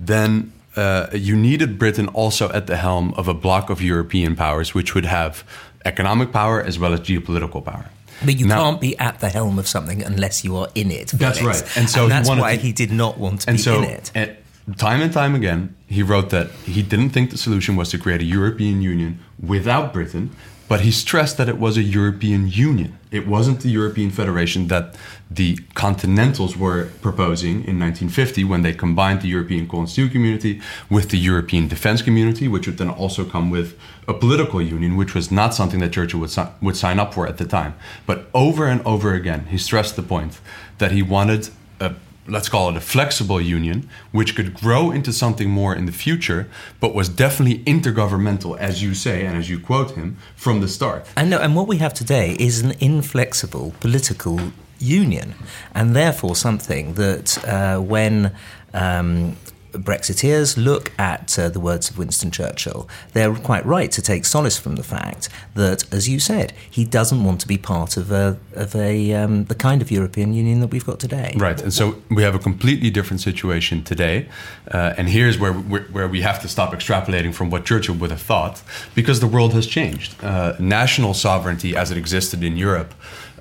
then uh, you needed Britain also at the helm of a bloc of European powers, which would have economic power as well as geopolitical power. But you Now- can't be at the helm of something unless you are in it. That's right. And so he that's wanted why to- he did not want to and be so, in it. at- time and time again, he wrote that he didn't think the solution was to create a European Union without Britain, but he stressed that it was a European Union. It wasn't the European Federation that the Continentals were proposing in 1950 when they combined the European Coal and Steel Community with the European Defense Community, which would then also come with a political union, which was not something that Churchill would, si- would sign up for at the time. But over and over again, he stressed the point that he wanted a let's call it a flexible union, which could grow into something more in the future, but was definitely intergovernmental, as you say and as you quote him, from the start. And what we have today is an inflexible political union, and therefore something that uh, when um, Brexiteers look at uh, the words of Winston Churchill, they're quite right to take solace from the fact that, as you said, he doesn't want to be part of a, of a um, the kind of European Union that we've got today. Right, and so we have a completely different situation today, uh, and here's where we, where we have to stop extrapolating from what Churchill would have thought, because the world has changed. Uh, national sovereignty, as it existed in Europe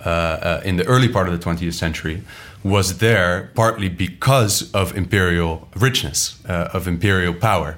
uh, uh, in the early part of the 20th century, was there partly because of imperial richness, uh, of imperial power.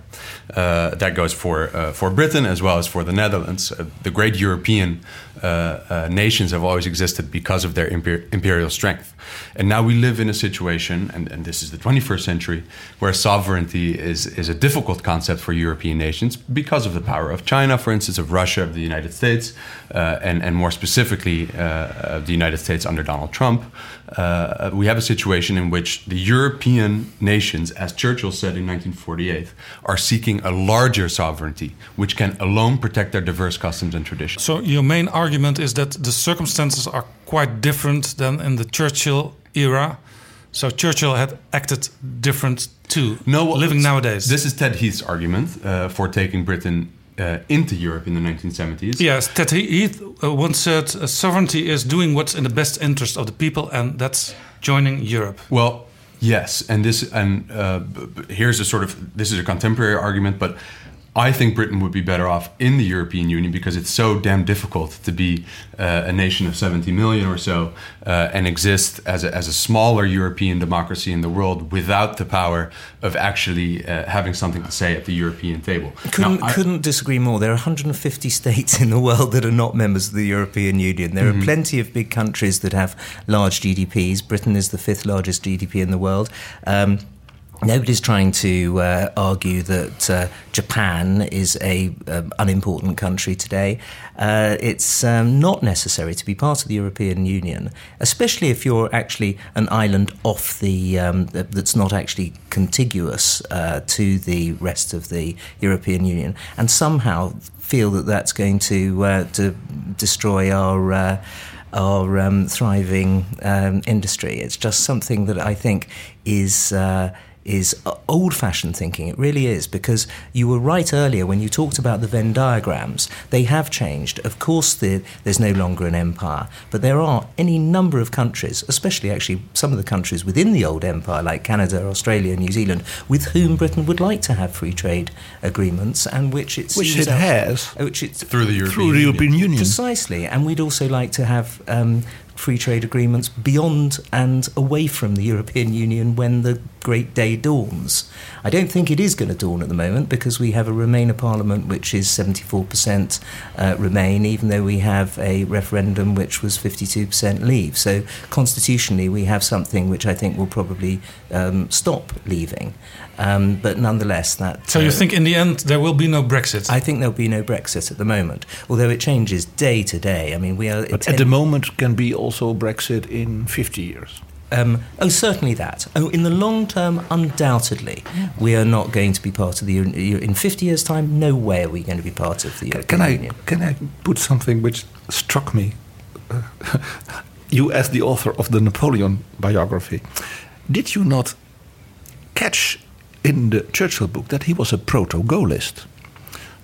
Uh, that goes for uh, for Britain as well as for the Netherlands. Uh, the great European uh, nations have always existed because of their imper- imperial strength. And now we live in a situation, and, and this is the 21st century, where sovereignty is, is a difficult concept for European nations because of the power of China, for instance, of Russia, of the United States, and, and more specifically, of the United States under Donald Trump, uh, we have a situation in which the European nations, as Churchill said in 1948, are seeking a larger sovereignty, which can alone protect their diverse customs and traditions. So your main argument is that the circumstances are quite different than in the Churchill era. So Churchill had acted different too. No, living nowadays. This is Ted Heath's argument uh, for taking Britain uh, into Europe in the 1970s. Yes, Ted Heath uh, once said sovereignty is doing what's in the best interest of the people, and that's joining Europe. Well, yes, and this and uh, here's a sort of this is a contemporary argument, but I think Britain would be better off in the European Union because it's so damn difficult to be uh, a nation of 70 million or so uh, and exist as a, as a smaller European democracy in the world without the power of actually uh, having something to say at the European table. Couldn't, Now, I- couldn't disagree more. There are 150 states in the world that are not members of the European Union. There Mhm. are plenty of big countries that have large GDPs. Britain is the fifth largest GDP in the world. Um, Nobody's trying to uh, argue that uh, Japan is a um, unimportant country today. Uh, it's um, not necessary to be part of the European Union, especially if you're actually an island off the um, that's not actually contiguous uh, to the rest of the European Union, and somehow feel that that's going to uh, to destroy our. Uh, our um, thriving um, industry. It's just something that I think is. Uh, is old fashioned thinking. It really is, because you were right earlier when you talked about the Venn diagrams. They have changed. Of course, the, there's no longer an empire, but there are any number of countries, especially actually some of the countries within the old empire, like Canada, Australia, New Zealand, with whom Britain would like to have free trade agreements and which it Which seems it has. which it, Through the European Through the European Union. Precisely, and we'd also like to have um, free trade agreements beyond and away from the European Union when the great day dawns. I don't think it is going to dawn at the moment because we have a Remainer Parliament which is 74% uh, Remain, even though we have a referendum which was 52% Leave. So constitutionally, we have something which I think will probably um, stop leaving. Um, but nonetheless, that. So you uh, think in the end there will be no Brexit? I think there'll be no Brexit at the moment, although it changes day to day. I mean, we are. But at the moment, can be also Brexit in 50 years. Um, oh, certainly that. Oh, in the long term, undoubtedly, we are not going to be part of the. Eu- In 50 years' time, no way are we going to be part of the European Can I Union. can I put something which struck me? Uh, [LAUGHS] you, as the author of the Napoleon biography, did you not catch in the Churchill book that he was a proto-Gaullist?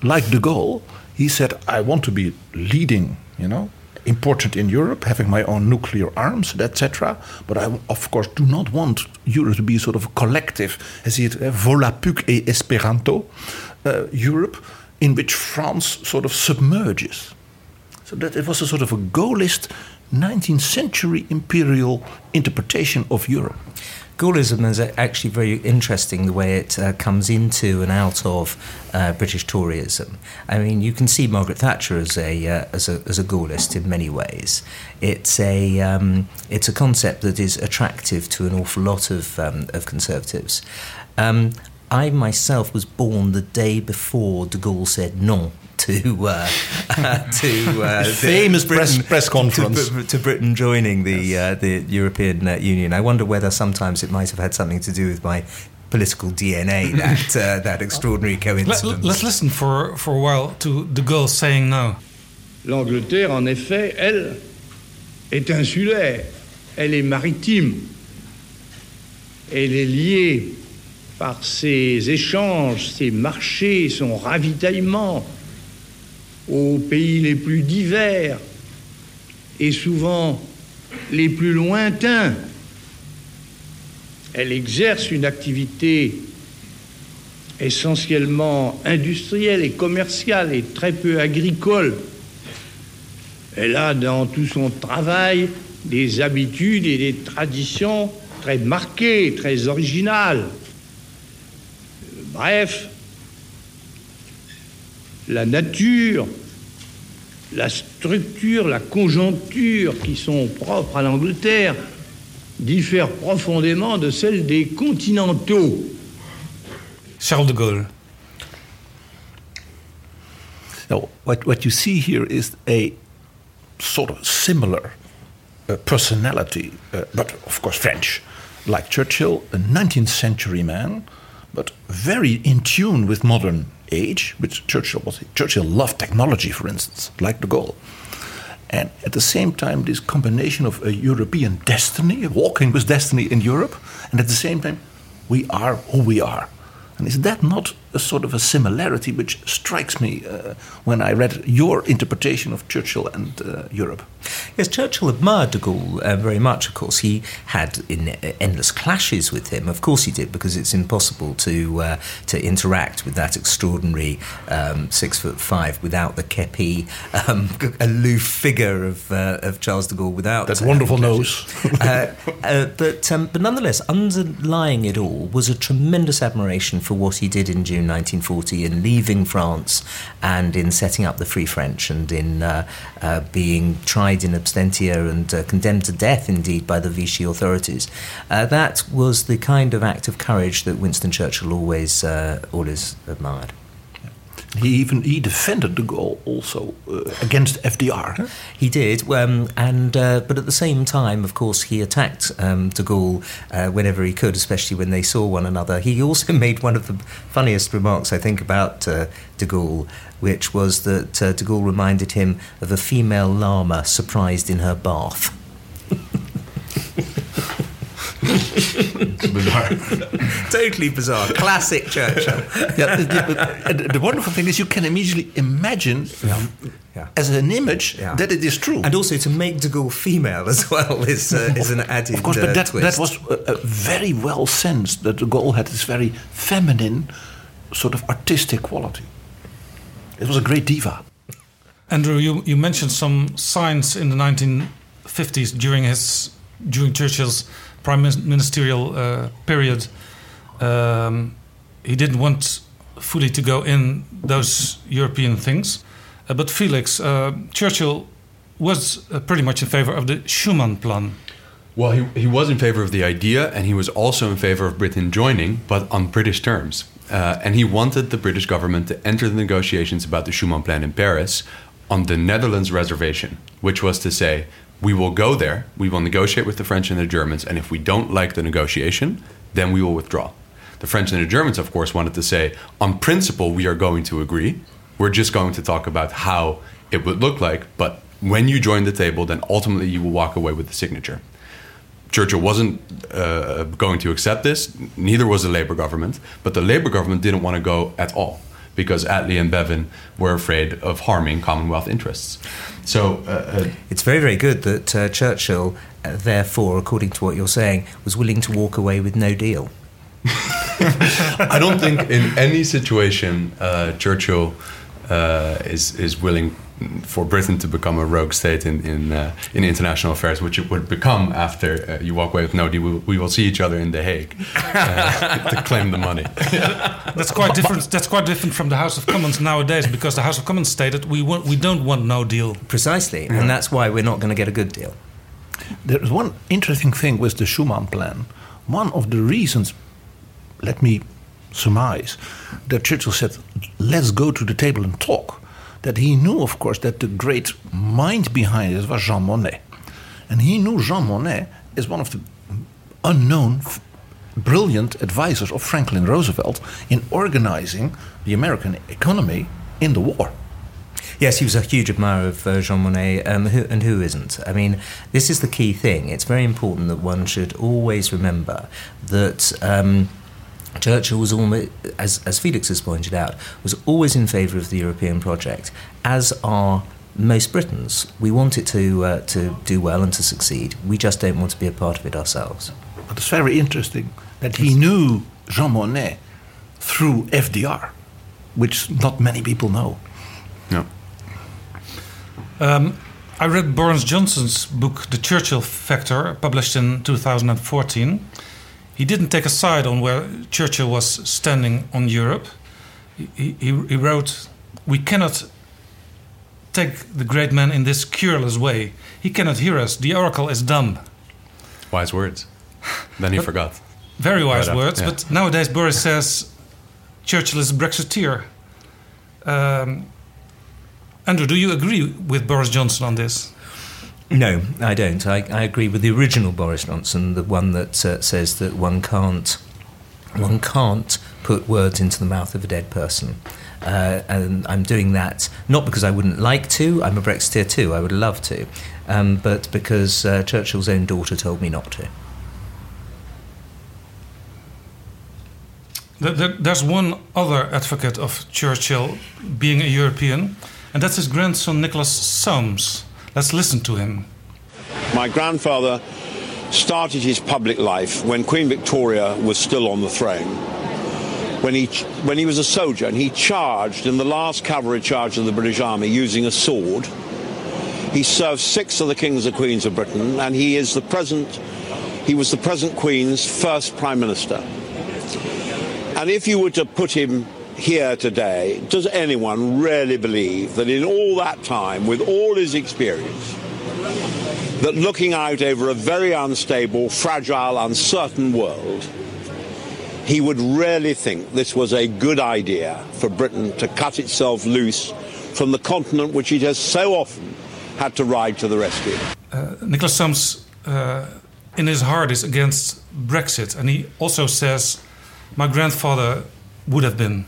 Like de Gaulle, he said, "I want to be leading, you know, important in Europe, having my own nuclear arms, etc. But I, of course, do not want Europe to be sort of collective, as he had, uh, Volapük et Esperanto, uh, Europe, in which France sort of submerges. So that it was a sort of a Gaullist 19th century imperial interpretation of Europe. Gaullism is actually very interesting the way it uh, comes into and out of uh, British Toryism. I mean, you can see Margaret Thatcher as a uh, as a as a Gaullist in many ways. It's a um, it's a concept that is attractive to an awful lot of um, of conservatives. Um, I myself was born the day before de Gaulle said non to [LAUGHS] uh, to uh, [LAUGHS] His famous press- press conference. to, to Britain joining the uh, the European uh, Union. I wonder whether sometimes it might have had something to do with my political DNA [LAUGHS] that uh, that extraordinary coincidence. Let, coincidence. us listen for, for a while to the girl saying no. L'Angleterre, en effet, elle, est insulaire, elle est maritime, elle est liée par ses échanges, ses marchés, son ravitaillement aux pays les plus divers et souvent les plus lointains. Elle exerce une activité essentiellement industrielle et commerciale et très peu agricole. Elle a dans tout son travail des habitudes et des traditions très marquées, très originales. Bref, la nature, la structure, la conjoncture qui sont propres à l'Angleterre diffèrent profondément de celles des continentaux. Charles de Gaulle. Now, what, what you see here is a sort of similar uh, personality, uh, but of course French, like Churchill, a 19th century man, but very in tune with modern age, which Churchill was. Churchill loved technology, for instance, like de Gaulle. And at the same time, this combination of a European destiny, walking with destiny in Europe, and at the same time, we are who we are. And is that not a sort of a similarity which strikes me uh, when I read your interpretation of Churchill and uh, Europe? Yes, Churchill admired de Gaulle uh, very much, of course. He had in, uh, endless clashes with him. Of course he did, because it's impossible to, uh, to interact with that extraordinary um, six foot five without the kepi, um, [LAUGHS] aloof figure of, uh, of Charles de Gaulle without that wonderful nose. [LAUGHS] but, um, but nonetheless, underlying it all was a tremendous admiration for what he did in June 1940 in leaving France and in setting up the Free French and in uh, uh, being tried in absentia and uh, condemned to death, indeed, by the Vichy authorities. Uh, that was the kind of act of courage that Winston Churchill always, uh, always admired. He even he defended de Gaulle also uh, against FDR. He did, um, and uh, but at the same time, of course, he attacked um, de Gaulle uh, whenever he could, especially when they saw one another. He also [LAUGHS] made one of the funniest remarks, I think, about uh, de Gaulle, which was that uh, de Gaulle reminded him of a female llama surprised in her bath. [LAUGHS] it's bizarre. totally bizarre. Classic Churchill. yeah, the, the, the, wonderful thing is you can immediately imagine yeah. Yeah. as an image yeah. that it is true. And also to make de Gaulle female as well is, uh, is an added Of course, but uh, that, twist. that was uh, very well sensed that de Gaulle had this very feminine sort of artistic quality. It was a great diva. Andrew, you, you mentioned some signs in the 1950s during his during Churchill's prime ministerial uh, period, um, he didn't want fully to go in those European things. Uh, but Felix, uh, Churchill was uh, pretty much in favor of the Schuman Plan. Well, he, he was in favor of the idea, and he was also in favor of Britain joining, but on British terms. Uh, and he wanted the British government to enter the negotiations about the Schuman Plan in Paris on the Netherlands reservation, which was to say, we will go there, we will negotiate with the French and the Germans, and if we don't like the negotiation, then we will withdraw. The French and the Germans, of course, wanted to say, on principle, we are going to agree. We're just going to talk about how it would look like, but when you join the table, then ultimately you will walk away with the signature. Churchill wasn't uh, going to accept this, neither was the Labour government, but the Labour government didn't want to go at all because Attlee and Bevin were afraid of harming Commonwealth interests. So uh, uh, it's very, very good that uh, Churchill, uh, therefore, according to what you're saying, was willing to walk away with no deal. [LAUGHS] I don't think in any situation uh, Churchill uh, is is willing for Britain to become a rogue state in in, uh, in international affairs, which it would become after uh, you walk away with no deal. We, we, will see each other in The Hague uh, [LAUGHS] to claim the money. [LAUGHS] that's quite different. That's quite different from the House of Commons nowadays, because the House of Commons stated we want, we don't want no deal. Precisely, yeah. and that's why we're not going to get a good deal. There's one interesting thing with the Schuman Plan. One of the reasons, let me surmise, that Churchill said, "Let's go to the table and talk." That he knew, of course, that the great mind behind it was Jean Monnet. And he knew Jean Monnet is one of the unknown, brilliant advisors of Franklin Roosevelt in organizing the American economy in the war. Yes, he was a huge admirer of uh, Jean Monnet, um, who, and who isn't? I mean, this is the key thing. It's very important that one should always remember that. Um, Churchill was almost, as, as Felix has pointed out, was always in favour of the European project, as are most Britons. We want it to, uh, to do well and to succeed. We just don't want to be a part of it ourselves. But it's very interesting that he knew Jean Monnet through FDR, which not many people know. No. Um, I read Boris Johnson's book, The Churchill Factor, published in 2014 he didn't take a side on where Churchill was standing on Europe. He, he, he wrote, We cannot take the great man in this cureless way. He cannot hear us. The oracle is dumb. Wise words. Then he forgot. Very wise Right up, words. yeah. But nowadays, Boris says Churchill is a Brexiteer. Um, Andrew, do you agree with Boris Johnson on this? No, I don't. I, I agree with the original Boris Johnson, the one that uh, says that one can't one can't put words into the mouth of a dead person. Uh, and I'm doing that not because I wouldn't like to. I'm a Brexiteer too. I would love to, um, but because uh, Churchill's own daughter told me not to. There- there- There's one other advocate of Churchill being a European, and that's his grandson Nicholas Soames. Let's listen to him. My grandfather started his public life when Queen Victoria was still on the throne. When he, when he was a soldier and he charged in the last cavalry charge of the British Army using a sword. He served six of the kings and queens of Britain and he is the present, he was the present Queen's first Prime Minister. And if you were to put him here today, does anyone really believe that in all that time, with all his experience, that looking out over a very unstable, fragile, uncertain world, he would really think this was a good idea for Britain to cut itself loose from the continent which it has so often had to ride to the rescue. Uh, Nicholas Soames, uh, in his heart, is against Brexit, and he also says, "My grandfather would have been."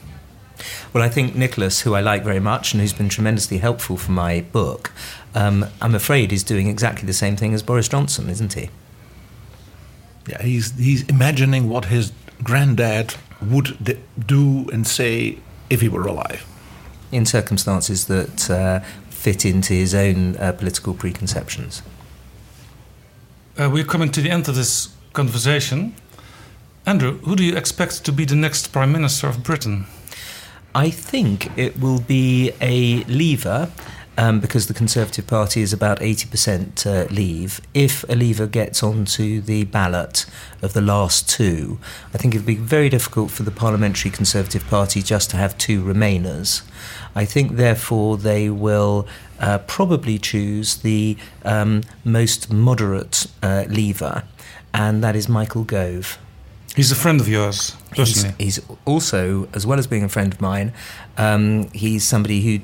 Well, I think Nicholas, who I like very much and who's been tremendously helpful for my book, um, I'm afraid is doing exactly the same thing as Boris Johnson, isn't he? Yeah, he's he's imagining what his granddad would d- do and say if he were alive. In circumstances that uh, fit into his own uh, political preconceptions. Uh, we're coming to the end of this conversation. Andrew, who do you expect to be the next Prime Minister of Britain? I think it will be a leaver. Um, because the Conservative Party is about 80% uh, leave. If a leaver gets onto the ballot of the last two, I think it would be very difficult for the Parliamentary Conservative Party just to have two remainers. I think, therefore, they will uh, probably choose the um, most moderate uh, leaver, and that is Michael Gove. He's a friend of yours, He's, he's also, as well as being a friend of mine, um, he's somebody who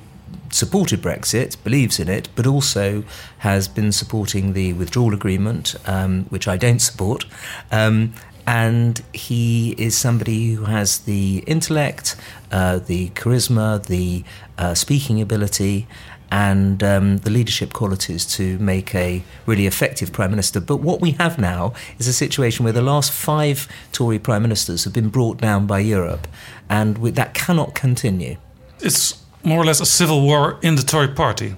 supported Brexit, believes in it, but also has been supporting the withdrawal agreement, um, which I don't support. Um, and he is somebody who has the intellect, uh, the charisma, the uh, speaking ability, and um, the leadership qualities to make a really effective prime minister. But what we have now is a situation where the last five Tory prime ministers have been brought down by Europe, and we, that cannot continue. It's more or less a civil war in the Tory party.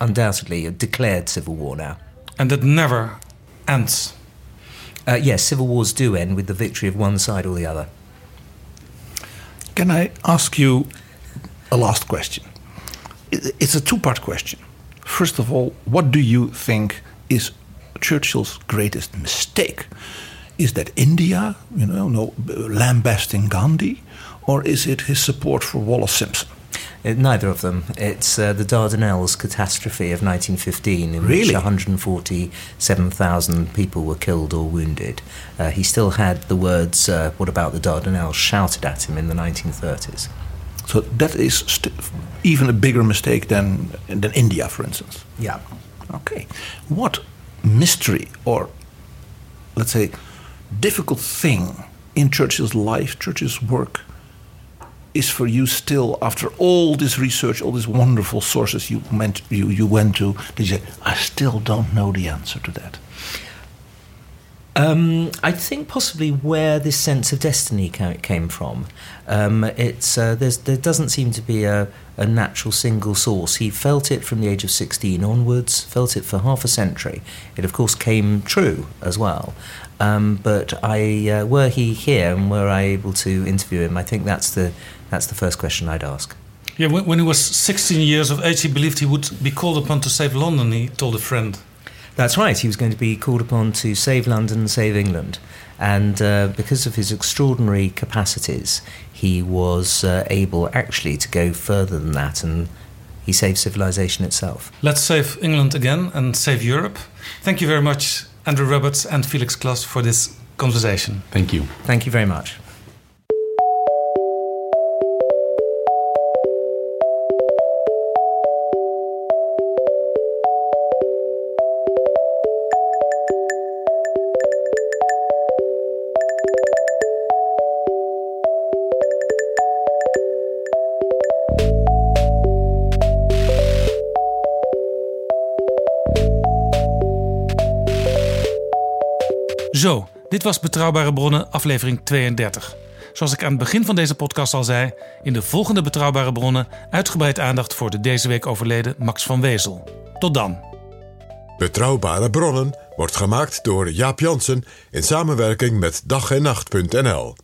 Undoubtedly, a declared civil war now. And that never ends. Uh, yes, civil wars do end with the victory of one side or the other. Can I ask you a last question? It's a two part question. First of all, what do you think is Churchill's greatest mistake? Is that India, you know, no, lambasting Gandhi, or is it his support for Wallace Simpson? Uh, neither of them. It's uh, the Dardanelles catastrophe of 1915, in Really? which 147,000 people were killed or wounded. Uh, he still had the words, uh, What about the Dardanelles, shouted at him in the 1930s. So that is st- even a bigger mistake than than India, for instance. Yeah. Okay. What mystery or let's say difficult thing in Churchill's life, Churchill's work, is for you still after all this research, all these wonderful sources you went you, you went to, did you say, I still don't know the answer to that? Um, I think possibly where this sense of destiny came from. Um, it's uh, there doesn't seem to be a, a natural single source. He felt it from the age of 16 onwards, felt it for half a century. It, of course, came true as well. Um, but I, uh, were he here and were I able to interview him, I think that's the, that's the first question I'd ask. Yeah, when, when he was 16 years of age, he believed he would be called upon to save London, he told a friend. That's right. He was going to be called upon to save London, save England. And uh, because of his extraordinary capacities, he was uh, able actually to go further than that and he saved civilization itself. Let's save England again and save Europe. Thank you very much, Andrew Roberts and Felix Klaas, for this conversation. Thank you. Thank you very much. Zo, dit was Betrouwbare Bronnen, aflevering 32. Zoals ik aan het begin van deze podcast al zei, in de volgende Betrouwbare Bronnen uitgebreid aandacht voor de deze week overleden Max van Wezel. Tot dan. Betrouwbare bronnen wordt gemaakt door Jaap Jansen in samenwerking met dag en nacht.nl.